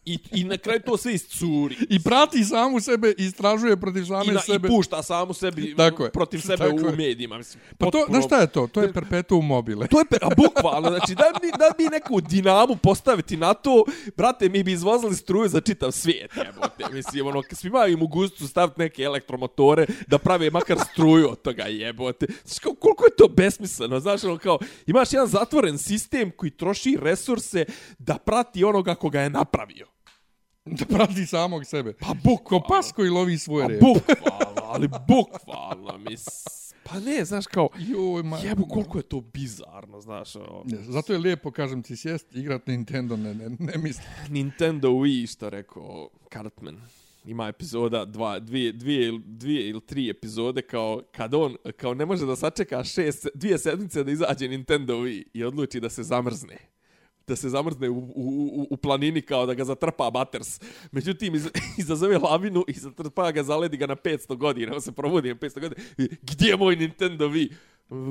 i, i na kraju to sve iscuri. I prati samu sebe istražuje protiv same I, na, sebe. I pušta samu sebi Tako je. protiv sebe Tako u je. medijima. Mislim, Pa to, potpuno- znaš šta je to? To je perpetuum mobile. To je pe, a bukvalno, znači da bi, da bi neku dinamu postaviti na to, brate, mi bi izvozili struju za čitav svijet, jebote. Mislim, ono, svi imaju mogućnost staviti neke elektromotore da prave makar struju od toga, jebote. Znaš, kao, koliko je to besmisleno, znaš, ono, kao, imaš jedan zatvoren sistem koji troši resurse da prati onoga koga je napravio. Da prati samog sebe. Pa Ko bukvalno. pas koji lovi svoj Pa rep. bukvalno, ali bukvalno, mis... Pa ne, znaš, kao, Joj, ma... jebu, koliko je to bizarno, znaš, ono. Ne, Zato je lijepo, kažem ti, sjest, igrat Nintendo, ne, ne, ne mislim. Nintendo Wii, što rekao Cartman. Ima epizoda, dva, dvije, dvije, dvije ili tri epizode kao kad on kao ne može da sačeka šest, dvije sedmice da izađe Nintendo Wii i odluči da se zamrzne da se zamrzne u, u, u, u planini kao da ga zatrpa Butters. Međutim, iz, izazove lavinu i zatrpa ga, zaledi ga na 500 godina. On se provodi na 500 godina. Gdje je moj Nintendo Wii?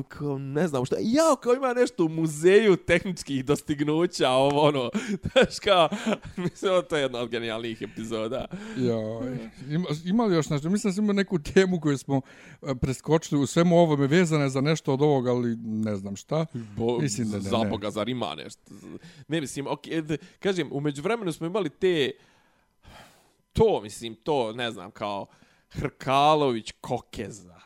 Kao, ne znam šta. Ja, kao ima nešto u muzeju tehničkih dostignuća, ovo ono. Znaš kao, mislim, to je jedna od genijalnijih epizoda. Joj. Ima, ima li još nešto? Mislim da imao neku temu koju smo e, preskočili u svemu ovome vezane za nešto od ovoga, ali ne znam šta. Bo, Mislim da ne, za ne. Boga, zar ima nešto? Ne, mislim, ok, d- kažem, umeđu vremenu smo imali te, to, mislim, to, ne znam, kao Hrkalović Kokeza.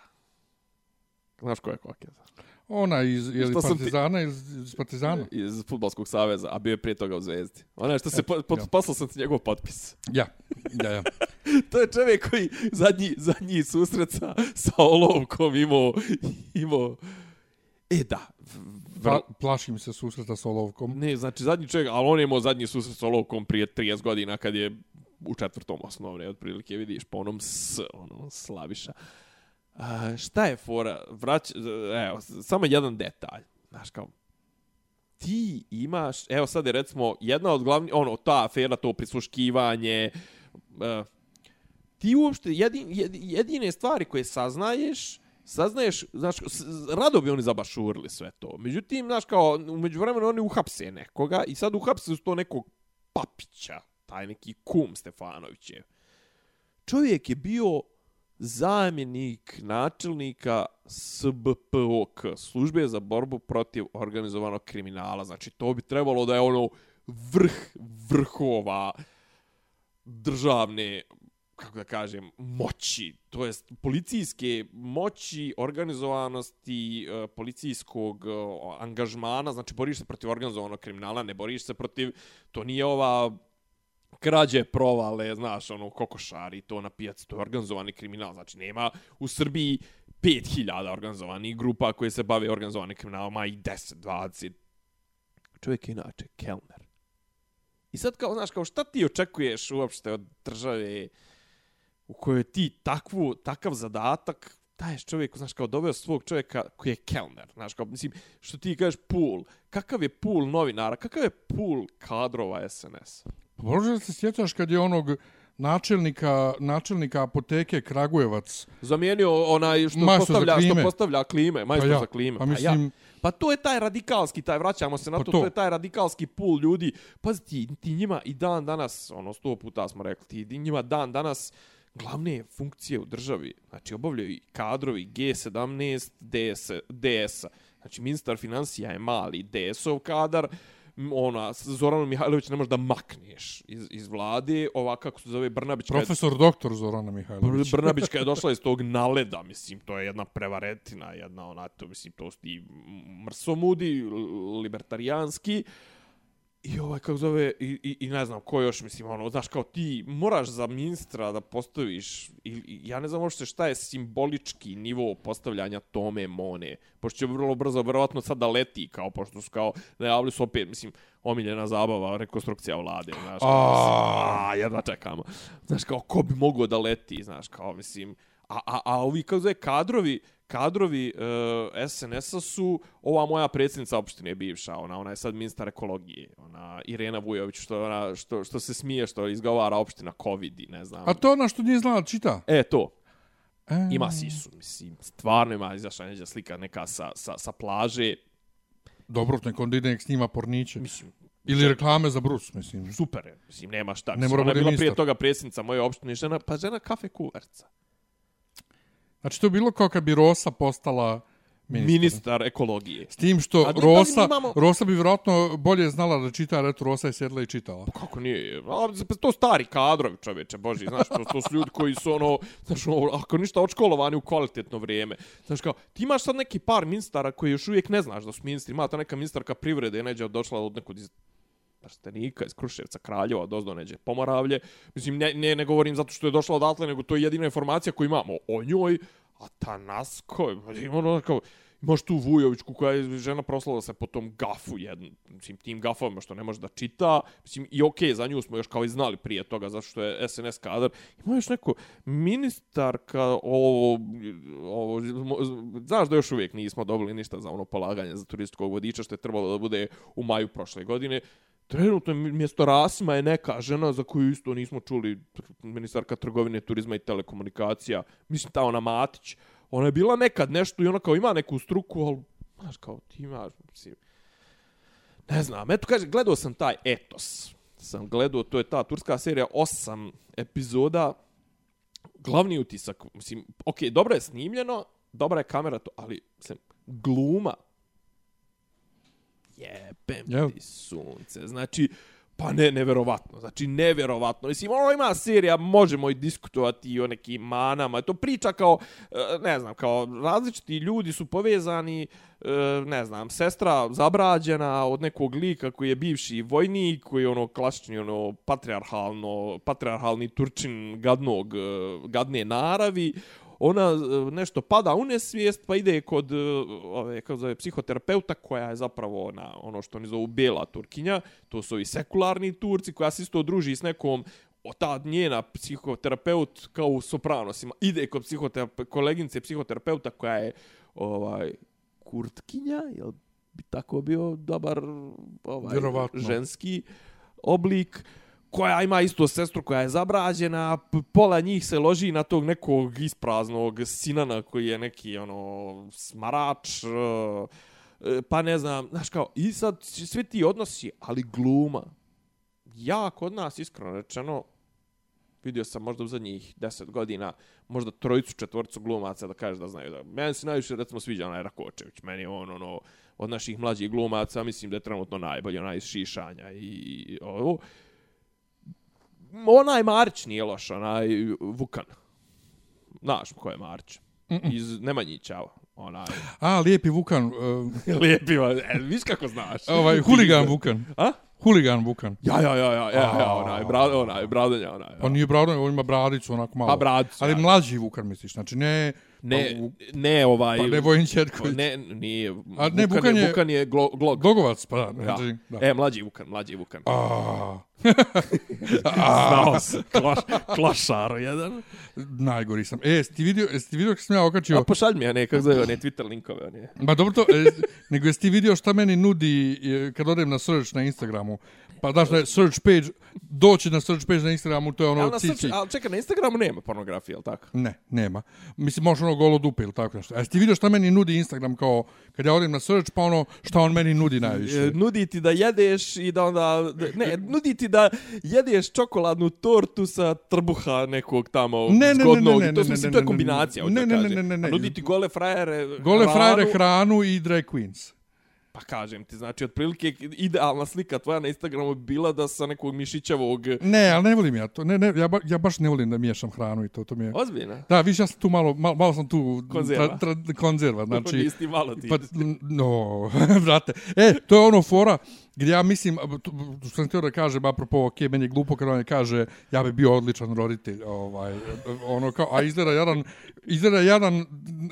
Znaš ko je Kokeza? Ona iz, je li Što ti- Partizana ili iz, iz Partizana? Iz futbolskog saveza, a bio je prije toga u Zvezdi. Ona je što se, po, po, ja. poslao sam ti njegov potpis. Ja, ja, ja. to je čovjek koji zadnji, zadnji susret sa, sa olovkom imao, imao, e da, v- Pla, plašim se susreta s olovkom. Ne, znači zadnji čovjek, ali on je imao zadnji susret s olovkom prije 30 godina kad je u četvrtom osnovne, otprilike vidiš po onom s, ono, slaviša. A, šta je fora? Vrać, evo, samo jedan detalj. Znaš kao, ti imaš, evo sad je recimo jedna od glavnih, ono, ta afera, to prisluškivanje, e, ti uopšte, jedin, jedine stvari koje saznaješ, saznaješ, znaš, rado bi oni zabašurili sve to. Međutim, znaš, kao, umeđu vremenu oni uhapse nekoga i sad uhapse su to nekog papića, taj neki kum Stefanovićev. Čovjek je bio zamjenik načelnika SBPOK, službe za borbu protiv organizovanog kriminala. Znači, to bi trebalo da je ono vrh vrhova državne kako da kažem, moći, to jest policijske moći, organizovanosti, e, policijskog e, angažmana, znači boriš se protiv organizovanog kriminala, ne boriš se protiv, to nije ova krađe provale, znaš, ono, kokošari, to na pijaci, to je organizovani kriminal, znači nema u Srbiji 5000 organizovanih grupa koje se bave organizovanim kriminalom, ma i 10, 20. Čovjek je inače kelner. I sad kao, znaš, kao šta ti očekuješ uopšte od države u kojoj ti takvu, takav zadatak daješ čovjeku, znaš, kao doveo svog čovjeka koji je kelner, znaš, kao, mislim, što ti kažeš pool, kakav je pool novinara, kakav je pool kadrova SNS? Možda da se sjećaš kad je onog načelnika, načelnika apoteke Kragujevac. Zamijenio onaj što Majstor postavlja, što postavlja klime, majstor Pa ja, za klime. pa mislim- ja. Pa to je taj radikalski, taj vraćamo se na Pa to, to. to je taj radikalski pool ljudi. Pazi ti, ti njima i dan danas, ono sto puta smo rekli, ti njima dan danas glavne funkcije u državi, znači obavljaju i kadrovi G17, DS, DS. Znači ministar financija je mali DS-ov kadar, ona, Zoranu Mihajlović ne možeš da makneš iz, iz vlade, ova, kako se zove, Brnabić, Profesor doktor Zorana Mihajlović. Br- Brnabić je došla iz tog naleda, mislim, to je jedna prevaretina, jedna ona, to, mislim, to su ti mrsomudi, libertarijanski, I ovaj, kako zove, i, i, i ne znam ko još, mislim, ono, znaš, kao ti moraš za ministra da postaviš, i, i ja ne znam uopšte šta je simbolički nivo postavljanja Tome Mone, pošto će vrlo brzo, verovatno sad da leti, kao, pošto su kao, najavili su opet, mislim, omiljena zabava, rekonstrukcija vlade, znaš, kao, A. mislim, a, jedva čekamo. Znaš, kao, ko bi mogao da leti, znaš, kao, mislim, a, a, a ovi, kako zove, kadrovi, kadrovi uh, SNS-a su ova moja predsjednica opštine bivša, ona ona je sad ministar ekologije, ona Irena Vujović što ona što što se smije što izgovara opština covid i ne znam. A to je ona što nije znala čita. E to. E, Ima sisu, mislim, stvarno ima izašla neđa slika neka sa, sa, sa plaže, Dobro, nek onda ide nek snima porniće. mislim, Ili reklame za brus, mislim. super je, mislim, nema šta. Ne mora ona je bila prije toga predsjednica moje opštine, žena, pa žena kafe kuverca. Znači, to je bilo kao kad bi Rosa postala ministar. Ministar ekologije. S tim što pazi, Rosa, mi imamo- Rosa bi vjerojatno bolje znala da čita, jer eto, Rosa je sjedla i čitala. Kako nije? A, pa to stari kadrovi, čoveče, boži, znaš, to, to su ljudi koji su ono, znaš, ono, ako ništa odškolovani u kvalitetno vrijeme. Znaš, kao, ti imaš sad neki par ministara koji još uvijek ne znaš da su ministri. Ima ta neka ministarka privrede, neđe došla od nekog iz Trstenika, iz Kruševca, Kraljeva, dozdo neđe Pomoravlje. Mislim, ne, ne, ne govorim zato što je došla odatle, nego to je jedina informacija koju imamo o njoj. A ta Nasko, pa ima ono kao, imaš tu Vujovićku koja je žena proslala se po tom gafu jednom, mislim, tim gafovima što ne može da čita, mislim, i okej, za nju smo još kao i znali prije toga, zato što je SNS kadar. Ima još neko ministarka, ovo, ovo, znaš da još uvijek nismo dobili ništa za ono polaganje za turističkog vodiča, što je trebalo da bude u maju prošle godine. Trenutno mjesto Rasima je neka žena za koju isto nismo čuli ministarka trgovine, turizma i telekomunikacija. Mislim, ta ona Matić. Ona je bila nekad nešto i ona kao ima neku struku, ali, znaš, kao ti imaš, mislim, ne znam, eto kaže, gledao sam taj Etos. Sam gledao, to je ta turska serija, osam epizoda. Glavni utisak, mislim, ok, dobro je snimljeno, dobra je kamera, to, ali, mislim, gluma. Jebem Jel? ti sunce. Znači, pa ne, neverovatno. Znači, neverovatno. Mislim, ono ima serija, možemo i diskutovati i o nekim manama. To priča kao, e, ne znam, kao različiti ljudi su povezani, e, ne znam, sestra zabrađena od nekog lika koji je bivši vojnik, koji je ono klasični, ono, patriarhalno, patriarhalni turčin gadnog, e, gadne naravi ona e, nešto pada u nesvijest pa ide kod e, ove kako zove psihoterapeuta koja je zapravo na ono što oni zovu bela turkinja. To su i sekularni turci koja se isto druži s nekom o ta njena psihoterapeut kao u sopranosima. Ide kod psihoterape, koleginice psihoterapeuta koja je ovaj kurtkinja jel bi tako bio dobar ovaj Vjerovatno. ženski oblik koja ima isto sestru koja je zabrađena, pola njih se loži na tog nekog ispraznog sinana koji je neki ono smarač, e, e, pa ne znam, znaš kao, i sad svi ti odnosi, ali gluma. Ja kod nas, iskreno rečeno, vidio sam možda u zadnjih deset godina, možda trojicu, četvorcu glumaca da kažeš da znaju da. Meni se najviše, recimo, sviđa onaj Rakočević. Meni je on, ono, od naših mlađih glumaca, mislim da je trenutno najbolji, onaj iz Šišanja i, i ovo. Onaj Marić nije loš, onaj Vukan. Znaš ko je Marić? Mm -mm. Iz Nemanjića, onaj. A, lijepi Vukan. Uh, Lijepi, e, viš kako znaš? ovaj, huligan Vukan. A? Huligan Vukan. Ja, ja, ja, ja, ja, ja, onaj, brad, onaj, bradanja, onaj. Pa nije brado, on ima bradicu onako malo. Pa bradicu, Ali ja. mlađi Vukan misliš, znači ne... Ne, pa, ne ovaj... Pa ne Vojin Četković. Ne, nije. A ne, Vukan, Vukan je... Vukan je glo, glog. Glogovac, pa da. Ja. da. E, mlađi Vukan, mlađi Vukan. A, Znao se. Kloš, klošaro jedan. najgori sam. E, jesi ti vidio, jesi ti vidio kako sam ja okačio... A pošalj mi, a ne, kako zove, ne Twitter linkove, ne. Ma dobro to, e, nego jesi ti vidio šta meni nudi e, kad odem na search na Instagramu? Pa daš da je search page, doći na search page na Instagramu, to je ono Ono, na cici. ali čekaj, na Instagramu nema pornografije, jel tako? Ne, nema. Mislim, možeš ono golo dupe ili tako nešto. A jesi ti vidio šta meni nudi Instagram kao, kad ja odem na search, pa ono šta on meni nudi najviše? E, nudi ti da jedeš i da onda... Ne, nudi ti da jedeš čokoladnu tortu sa trbuha nekog tamo Ne, ne, ne, zgodnog. ne, ne, to, ne, mislim, ne, to je ne, kombinacija, ne, hoću da ne, ne, kažem. ne, ne, ne. A nudi ti gole frajere Gole hranu. frajere hranu i drag queens. Pa kažem ti, znači, otprilike idealna slika tvoja na Instagramu bi bila da sa nekog mišićavog... Ne, ali ne volim ja to. Ne, ne, ja, ba, ja baš ne volim da miješam hranu i to. to mi je... Ozbiljno? Da, viš, ja sam tu malo, malo, malo sam tu... Konzerva. Tra, tra, konzerva, znači... Nisi ti malo ti. Pa, no, brate. E, to je ono fora gdje ja mislim, tu sam htio da kažem, apropo, ok, meni je glupo kad on kaže, ja bi bio odličan roditelj, ovaj, ono kao, a izgleda jedan, izgleda jedan,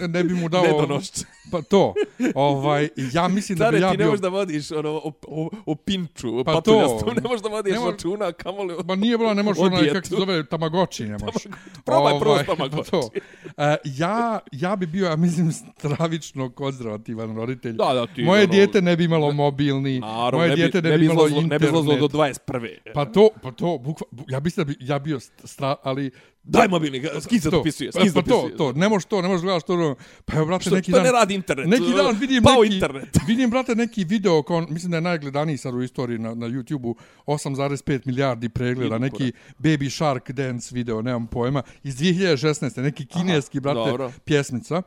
ne bi mu dao... Nedonošće. Pa to, ovaj, ja mislim da bi ja bio... ti ne možeš da vodiš ono, o, o, o pinču, o pa to, ne možeš da vodiš ne mo... računa, kamoli... Pa nije bilo, ne možeš onaj, kako se zove, tamagoči, ne možeš. Probaj ovaj, prvo tamagoči. To. Uh, ja, ja bi bio, ja mislim, stravično konzervativan roditelj. Da, da, ti, Moje ono, dijete ne bi imalo mobilni, naravno, moje ne bi, dijete ne, ne bi imalo izlazlo, internet. Ne bi izlazlo do 21. Pa to, pa to, bukva, ja mislim da bi ja bio stra, ali Daj mobilni, s kim se to, dopisuje? S kim se pa to, to, ne možeš to, ne možeš gledati to. Pa evo, brate, Što, neki to dan... ne radi internet. Neki dan vidim Pao neki, internet. vidim, brate, neki video, kao, mislim da je najgledaniji sad u istoriji na, na YouTube-u, 8,5 milijardi pregleda, neki Baby Shark Dance video, nemam pojma, iz 2016. Neki kineski, brate, dobro. pjesmica.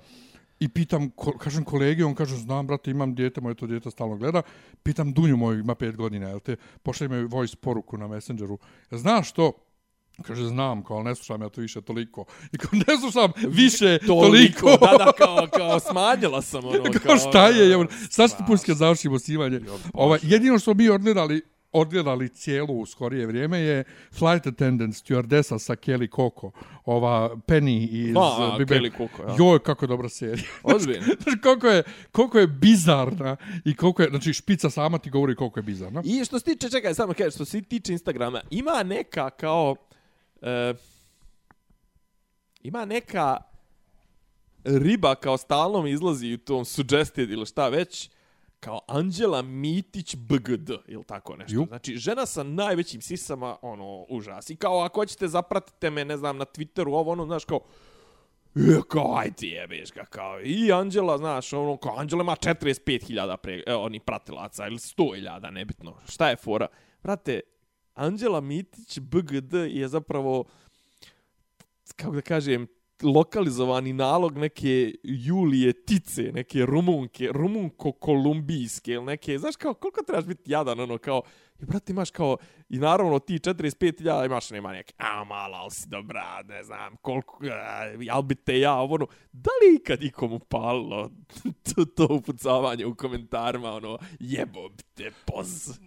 I pitam, ko, kažem kolegi, on kaže, znam, brate, imam dijete, moje to dijete stalno gleda. Pitam Dunju moju, ima pet godina, jel te, pošli me voice poruku na Messengeru. Znaš što? Kaže, znam, kao, ne slušam ja to više toliko. I kao, ne slušam više toliko. toliko. da, da, kao, kao smanjila sam ono. kao, Kao, šta je? Sad ti pustiti kad završimo snimanje. Ovaj, jedino što mi odgledali, odgledali cijelu u skorije vrijeme je Flight Attendant stewardesa sa Kelly Coco, ova Penny iz Ma, Bibe. Kelly Coco, ja. Joj, kako je dobra serija. Ozbiljno. Znaš, koliko je, koliko je bizarna i koliko je, znači špica sama ti govori koliko je bizarna. I što se tiče, čekaj, samo kažem, što se tiče Instagrama, ima neka kao... E, ima neka riba kao stalno mi izlazi u tom suggested ili šta već, kao Anđela Mitić BGD, ili tako nešto. Ju. Znači, žena sa najvećim sisama, ono, užas. I kao, ako hoćete, zapratite me, ne znam, na Twitteru, ovo, ono, znaš, kao, E, kao, aj ti jebeš ga, kao, i Anđela, znaš, ono, kao, Anđela ima 45.000 pre, e, oni pratilaca, ili 100.000, nebitno, šta je fora? Brate, Anđela Mitić, BGD, je zapravo, kako da kažem, lokalizovani nalog neke Julije Tice, neke rumunke, rumunko-kolumbijske ili neke, znaš kao, koliko trebaš biti jadan, ono, kao, i brate, imaš kao, i naravno ti 45.000 imaš, nema neke, a mala, ali si dobra, ne znam, koliko, a, jel bi te ja, ono, da li ikad ikom upalilo to, to upucavanje u komentarima, ono, jebo te poz.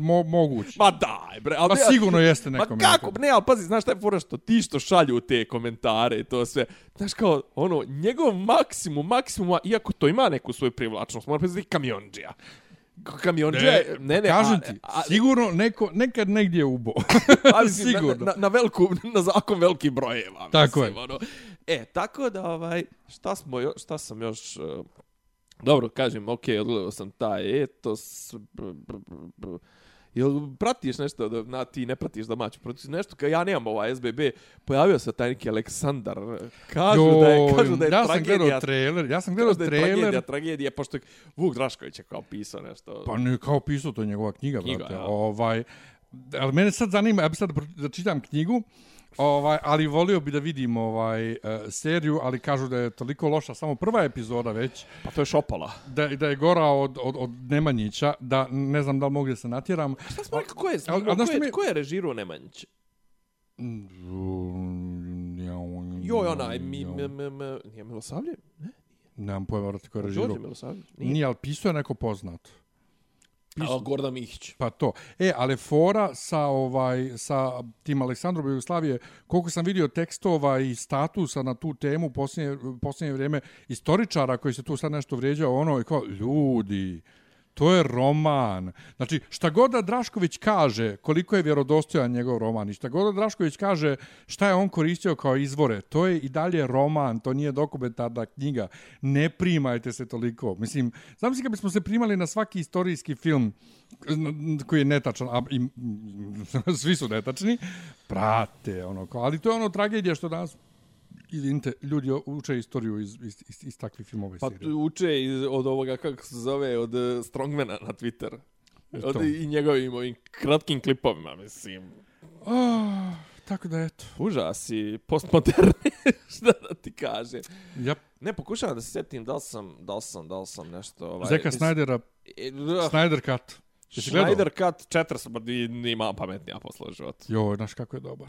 Mo, moguće. Ma daj, bre. Ali, Ma sigurno jeste Ma nekom. kako? Ne, ali pazi, znaš šta je fora što ti što šalju te komentare i to sve. Znaš kao, ono, njegov maksimum, maksimum, iako to ima neku svoju privlačnost, mora priznati kamionđija. Kamionđija, Ne, je- ne, ne, kažem a- ti, a- sigurno neko, nekad negdje ubo. a, mislim, na, sigurno. na, na, veliko, na zakon veliki brojeva. Tako mislim, je. Ono. E, tako da, ovaj, šta, smo jo, šta sam još... Uh, dobro, kažem, ok, odgledao sam taj etos... Br, br, br, br. Jel pratiš nešto, da, na, ti ne pratiš domaću produkciju, nešto, kao ja nemam ovaj SBB, pojavio se taj neki Aleksandar, kažu da je, kažu da je ja sam tragedija, gledao trailer, ja sam gledao kažu da je tragedija, trailer. tragedija, pošto je Vuk Drašković je kao pisao nešto. Pa ne, kao pisao, to je njegova knjiga, Knjiga, brate. ja. Ovaj, ali mene sad zanima, ja bi sad da čitam knjigu, ovaj, ali volio bi da vidim ovaj uh, seriju, ali kažu da je toliko loša, samo prva epizoda već, Pa to je šopala. da, da je gora od, od, od Nemanjića, da ne znam da li mogu da se natjeram. Šta smo rekli, ko je, ali znaš ko je, mi- ko je režirao Nemanjić? Joj, onaj, mi, mi, mi, mi, nije Milosavljev? Ne? Nemam pojma, vrati, ko je Đorđe režirao. Milosavljev? Nije. Nije, ali pisao je neko poznat. A, Gordan Mihić. Pa to. E, ali fora sa ovaj sa tim Aleksandrom Jugoslavije, koliko sam vidio tekstova i statusa na tu temu posljednje, posljednje vrijeme istoričara koji se tu sad nešto vrijeđao, ono je kao, ljudi, to je roman. Znači, šta god da Drašković kaže, koliko je vjerodostojan njegov roman, i šta god da Drašković kaže šta je on koristio kao izvore, to je i dalje roman, to nije dokumentarna knjiga. Ne primajte se toliko. Mislim, znam si kad bismo se primali na svaki istorijski film koji je netačan, a i, svi su netačni, prate, ono, ali to je ono tragedija što danas izvinite, ljudi uče istoriju iz, iz, iz, iz takvih filmova i Pa serija. tu uče iz, od ovoga, kako se zove, od uh, Strongmana na Twitter. to. Od, I njegovim ovim kratkim klipovima, mislim. Ah, tako da eto. Užasi, postmoderni, šta da ti kažem. Yep. Ne, pokušavam da se sjetim da li sam, da li sam, da li sam nešto... Ovaj, Zeka mis- Snydera, E, uh, Snyder Cut. Jesi? Schneider Cut 4 sam, ni, nima pametnija posla u životu. Joj, znaš kako je dobar.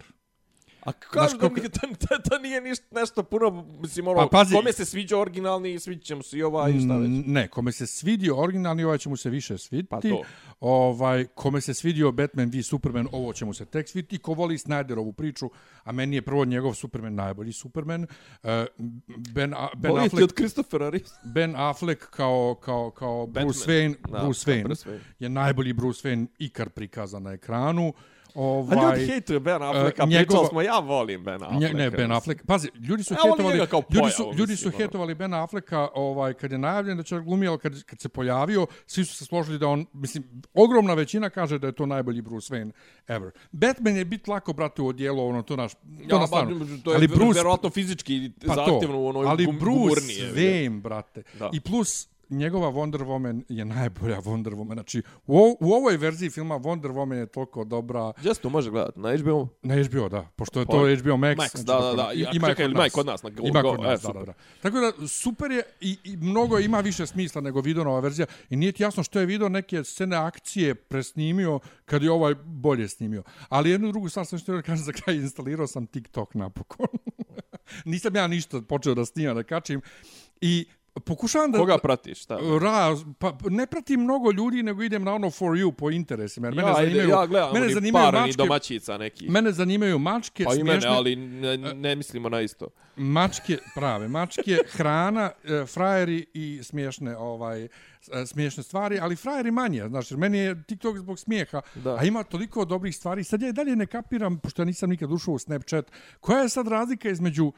A da koliko- nije, to, to, to nije ništa, nešto puno, mislim, ono, Pa, pazi- kome se sviđa originalni, sviđa će mu se i ovaj, i šta već. Mm, Ne, kome se svidio originalni, ovaj će mu se više sviditi. Pa to. Ovaj, kome se svidio Batman v Superman, ovo će mu se tek sviditi. Ko voli Snyderovu priču, a meni je prvo njegov Superman najbolji Superman. Uh, ben, A- ben, Volim Affleck, od Christophera Reeves. ben Affleck kao, kao, kao Bruce Batman. Wayne, Da, Bruce Wayne, Bruce Wayne. je najbolji Bruce Wayne ikar prikazan na ekranu. A Ovaj, ljudi hejtuju Ben Afflecka, njegova- pričali smo, ja volim Ben Afflecka. Nje, ne, Ben. Affleck. Pazi, ljudi su Ja kao ljudi su, ljudi mislim, su ono. hetovali Ben Afflecka ovaj, kad je najavljen da će glumi, ali kad, kad se pojavio, svi su se složili da on, mislim, ogromna većina kaže da je to najbolji Bruce Wayne ever. Batman je bit lako, brate, u odijelu, ono, to naš, to Ja, na stranu. ba, to je ali Bruce, verovatno fizički pa zahtjevno u onoj ali gum, Bruce gumurnije. Wayne, brate. Da. I plus, njegova Wonder Woman je najbolja Wonder Woman. Znači, u, o- u ovoj verziji filma Wonder Woman je toliko dobra. Gdje se to može gledati? Na HBO? Na HBO, da. Pošto je Pa, to HBO Max. Max, znači, da, da, da. Ima, čekaj, je ima i kod nas na Go- Ima Go, kod nas, e, da, da, super. da. Tako da, super je i, i mnogo ima više smisla nego video nova verzija. I nije ti jasno što je video neke scene akcije presnimio kad je ovaj bolje snimio. Ali jednu drugu stvar sam što da kažem za kraj, instalirao sam TikTok napokon. Nisam ja ništa počeo da snimam, da kačim. I pokušavam da... Koga pratiš? Šta? Raz, pa ne pratim mnogo ljudi, nego idem na ono for you po interesima. Jer mene zanimaju, ja gledam mene zanimaju par mačke, domaćica neki. mene zanimaju mačke, pa i mene, smiješne, ali ne, ne mislimo na isto. mačke, prave, mačke, hrana, e, frajeri i smiješne ovaj e, smiješne stvari, ali frajeri manje, znaš, jer meni je TikTok zbog smijeha, Da. a ima toliko dobrih stvari. Sad ja i dalje ne kapiram, pošto ja nisam nikad ušao u Snapchat, koja je sad razlika između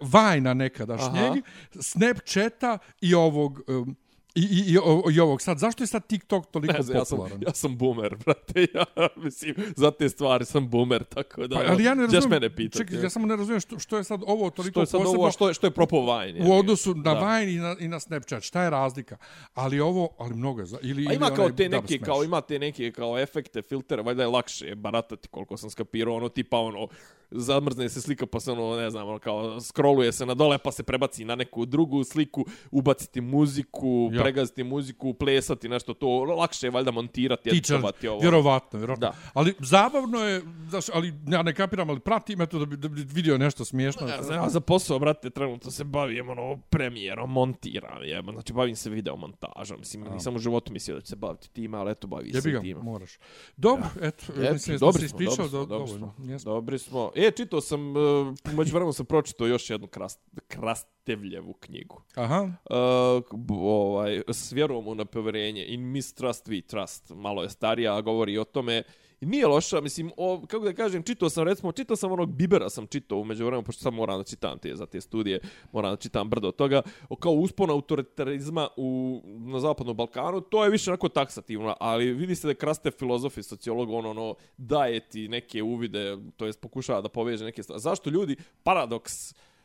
Vajna nekadašnjeg, Aha. Snapchata i ovog... e, I, i, i, i ovog sad, zašto je sad TikTok toliko Ne znam, ja sam, popularan? ja sam boomer, brate. Ja, mislim, za te stvari sam boomer, tako da... Pa, ali ja ne razumijem, mene pitati. čekaj, ja samo ne razumijem što, što je sad ovo toliko što je sad posebno ovo, što je, što je propovajanje. u odnosu na Da. Vine i na, i na Snapchat. Šta je razlika? Ali ovo, ali mnogo je. Ili, A ima ili kao te neke, kao ima te neke kao efekte, filtere, valjda je lakše baratati koliko sam skapirao, ono tipa ono, zamrzne se slika pa se ono, ne znam, ono kao scrolluje se na dole pa se prebaci na neku drugu sliku, ubaciti muziku, Ja. pregaziti muziku, plesati nešto to, lakše je valjda montirati, Teacher, editovati ovo. vjerovatno, vjerovatno. Da. Ali zabavno je, znaš, ali ja ne kapiram, ali pratim eto da bi, da bi vidio nešto smiješno. Ja za posao, brate, trenutno se bavim ono premijerom, montiram, jeba. Znači, bavim se video montažom. Mislim, nisam u životu mislio da će se baviti time, ali eto, bavi se time. moraš. Dobro, eto, Eto, mislim da dobri smo, dobri smo, do, dobri smo. Dobri smo. E, čitao sam, uh, među vremenu sam pročitao još jednu krast, Krastevljevu knjigu. Aha, Uh, ovaj, s vjerom u nepovjerenje. In mistrust we trust. Malo je starija, a govori o tome. I nije loša, mislim, o, kako da kažem, čitao sam, recimo, čitao sam onog Bibera sam čitao umeđu vremenu, pošto sam moram da čitam te, za te studije, moram da čitam brdo toga, o, kao uspon autoritarizma u, na Zapadnom Balkanu, to je više onako taksativno, ali vidi se da kraste filozof i sociolog, on ono, daje ti neke uvide, to jest pokušava da poveže neke stvari. Zašto ljudi, paradoks,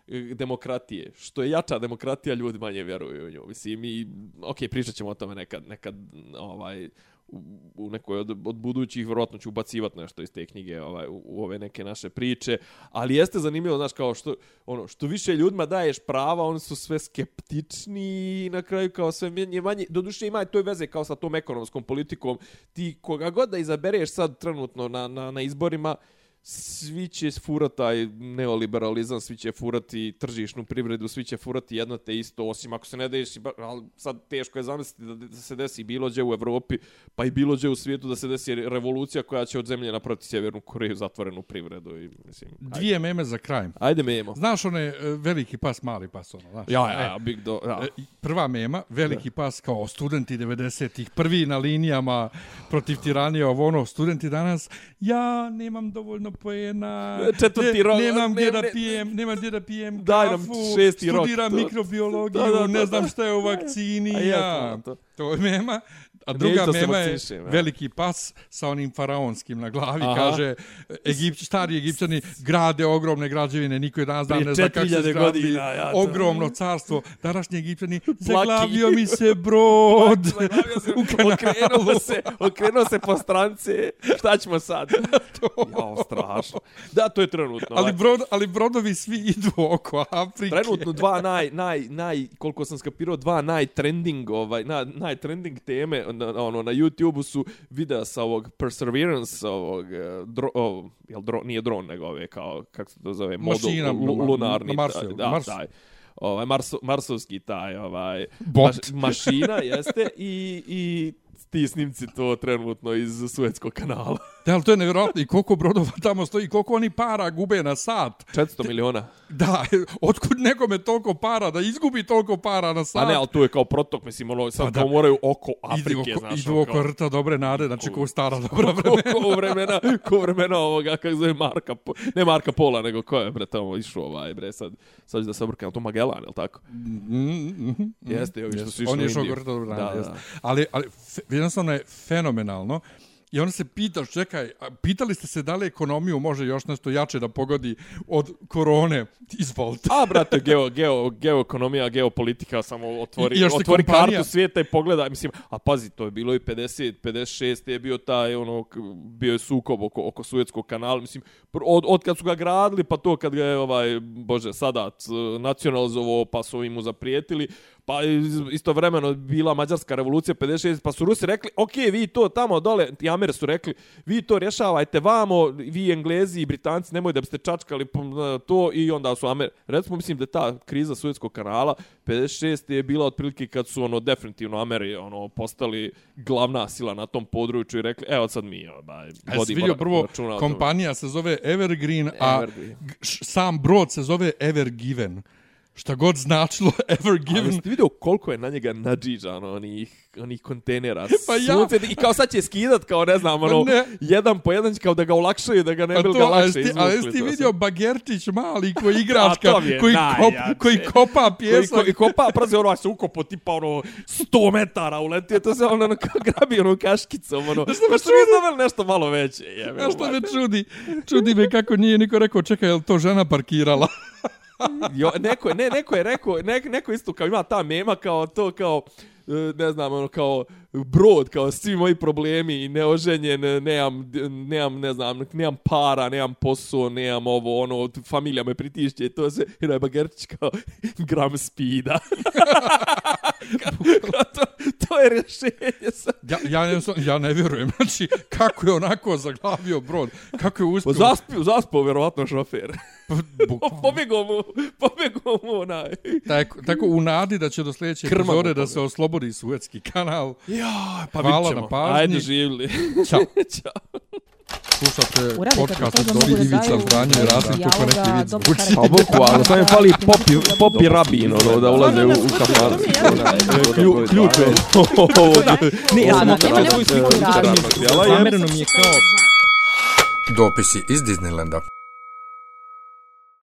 e, demokratije. Što je jača demokratija, ljudi manje vjeruju u nju. Mislim, mi, ok, pričat ćemo o tome nekad, nekad ovaj, u, nekoj od, od budućih, vjerojatno ću ubacivati nešto iz te knjige ovaj, u, u ove neke naše priče, ali jeste zanimljivo, znaš, kao što, ono, što više ljudima daješ prava, oni su sve skeptični i na kraju kao sve manje, manje, doduše ima to veze kao sa tom ekonomskom politikom, ti koga god da izabereš sad trenutno na, na, na izborima, svi će furati taj neoliberalizam, svi će furati tržišnu privredu, svi će furati jedno te isto, osim ako se ne desi, ali sad teško je zamisliti da, da se desi bilo gdje u Evropi, pa i bilo gdje u svijetu da se desi revolucija koja će od zemlje napraviti Sjevernu Koreju zatvorenu privredu. I, mislim, ajde, dvije meme za kraj. ajde memo. Znaš one e, veliki pas, mali pas, ono, znaš? Ja, ja, E, big do, ja. E, Prva mema, veliki pas kao studenti 90-ih, prvi na linijama protiv tiranije, ovo ono, studenti danas, ja nemam dovoljno poena, Četvrti rok, nemam ne- gdje da pijem, nemam gdje da pijem Daj nam kafu, šesti rok, studiram mikrobiologiju, Da, da, da, ne znam šta je u vakcini, A ja. to. To je mema. A druga se mema je ja. veliki pas sa onim faraonskim na glavi. Aha. Kaže, Egipć, stari Egipćani grade ogromne građevine, niko je danas dan ne zna kako se 4000 zgradi godina, ja to- ogromno carstvo. Današnji Egipćani, zaglavio mi se brod kanalu. okrenuo se, okrenuo se po strance. Šta ćemo sad? Jao, strašno. Da, to je trenutno. Ali, brod, ali brodovi svi idu oko Afrike. Trenutno dva naj, naj, naj, koliko sam skapirao, dva najtrending, ovaj, na, najtrending teme na, ono, na YouTube-u su videa sa ovog Perseverance, ovog, eh, dro, o, jel dro, nije dron, nego ove, kao, kako se to zove, modul, Mašina, lu- na- lunarni, na Marsu, na da, Marsu. taj, ovaj, Marso, marsovski taj, ovaj, Bot. mašina, jeste, i, i ti snimci to trenutno iz Suetskog kanala. Da, ali to je nevjerojatno. I koliko brodova tamo stoji, koliko oni para gube na sat. 400 miliona. Da, otkud nekome toliko para, da izgubi toliko para na sat. A ne, ali to je kao protok, mislim, ono, sad Pa da. moraju oko Idu Afrike, oko, znaš. idu ono, oko kao- rta dobre nade, znači ko stara dobra vremena. ko, ko vremena, ko vremena ovoga, kako zove Marka, Po- ne Marka Pola, nego ko je, bre, tamo išao ovaj, bre, sad, sad ću da se obrkam, to Magellan, je li tako? Jeste, ovi što su išli On u je išao Indiju. oko rta dobre Da, nade. da. jeste. Ali, ali fe- jednostavno je fenomenalno. I onda se pitaš, čekaj, pitali ste se da li ekonomiju može još nešto jače da pogodi od korone? Izvolite. A, brate, geo, geo, geoekonomija, geopolitika, samo otvori, I se otvori kompanija- kartu svijeta i pogleda, mislim, a pazi, to je bilo i 50, 56 je bio taj, ono, bio je sukob oko, oko Suetskog kanala, mislim, od, od kad su ga gradili, pa to kad ga je, ovaj, bože, Sadat eh, nacionalizovao, pa su im mu zaprijetili, pa iz- istovremeno bila Mađarska revolucija 56, pa su Rusi rekli, ok, vi to tamo dole, ti Amere su rekli, vi to rješavajte vamo, vi Englezi i Britanci, nemoj da biste čačkali to i onda su Amer... Recimo, mislim da ta kriza Suetskog kanala 56 je bila otprilike kad su ono definitivno Ameri ono postali glavna sila na tom području i rekli, evo sad mi ovaj, A vodimo vidio prvo, kompanija se zove Evergreen, a Evergreen. š- sam brod se zove Evergiven. Šta god značilo Ali Evergiven. jeste vidio koliko je na njega nadžiđano onih, onih kontejnera? Pa ja- Sunce, I kao sad će skidat, kao ne znam, ono, Ne. jedan po jedan, kao da ga olakšaju, da ga ne Pa bi ga lakše izvukli. a jesi ti to vidio. Bagertić mali koji igračka, je koji, kop, koji kopa Koji, pjesak. ko, I kopa, prazi, ono, se ukopo tipa, ono, 100 metara uletio, to se ono, ono, kao grabi, ono, kaškicom, ono, me pa što mi izdobili nešto malo veće, jebe. Znaš što me čudi? Čudi me kako nije niko rekao, čekaj, je li to žena parkirala? Jo, neko, je- ne, neko je rekao, ne, neko isto kao ima ta mema kao to kao e, ne znam, ono, kao brod, kao svi moji problemi, i neoženjen, e, nemam, nemam, ne znam, nemam para, nemam posao, nemam ovo, ono, familija me pritišće, i to se, i je Bagerčić kao gram spida. to, to je rješenje sa... Ja, ja, ne, ja ne vjerujem. Znači, kako je onako zaglavio brod? Kako je uspio? Pa zaspio, zaspao, vjerovatno, šofer. Bukvalno. pobjegao mu, pobjegao mu onaj. Tako, tako u nadi da će do sljedeće Krma epizode da se oslobodi Suetski kanal. Ja, pa Hvala ćemo. na pažnji. Ajde, živli. Ćao. Ćao. Slušate podcast od mogu da Ivica daju Franje i Rasim kako neki vid zvuči. Pa bukvalno, samo im fali popi, popi rabin, ono, da ulaze u, u kafanu. Klju, ključ je. Ne, ja sam okrenuo svoju sliku. Zamereno mi je kao Dopisi iz Disneylanda.